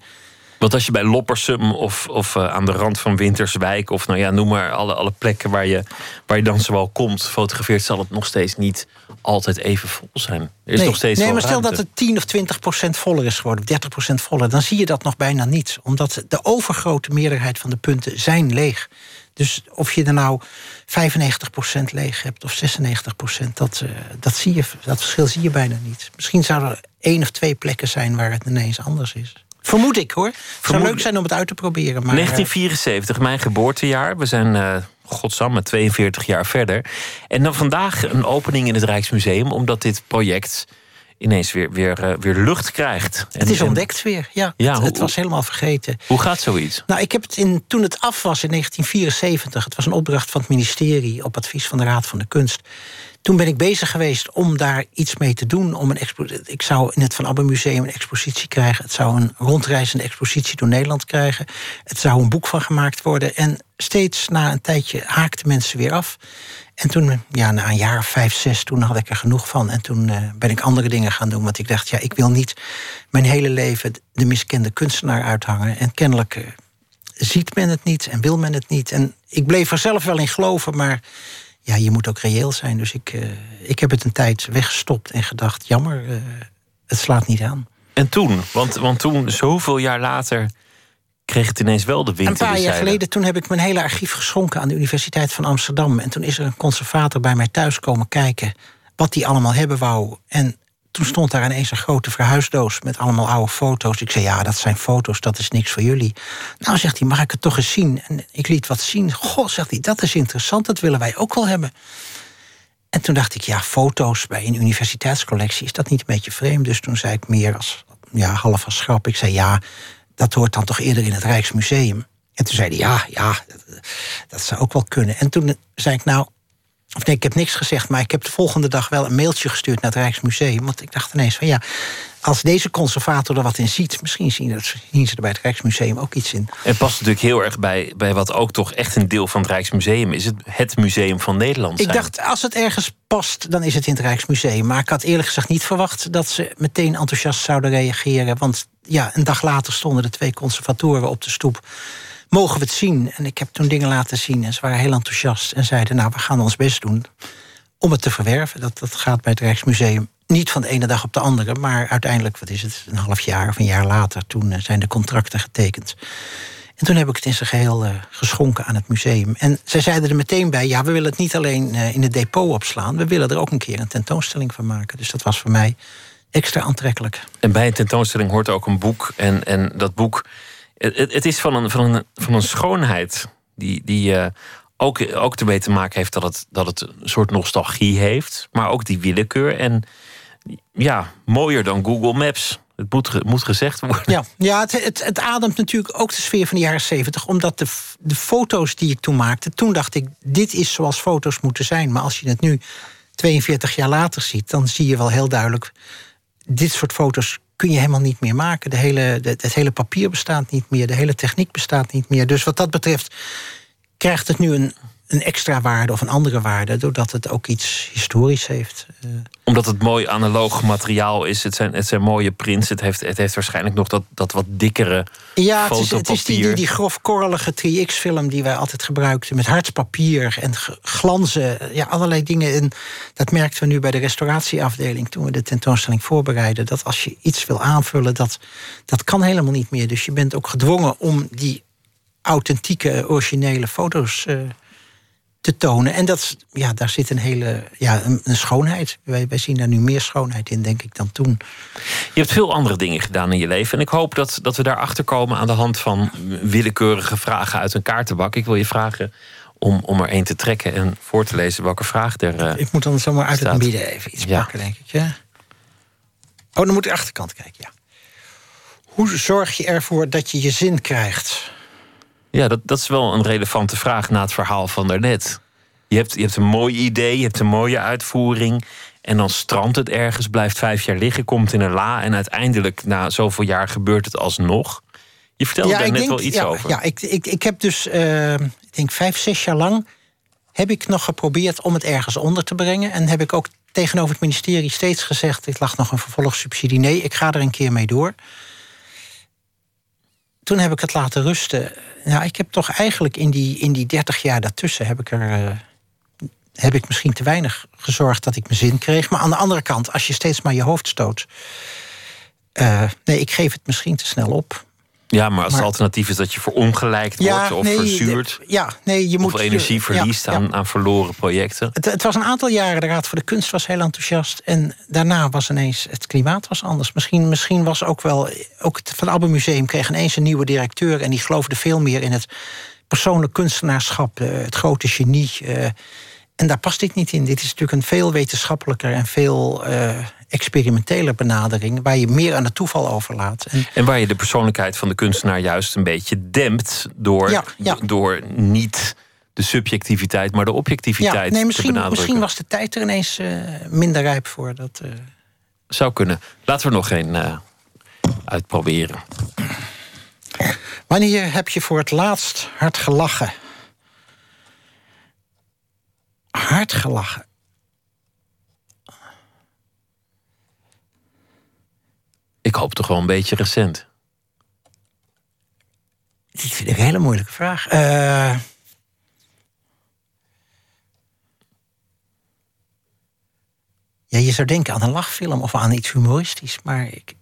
[SPEAKER 3] Want als je bij Loppersum of, of eh, aan de rand van Winterswijk... of nou ja, noem maar alle, alle plekken waar je, waar je dan zowel komt... fotografeert, zal het nog steeds niet altijd even vol zijn. Er is
[SPEAKER 17] nee,
[SPEAKER 3] nog steeds
[SPEAKER 17] nee maar stel
[SPEAKER 3] ruimte.
[SPEAKER 17] dat het 10 of 20 procent voller is geworden, of 30 procent voller, dan zie je dat nog bijna niet. Omdat de overgrote meerderheid van de punten zijn leeg. Dus of je er nou 95 procent leeg hebt of 96 procent, dat, eh, dat, zie je, dat verschil zie je bijna niet. Misschien zouden er één of twee plekken zijn waar het ineens anders is. Vermoed ik hoor. Het zou leuk zijn om het uit te proberen. Maar, eh,
[SPEAKER 3] 1974, mijn geboortejaar. We zijn, eh godsamme, 42 jaar verder. En dan vandaag een opening in het Rijksmuseum... omdat dit project ineens weer, weer, eh, weer lucht krijgt. En-
[SPEAKER 17] het is ontdekt weer. Ja,
[SPEAKER 3] Ja,
[SPEAKER 17] het,
[SPEAKER 3] hoe-
[SPEAKER 17] het was helemaal vergeten.
[SPEAKER 3] Hoe gaat zoiets?
[SPEAKER 17] Nou, ik heb het in, toen het af was in 1974, het was een opdracht van het ministerie op advies van de Raad van de Kunst. Toen ben ik bezig geweest om daar iets mee te doen. Om een ik zou in het Van Abbe Museum een expositie krijgen. Het zou een rondreizende expositie door Nederland krijgen. Het zou een boek van gemaakt worden. En steeds na een tijdje haakten mensen weer af. En toen, ja, na een jaar vijf, zes, toen had ik er genoeg van. En toen eh, ben ik andere dingen gaan doen. Want ik dacht, ja, ik wil niet mijn hele leven de miskende kunstenaar uithangen. En kennelijk eh, ziet men het niet en wil men het niet. En ik bleef er zelf wel in geloven, maar ja, je moet ook reëel zijn. Dus ik, eh, ik heb het een tijd weggestopt en gedacht, jammer, eh, het slaat niet aan.
[SPEAKER 3] En toen? Want, want toen, zoveel jaar later, kreeg het ineens wel de wind
[SPEAKER 17] Een paar jaar geleden, toen heb ik mijn hele archief geschonken aan de Universiteit van Amsterdam. En toen is er een conservator bij mij thuis komen kijken wat die allemaal hebben wou. En toen stond daar ineens een grote verhuisdoos met allemaal oude foto's. Ik zei, ja, dat zijn foto's, dat is niks voor jullie. Nou, zegt hij, mag ik het toch eens zien? En ik liet wat zien. Goh, zegt hij, dat is interessant, dat willen wij ook wel hebben. En toen dacht ik, ja, foto's bij een universiteitscollectie, is dat niet een beetje vreemd? Dus toen zei ik meer als, ja, half als grap. Ik zei, ja, dat hoort dan toch eerder in het Rijksmuseum. En toen zei hij, ja, ja, dat zou ook wel kunnen. En toen zei ik, nou, of nee, ik heb niks gezegd, maar ik heb de volgende dag wel een mailtje gestuurd naar het Rijksmuseum. Want ik dacht ineens van ja, als deze conservator er wat in ziet, misschien zien, dat, zien ze er bij het Rijksmuseum ook iets in.
[SPEAKER 3] En past natuurlijk heel erg bij, bij wat ook toch echt een deel van het Rijksmuseum is. Het, het museum van Nederland
[SPEAKER 17] Ik
[SPEAKER 3] zijn.
[SPEAKER 17] dacht, als het ergens past, dan is het in het Rijksmuseum. Maar ik had eerlijk gezegd niet verwacht dat ze meteen enthousiast zouden reageren. Want ja, een dag later stonden de twee conservatoren op de stoep. Mogen we het zien? En ik heb toen dingen laten zien en ze waren heel enthousiast. En zeiden, nou, we gaan ons best doen om het te verwerven. Dat, dat gaat bij het Rijksmuseum niet van de ene dag op de andere. Maar uiteindelijk, wat is het, een half jaar of een jaar later... toen eh, zijn de contracten getekend. En toen heb ik het in zijn geheel eh, geschonken aan het museum. En zij zeiden er meteen bij: ja, we willen het niet alleen eh, in het depot opslaan, we willen er ook een keer een tentoonstelling van maken. Dus dat was voor mij extra aantrekkelijk.
[SPEAKER 3] En bij een tentoonstelling hoort ook een boek. En, en dat boek, het, het- is van een, van een, van een schoonheid die, die eh, ook, ook ermee te maken heeft dat het, dat het een soort nostalgie heeft. Maar ook die willekeur. En ja, mooier dan Google Maps. Het moet, moet gezegd worden.
[SPEAKER 17] Ja, ja het, het, het ademt natuurlijk ook de sfeer van de jaren zeventig. Omdat de, de foto's die ik toen maakte, toen dacht ik, dit is zoals foto's moeten zijn. Maar als je het nu 42 jaar later ziet, dan zie je wel heel duidelijk, dit soort foto's kun je helemaal niet meer maken. De hele, het hele papier bestaat niet meer, de hele techniek bestaat niet meer. Dus wat dat betreft krijgt het nu een, een extra waarde of een andere waarde, doordat het ook iets historisch heeft. Eh,
[SPEAKER 3] Omdat het mooi analoog materiaal is. Het zijn, het zijn mooie prints. Het heeft, het heeft waarschijnlijk nog dat, dat wat dikkere
[SPEAKER 17] Ja, het is, het
[SPEAKER 3] fotopapier.
[SPEAKER 17] is die, die, die grofkorrelige 3X-film die wij altijd gebruikten... met hardspapier en glanzen, ja, allerlei dingen. En dat merkten we nu bij de restauratieafdeling... toen we de tentoonstelling voorbereiden... dat als je iets wil aanvullen, dat, dat kan helemaal niet meer. Dus je bent ook gedwongen om die authentieke, originele foto's... eh, te tonen. En dat, ja, daar zit een hele ja, een, een schoonheid. Wij, wij zien daar nu meer schoonheid in, denk ik, dan toen.
[SPEAKER 3] Je hebt veel andere dingen gedaan in je leven. En ik hoop dat, dat we daarachter komen aan de hand van willekeurige vragen uit een kaartenbak. Ik wil je vragen om, om er één te trekken en voor te lezen welke vraag er. eh,
[SPEAKER 17] Ik moet dan zomaar uit
[SPEAKER 3] staat.
[SPEAKER 17] het midden even iets
[SPEAKER 3] Ja.
[SPEAKER 17] pakken, denk ik. Ja? Oh, dan moet ik de achterkant kijken, ja. Hoe zorg je ervoor dat je je zin krijgt?
[SPEAKER 3] Ja, dat, dat is wel een relevante vraag na het verhaal van daarnet. Je hebt, je hebt een mooi idee, je hebt een mooie uitvoering. En dan strandt het ergens, blijft vijf jaar liggen, komt in een la. En uiteindelijk, na zoveel jaar, gebeurt het alsnog. Je vertelde daar net wel iets
[SPEAKER 17] ja,
[SPEAKER 3] over.
[SPEAKER 17] Ja, ik, ik, ik heb dus, eh, ik denk vijf, zes jaar lang... heb ik nog geprobeerd om het ergens onder te brengen. En heb ik ook tegenover het ministerie steeds gezegd... ik lag nog een vervolgssubsidie. Nee, ik ga er een keer mee door. Toen heb ik het laten rusten. Ik heb toch eigenlijk in die, in die 30 jaar daartussen... heb ik er... eh, heb ik misschien te weinig gezorgd dat ik mijn zin kreeg. Maar aan de andere kant, als je steeds maar je hoofd stoot... eh, nee, ik geef het misschien te snel op.
[SPEAKER 3] Ja, maar als
[SPEAKER 17] Maar-
[SPEAKER 3] het alternatief is dat je verongelijkt wordt of
[SPEAKER 17] nee, de- ja, nee, je moet
[SPEAKER 3] of energie verliest
[SPEAKER 17] ja.
[SPEAKER 3] aan, aan verloren projecten.
[SPEAKER 17] Het, het was een aantal jaren, de Raad voor de Kunst was heel enthousiast. En daarna was ineens, het klimaat was anders. Misschien, misschien was ook wel, ook het Van Abbe Museum kreeg ineens een nieuwe directeur... en die geloofde veel meer in het persoonlijk kunstenaarschap, eh, het grote genie. En daar past dit niet in. Dit is natuurlijk een veel wetenschappelijker en veel eh experimenteler benadering... waar je meer aan het toeval overlaat. En
[SPEAKER 3] En waar je de persoonlijkheid van de kunstenaar juist een beetje dempt door,
[SPEAKER 17] Ja, ja.
[SPEAKER 3] door niet de subjectiviteit, maar de objectiviteit
[SPEAKER 17] ja, nee,
[SPEAKER 3] te
[SPEAKER 17] misschien, misschien was de tijd er ineens eh, minder rijp voor. Dat, eh,
[SPEAKER 3] Zou kunnen. Laten we nog geen eh, uitproberen.
[SPEAKER 17] Wanneer heb je voor het laatst hard gelachen? Hard gelachen.
[SPEAKER 3] Ik hoop toch wel een beetje recent.
[SPEAKER 17] Dit vind ik een hele moeilijke vraag. Eh, ja, je zou denken aan een lachfilm of aan iets humoristisch, maar ik,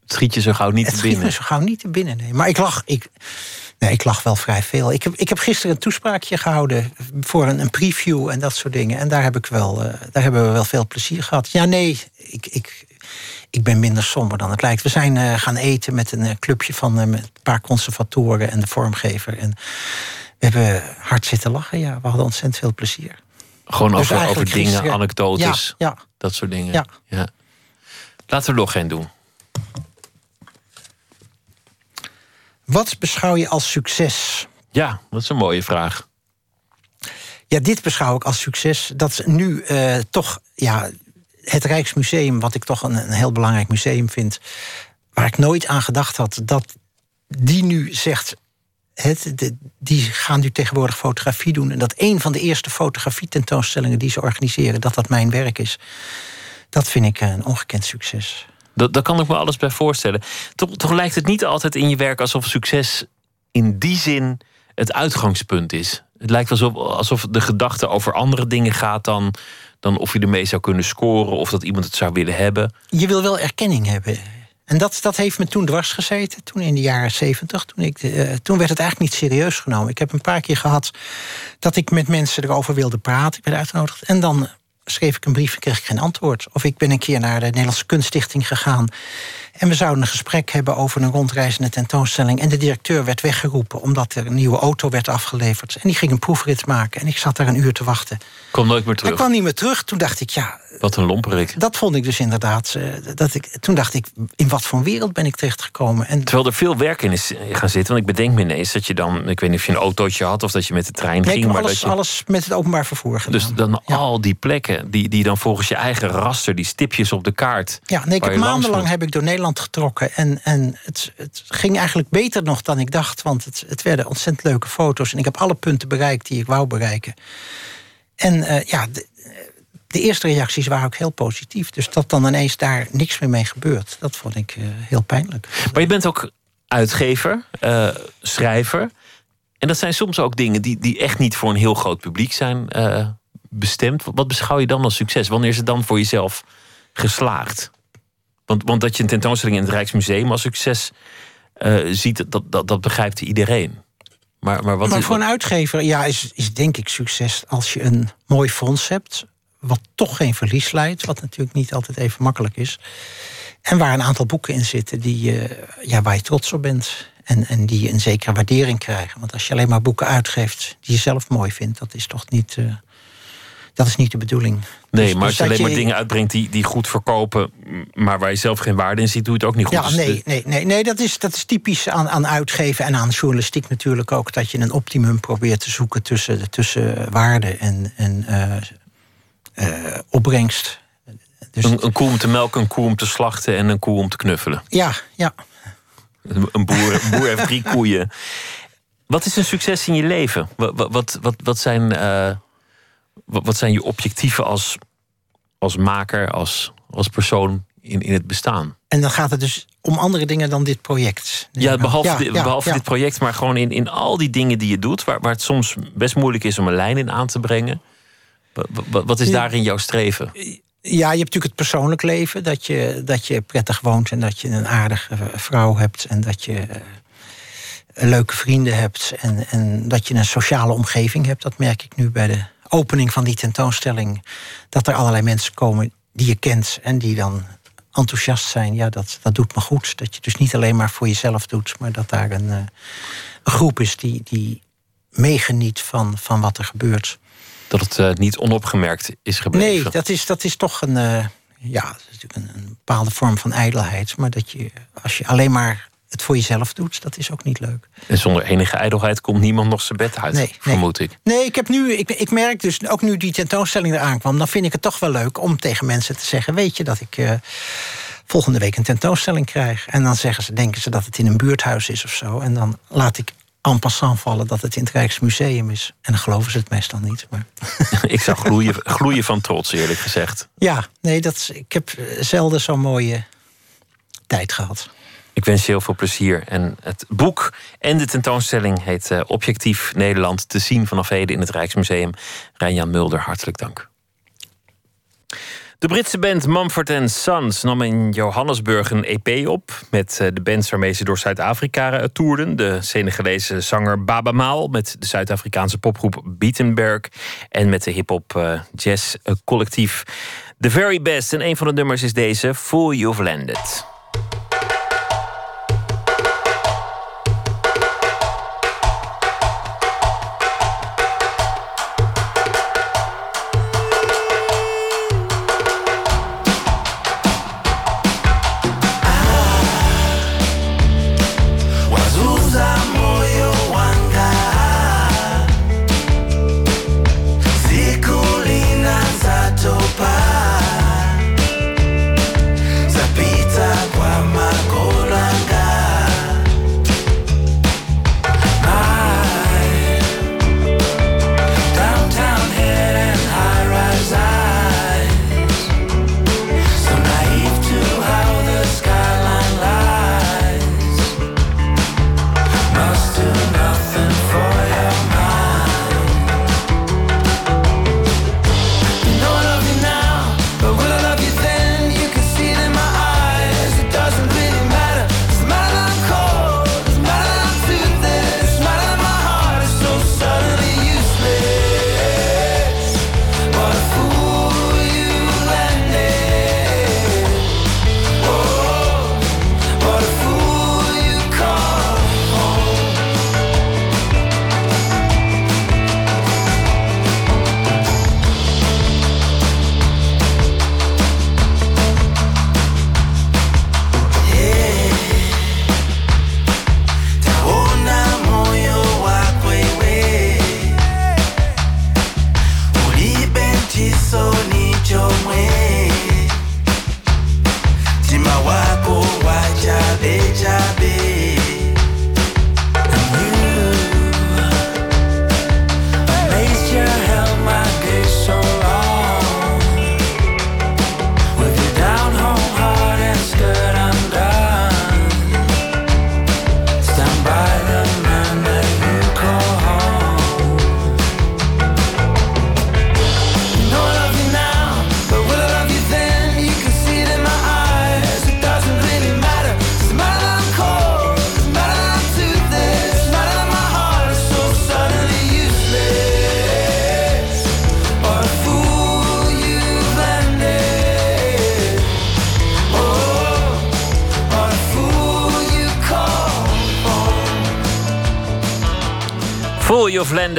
[SPEAKER 3] Het schiet je zo gauw niet
[SPEAKER 17] het
[SPEAKER 3] te
[SPEAKER 17] schiet
[SPEAKER 3] binnen.
[SPEAKER 17] me zo gauw niet te binnen. Nee. Maar ik lach, ik, nee, ik lach wel vrij veel. Ik heb, ik heb gisteren een toespraakje gehouden voor een, een preview en dat soort dingen. En daar, heb ik wel, eh, daar hebben we wel veel plezier gehad. Ja, nee, ik, ik, ik ben minder somber dan het lijkt. We zijn eh, gaan eten met een eh, clubje van met een paar conservatoren en de vormgever. En we hebben hard zitten lachen, ja. We hadden ontzettend veel plezier.
[SPEAKER 3] Gewoon
[SPEAKER 17] Dus
[SPEAKER 3] over, over dingen,
[SPEAKER 17] gisteren-
[SPEAKER 3] anekdotes,
[SPEAKER 17] Ja, ja.
[SPEAKER 3] dat soort dingen.
[SPEAKER 17] Ja.
[SPEAKER 3] Laten we er nog geen doen.
[SPEAKER 17] Wat beschouw je als succes?
[SPEAKER 3] Ja, dat is een mooie vraag.
[SPEAKER 17] Ja, dit beschouw ik als succes. Dat nu eh, toch ja, het Rijksmuseum, wat ik toch een, een heel belangrijk museum vind, waar ik nooit aan gedacht had, dat die nu zegt. Het, de- die gaan nu tegenwoordig fotografie doen. En dat een van de eerste fotografietentoonstellingen die ze organiseren, dat dat mijn werk is. Dat vind ik een ongekend succes.
[SPEAKER 3] Dat, daar kan ik me alles bij voorstellen. Toch, toch lijkt het niet altijd in je werk alsof succes in die zin het uitgangspunt is. Het lijkt alsof, alsof de gedachte over andere dingen gaat dan, dan of je ermee zou kunnen scoren of dat iemand het zou willen hebben.
[SPEAKER 17] je wil wel erkenning hebben. En dat, dat heeft me toen dwars gezeten, toen in de jaren zeventig. Toen, ik eh, toen werd het eigenlijk niet serieus genomen. Ik heb een paar keer gehad dat ik met mensen erover wilde praten. Ik werd uitgenodigd. En dan schreef ik een brief en kreeg ik geen antwoord. Of ik ben een keer naar de Nederlandse Kunststichting gegaan. En we zouden een gesprek hebben over een rondreizende tentoonstelling. En de directeur werd weggeroepen omdat er een nieuwe auto werd afgeleverd. En die ging een proefrit maken. En ik zat daar een uur te wachten.
[SPEAKER 3] Kom nooit meer terug.
[SPEAKER 17] kwam niet meer terug. Toen dacht ik, ja,
[SPEAKER 3] Wat een lomperik.
[SPEAKER 17] dat vond ik dus inderdaad. eh, dat ik, toen dacht ik, in wat voor wereld ben ik terechtgekomen? En
[SPEAKER 3] Terwijl er veel werk in is gaan zitten. Want ik bedenk me ineens dat je dan... Ik weet niet of je een autootje had of dat je met de trein
[SPEAKER 17] nee, ik
[SPEAKER 3] ging. maar
[SPEAKER 17] alles,
[SPEAKER 3] dat je,
[SPEAKER 17] alles met het openbaar vervoer gedaan.
[SPEAKER 3] dus dan al die plekken die, die dan volgens je eigen raster... die stipjes op de kaart...
[SPEAKER 17] ja, nee, ik heb maandenlang heb ik door Nederland getrokken. En, en het, het ging eigenlijk beter nog dan ik dacht. Want het, het werden ontzettend leuke foto's. En ik heb alle punten bereikt die ik wou bereiken. En eh, ja, de, de eerste reacties waren ook heel positief. Dus dat dan ineens daar niks meer mee gebeurt, dat vond ik eh, heel pijnlijk.
[SPEAKER 3] Maar je bent ook uitgever, eh, schrijver. En dat zijn soms ook dingen die, die echt niet voor een heel groot publiek zijn bestemd. Wat beschouw je dan als succes? Wanneer is het dan voor jezelf geslaagd? Want, want dat je een tentoonstelling in het Rijksmuseum als succes eh, ziet, dat, dat, dat begrijpt iedereen. Maar, maar wat
[SPEAKER 17] maar voor een uitgever ja, is, is denk ik succes als je een mooi fonds hebt. Wat toch geen verlies leidt. Wat natuurlijk niet altijd even makkelijk is. En waar een aantal boeken in zitten die, je- ja, waar je trots op bent. En, en die een zekere waardering krijgen. Want als je alleen maar boeken uitgeeft die je zelf mooi vindt, dat is toch niet, eh, dat is niet de bedoeling.
[SPEAKER 3] Nee,
[SPEAKER 17] Dus-
[SPEAKER 3] maar
[SPEAKER 17] dus
[SPEAKER 3] als je alleen maar dingen uitbrengt die, die goed verkopen, maar waar je zelf geen waarde in ziet, doe je het ook niet goed.
[SPEAKER 17] Ja,
[SPEAKER 3] Dus
[SPEAKER 17] nee, nee, nee, nee dat, is, dat is typisch aan, aan uitgeven en aan journalistiek natuurlijk ook. Dat je een optimum probeert te zoeken tussen, tussen waarde en, en eh, eh, opbrengst. Dus,
[SPEAKER 3] Een, een koe om te melken, een koe om te slachten en een koe om te knuffelen.
[SPEAKER 17] ja, ja.
[SPEAKER 3] Een boer, een boer heeft drie koeien. Wat is een succes in je leven? Wat, wat, wat, wat, zijn, eh, wat zijn je objectieven als, als maker, als, als persoon in, in het bestaan?
[SPEAKER 17] En dan gaat het dus om andere dingen dan dit project.
[SPEAKER 3] Ja, behalve,
[SPEAKER 17] Ja,
[SPEAKER 3] dit,
[SPEAKER 17] ja,
[SPEAKER 3] behalve
[SPEAKER 17] ja.
[SPEAKER 3] dit project, maar gewoon in, in al die dingen die je doet, waar, waar het soms best moeilijk is om een lijn in aan te brengen. Wat, wat, is daarin jouw streven?
[SPEAKER 17] Ja, je hebt natuurlijk het persoonlijk leven. Dat je, dat je prettig woont en dat je een aardige vrouw hebt. En dat je eh, leuke vrienden hebt. En, en dat je een sociale omgeving hebt. Dat merk ik nu bij de opening van die tentoonstelling. Dat er allerlei mensen komen die je kent en die dan enthousiast zijn. Ja, dat, dat doet me goed. Dat je dus niet alleen maar voor jezelf doet, maar dat daar een, eh, een groep is die, die meegeniet van, van wat er gebeurt.
[SPEAKER 3] Dat het eh, niet onopgemerkt is gebleven.
[SPEAKER 17] Nee, dat is, dat is toch een, eh, ja, dat is natuurlijk een, een bepaalde vorm van ijdelheid. Maar dat je, als je alleen maar het voor jezelf doet, dat is ook niet leuk.
[SPEAKER 3] En zonder enige ijdelheid komt niemand nog zijn bed uit,
[SPEAKER 17] Nee, nee.
[SPEAKER 3] vermoed ik.
[SPEAKER 17] Nee, ik, heb nu, ik, ik merk dus, ook nu die tentoonstelling eraan kwam... dan vind ik het toch wel leuk om tegen mensen te zeggen... weet je dat ik eh, volgende week een tentoonstelling krijg? En dan zeggen ze, denken ze dat het in een buurthuis is of zo. En dan laat ik en passant vallen dat het in het Rijksmuseum is. En dan geloven ze het meestal niet. Maar...
[SPEAKER 18] Ik zou gloeien, gloeien van trots, eerlijk gezegd.
[SPEAKER 17] Ja, nee, dat, ik heb zelden zo'n mooie tijd gehad.
[SPEAKER 18] Ik wens je heel veel plezier. En het boek en de tentoonstelling heet eh, Objectief Nederland. Te zien vanaf heden in het Rijksmuseum. Rijnjan Mulder, hartelijk dank. De Britse band Mumford Sons nam in Johannesburg een EP op. Met eh, de bands waarmee ze door Zuid-Afrika eh, toerden. De Senegalese zanger Baba Maal. Met de Zuid-Afrikaanse popgroep Beatenberg. En met de hip-hop jazz collectief The Very Best. En een van de nummers is deze, Full You've Landed.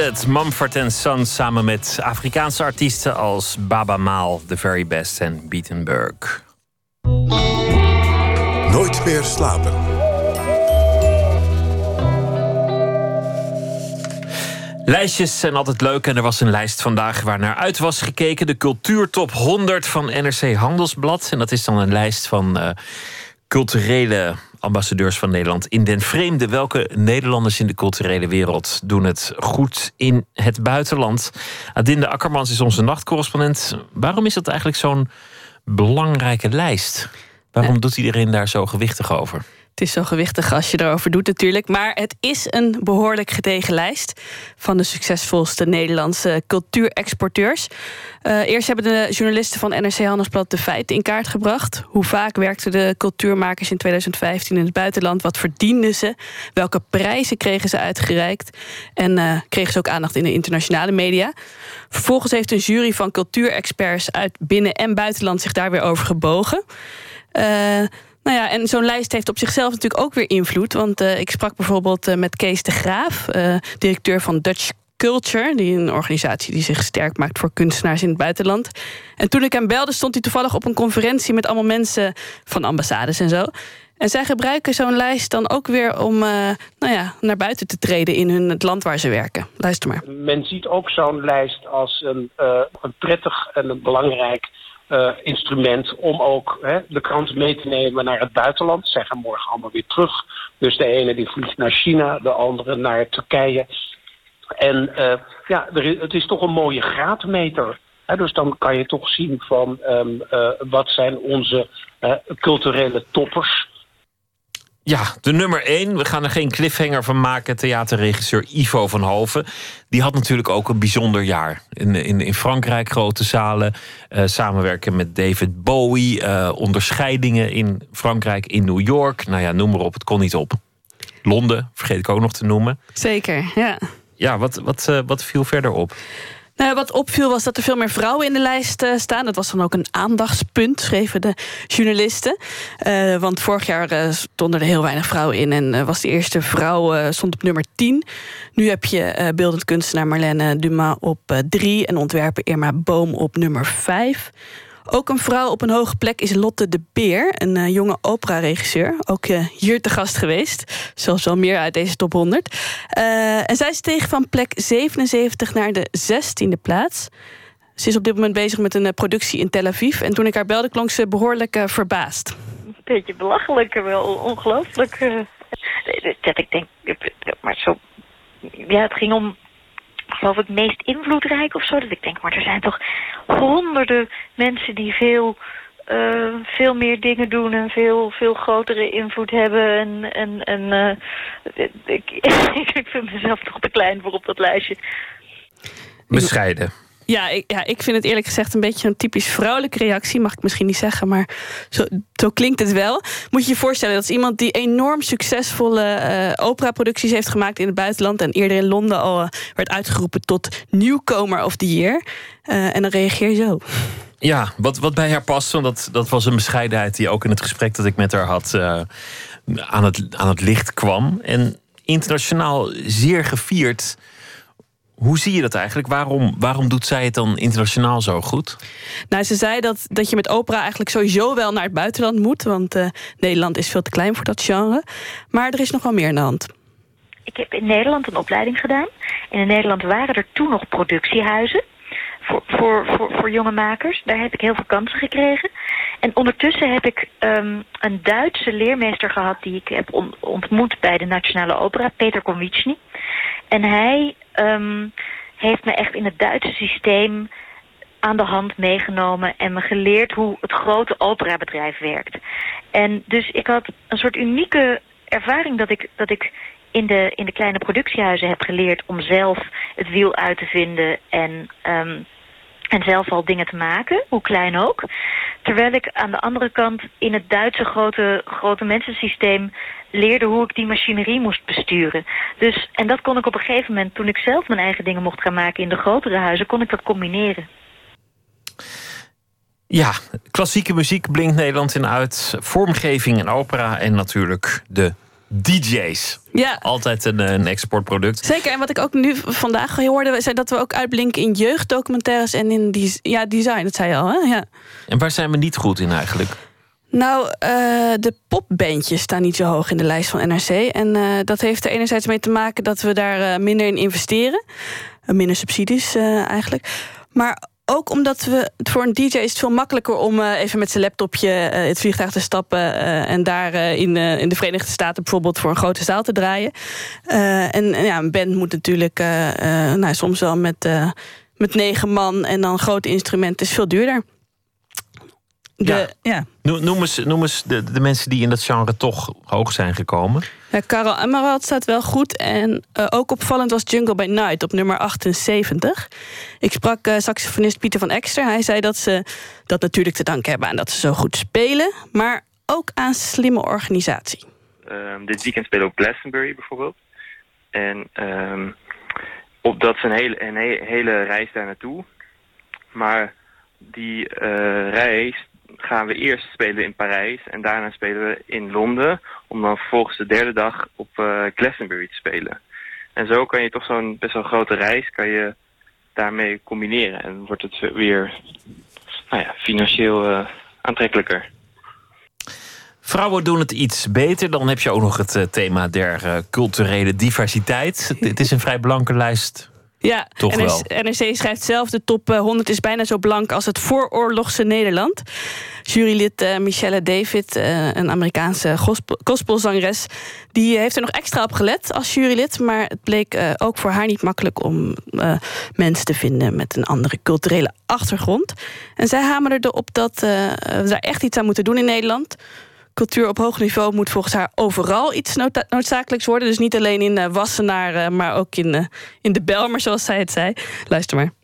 [SPEAKER 3] Landed,
[SPEAKER 18] Mumford Sons samen met Afrikaanse artiesten als Baba Maal, The Very Best en Beatenberg.
[SPEAKER 2] Nooit meer slapen.
[SPEAKER 18] Lijstjes zijn altijd leuk en er was een lijst vandaag waar naar uit was gekeken. De Cultuurtop 100 van NRC Handelsblad. En dat is dan een lijst van eh, culturele ambassadeurs van Nederland in den vreemde. Welke Nederlanders in de culturele wereld doen het goed in het buitenland? Adinde Akkermans is onze nachtcorrespondent. Waarom is dat eigenlijk zo'n belangrijke lijst? Waarom doet iedereen daar zo gewichtig over?
[SPEAKER 19] Het is zo gewichtig als je erover doet natuurlijk. Maar het is een behoorlijk gedegen lijst van de succesvolste Nederlandse cultuurexporteurs. Eh, eerst hebben de journalisten van NRC Handelsblad de feiten in kaart gebracht. Hoe vaak werkten de cultuurmakers in 2015 in het buitenland? Wat verdienden ze? Welke prijzen kregen ze uitgereikt? En eh, kregen ze ook aandacht in de internationale media? Vervolgens heeft een jury van cultuurexperts uit binnen- en buitenland zich daar weer over gebogen. Eh, nou ja, en zo'n lijst heeft op zichzelf natuurlijk ook weer invloed. Want eh, ik sprak bijvoorbeeld eh, met Kees de Graaf, eh, directeur van Dutch Culture, die een organisatie die zich sterk maakt voor kunstenaars in het buitenland. En toen ik hem belde, stond hij toevallig op een conferentie met allemaal mensen van ambassades en zo. En zij gebruiken zo'n lijst dan ook weer om nou ja, naar buiten te treden in hun, het land waar ze werken. Luister maar.
[SPEAKER 20] Men ziet ook zo'n lijst als een, een prettig en een belangrijk eh, instrument om ook hè, de kranten mee te nemen naar het buitenland. Zij gaan morgen allemaal weer terug. Dus de ene die vliegt naar China, de andere naar Turkije. En eh, ja, er het is toch een mooie graadmeter. Hè, dus dan kan je toch zien van ehm, eh, wat zijn onze culturele toppers.
[SPEAKER 3] Ja, de nummer 1. We gaan er geen cliffhanger van maken. Theaterregisseur Ivo van Hoven. Die had natuurlijk ook een bijzonder jaar. In, in, in Frankrijk grote zalen. eh, samenwerken met David Bowie. eh, onderscheidingen in Frankrijk, in New York. Nou ja, noem maar op. Het kon niet op. Londen, vergeet ik ook nog te noemen.
[SPEAKER 19] Zeker, ja.
[SPEAKER 3] Ja, wat, wat, eh, wat viel verder op?
[SPEAKER 19] Nou, wat opviel was dat er veel meer vrouwen in de lijst eh, staan. Dat was dan ook een aandachtspunt, schreven de journalisten. Eh, want vorig jaar eh, stonden er heel weinig vrouwen in. En was de eerste vrouw stond op nummer 10. Nu heb je beeldend kunstenaar Marlène Dumas op 3 en ontwerper Irma Boom op nummer 5. Ook een vrouw op een hoge plek is Lotte de Beer, een eh, jonge opera-regisseur. Ook eh, hier te gast geweest. Zelfs wel meer uit deze top 100. Eh, en zij steeg van plek 77 naar de 16e plaats. Ze is op dit moment bezig met een productie in Tel Aviv. En toen ik haar belde, klonk ze behoorlijk eh, verbaasd.
[SPEAKER 21] een beetje belachelijk, wel ongelooflijk. Dat ik denk, maar zo... Ja, het ging om, geloof ik, meest invloedrijk of zo. Dat ik denk, maar er zijn toch honderden mensen die veel, eh, veel meer dingen doen... en veel, veel grotere invloed hebben. En, en, en eh, ik, ik vind mezelf toch te klein voor op dat lijstje.
[SPEAKER 3] Bescheiden.
[SPEAKER 19] Ja ik, ja, ik vind het eerlijk gezegd een beetje een typisch vrouwelijke reactie. Mag ik misschien niet zeggen, maar zo, zo klinkt het wel. Moet je je voorstellen, dat is iemand die enorm succesvolle eh operaproducties heeft gemaakt in het buitenland. En eerder in Londen al eh, werd uitgeroepen tot Newcomer of the Year. Eh, en dan reageer je zo.
[SPEAKER 3] Ja, wat, wat bij haar past, want dat, dat was een bescheidenheid die ook in het gesprek dat ik met haar had aan, het, aan het licht kwam. En internationaal zeer gevierd. Hoe zie je dat eigenlijk? Waarom, waarom doet zij het dan internationaal zo goed?
[SPEAKER 19] Nou, ze zei dat, dat je met opera eigenlijk sowieso wel naar het buitenland moet. Want eh, Nederland is veel te klein voor dat genre. Maar er is nog wel meer aan de hand.
[SPEAKER 21] Ik heb in Nederland een opleiding gedaan. En in Nederland waren er toen nog productiehuizen voor, voor, voor, voor jonge makers. Daar heb ik heel veel kansen gekregen. En ondertussen heb ik ehm, een Duitse leermeester gehad die ik heb on- ontmoet bij de Nationale Opera, Peter Konwitschny. En hij ehm, heeft me echt in het Duitse systeem aan de hand meegenomen en me geleerd hoe het grote operabedrijf werkt. En dus ik had een soort unieke ervaring dat ik, dat ik in, de, in de kleine productiehuizen heb geleerd om zelf het wiel uit te vinden en, ehm, en zelf al dingen te maken, hoe klein ook. Terwijl ik aan de andere kant in het Duitse grote, grote mensensysteem leerde hoe ik die machinerie moest besturen. Dus, en dat kon ik op een gegeven moment, toen ik zelf mijn eigen dingen mocht gaan maken in de grotere huizen, kon ik dat combineren.
[SPEAKER 3] Ja, klassieke muziek blinkt Nederland in uit. Vormgeving en opera en natuurlijk de DJ's.
[SPEAKER 19] Ja.
[SPEAKER 3] Altijd een, eh, een exportproduct.
[SPEAKER 19] Zeker, en wat ik ook nu vandaag hoorde, zei dat we ook uitblinken in jeugddocumentaires en in die, ja, design. Dat zei je al, hè? Ja.
[SPEAKER 3] En waar zijn we niet goed in eigenlijk?
[SPEAKER 19] Nou, eh, de popbandjes staan niet zo hoog in de lijst van NRC. En eh, dat heeft er enerzijds mee te maken dat we daar minder in investeren. Minder subsidies eigenlijk. Maar ook omdat we voor een DJ is het veel makkelijker om eh, even met zijn laptopje eh, het vliegtuig te stappen eh, en daar in, in de Verenigde Staten bijvoorbeeld voor een grote zaal te draaien. En en ja, een band moet natuurlijk nou, soms wel met, met negen man en dan grote instrumenten is veel duurder. De, ja.
[SPEAKER 3] Noem, noem eens, noem eens de, de mensen die in dat genre toch hoog zijn gekomen.
[SPEAKER 19] Ja, Karel Emerald staat wel goed. En eh, ook opvallend was Jungle by Night op nummer 78. Ik sprak eh, saxofonist Pieter van Ekster. Hij zei dat ze dat natuurlijk te danken hebben aan dat ze zo goed spelen. Maar ook aan slimme organisatie.
[SPEAKER 22] Ehm, dit weekend spelen op Glastonbury bijvoorbeeld. En ehm, op, dat is een hele, een he- hele reis daar naartoe. Maar die eh, reis gaan we eerst spelen in Parijs en daarna spelen we in Londen. Om dan vervolgens de derde dag op eh, Glastonbury te spelen. En zo kan je toch zo'n best wel grote reis kan je daarmee combineren. En wordt het weer nou ja, financieel eh, aantrekkelijker.
[SPEAKER 3] Vrouwen doen het iets beter. Dan heb je ook nog het eh, thema der culturele diversiteit. Het is een vrij blanke lijst
[SPEAKER 19] Ja,
[SPEAKER 3] Toch
[SPEAKER 19] NRC,
[SPEAKER 3] wel.
[SPEAKER 19] NRC schrijft zelf: de top eh, 100 is bijna zo blank als het vooroorlogse Nederland. Jurylid eh, Michelle David, eh, een Amerikaanse gospel, gospelzangeres, die heeft er nog extra op gelet als jurylid. Maar het bleek eh, ook voor haar niet makkelijk om eh, mensen te vinden met een andere culturele achtergrond. En zij hamerde erop dat eh, we daar echt iets aan moeten doen in Nederland. Cultuur op hoog niveau moet volgens haar overal iets noodza- noodzakelijks worden. Dus niet alleen in eh, Wassenaar, eh, maar ook in, eh, in de Belmer, zoals zij het zei. Luister maar.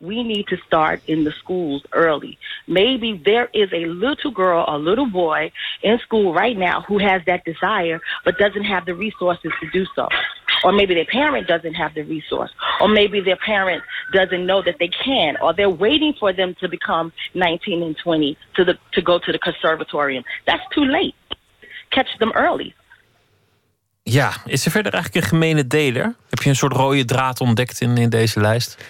[SPEAKER 23] We need to start in the schools early. Maybe there is a little girl, a little boy in school right now who has that desire but doesn't have the resources to do so. Or maybe their parent doesn't have the resource. Or maybe their parent doesn't know that they can. Or they're waiting for them to become 19 and 20 to, the, to go to the conservatorium. That's too late. Catch them early.
[SPEAKER 3] Ja, is er verder eigenlijk een gemene deler? Heb je een soort rode draad ontdekt in, in deze lijst?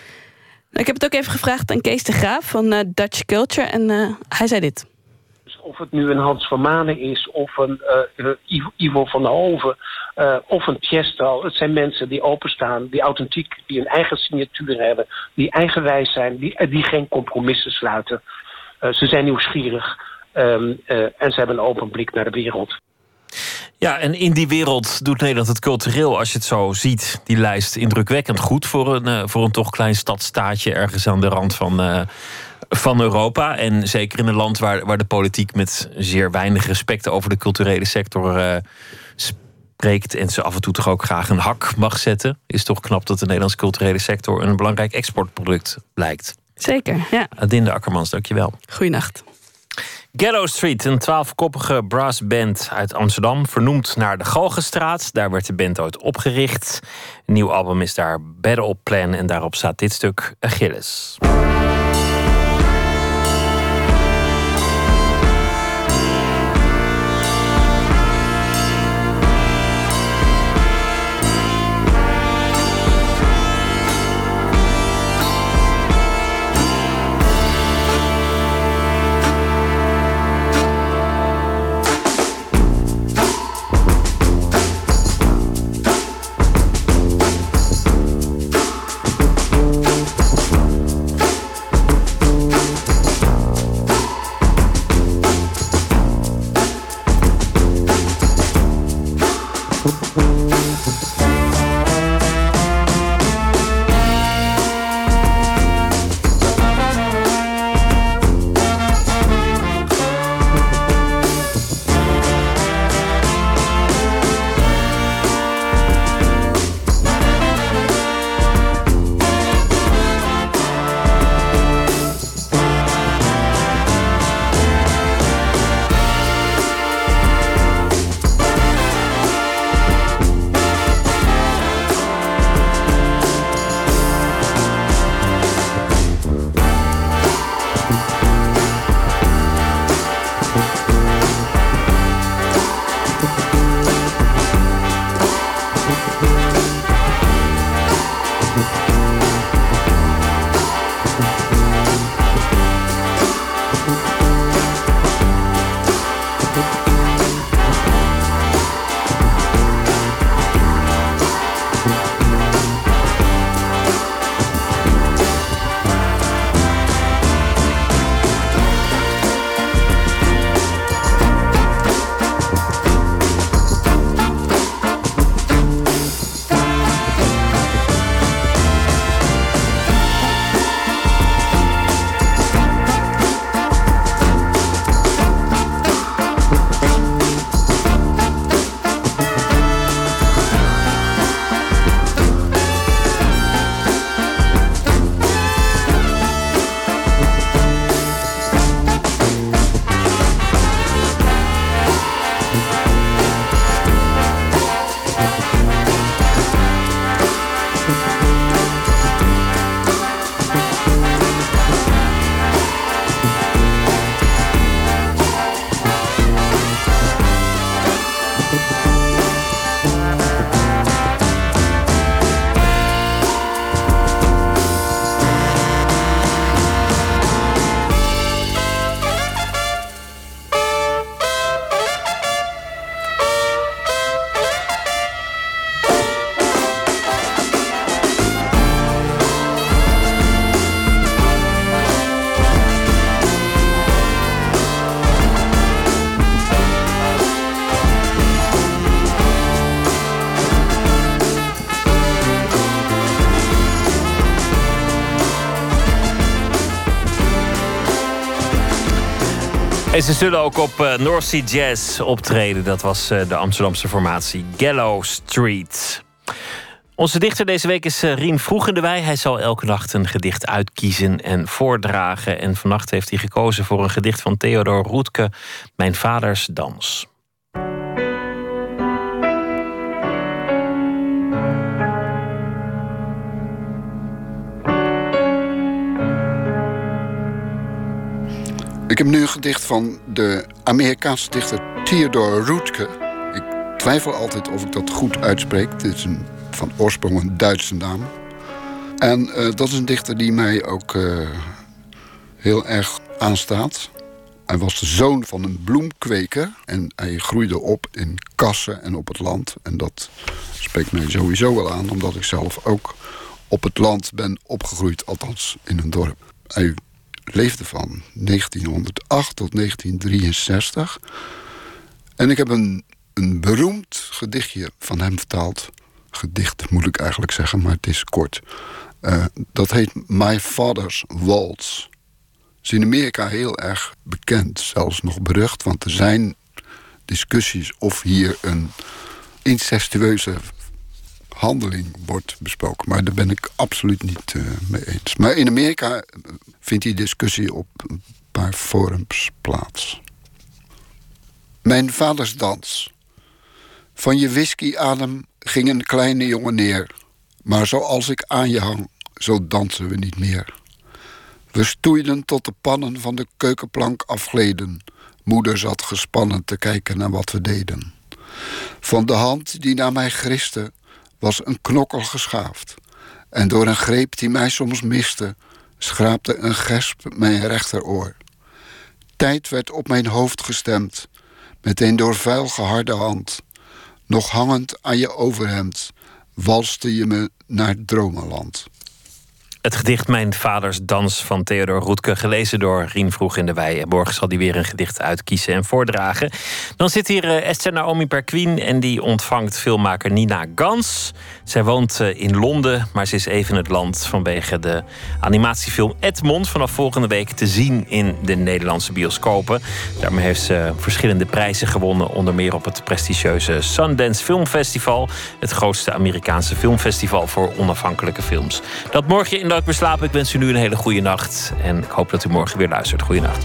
[SPEAKER 19] Ik heb het ook even gevraagd aan Kees de Graaf van eh, Dutch Culture. En eh, hij zei dit.
[SPEAKER 20] Dus of het nu een Hans van Manen is, of een eh, Ivo- van der Hoven, of een Tiesto. Het zijn mensen die openstaan, die authentiek, die een eigen signatuur hebben, die eigenwijs zijn, die, die geen compromissen sluiten. Ze zijn nieuwsgierig ehm, eh, en ze hebben een open blik naar de wereld.
[SPEAKER 3] Ja, en in die wereld doet Nederland het cultureel, als je het zo ziet, die lijst indrukwekkend goed voor een, eh, voor een toch klein stadstaatje ergens aan de rand van, eh, van Europa. En zeker in een land waar, waar de politiek met zeer weinig respect over de culturele sector eh, spreekt en ze af en toe toch ook graag een hak mag zetten. Is toch knap dat de Nederlandse culturele sector een belangrijk exportproduct blijkt.
[SPEAKER 19] Zeker, ja.
[SPEAKER 3] Adinde Akkermans, dankjewel.
[SPEAKER 19] Goeienacht.
[SPEAKER 3] Ghetto Street, een twaalfkoppige brassband uit Amsterdam, vernoemd naar de Galgenstraat. Daar werd de band ooit opgericht. Nieuw album is daar Battle Plan en daarop staat dit stuk Achilles. En ze zullen ook op uh, North Sea Jazz optreden. Dat was uh, de Amsterdamse formatie Gallow Street. Onze dichter deze week is uh, Rien Vroegendewij. Hij zal elke nacht een gedicht uitkiezen en voordragen. En vannacht heeft hij gekozen voor een gedicht van Theodor Roetke... Mijn vaders dans.
[SPEAKER 24] Ik heb nu een gedicht van de Amerikaanse dichter Theodore Roetke. Ik twijfel altijd of ik dat goed uitspreek. Het is een, van oorsprong een Duitse naam. En uh, dat is een dichter die mij ook uh, heel erg aanstaat. Hij was de zoon van een bloemkweker. En hij groeide op in kassen en op het land. En dat spreekt mij sowieso wel aan, omdat ik zelf ook op het land ben opgegroeid. Althans, in een dorp. Hij leefde van 1908 tot 1963. En ik heb een, een beroemd gedichtje van hem vertaald. Gedicht moet ik eigenlijk zeggen, maar het is kort. Uh, dat heet My Father's Waltz. is in Amerika heel erg bekend, zelfs nog berucht. Want er zijn discussies of hier een incestueuze handeling wordt besproken. Maar daar ben ik absoluut niet uh, mee eens. Maar in Amerika vindt die discussie op een paar forums plaats. Mijn vaders dans. Van je whiskyadem ging een kleine jongen neer. Maar zoals ik aan je hang, zo dansen we niet meer. We stoeiden tot de pannen van de keukenplank afgleden. Moeder zat gespannen te kijken naar wat we deden. Van de hand die naar mij griste, was een knokkel geschaafd. En door een greep die mij soms miste, schraapte een gesp mijn rechteroor. Tijd werd op mijn hoofd gestemd, met een door vuil geharde hand. Nog hangend aan je overhemd, walste je me naar dromenland.
[SPEAKER 3] Het gedicht Mijn Vaders Dans van Theodor Roetke, gelezen door Rien Vroeg in de Wei. En morgen zal hij weer een gedicht uitkiezen en voordragen. Dan zit hier uh, Esther Naomi Perquin en die ontvangt filmmaker Nina Gans. Zij woont uh, in Londen, maar ze is even het land vanwege de animatiefilm Edmond. Vanaf volgende week te zien in de Nederlandse bioscopen. Daarmee heeft ze verschillende prijzen gewonnen, onder meer op het prestigieuze Sundance Filmfestival. Het grootste Amerikaanse filmfestival voor onafhankelijke films. Dat morgen in Nooit meer slapen. Ik wens u nu een hele goede nacht. En ik hoop dat u morgen weer luistert. Goeienacht.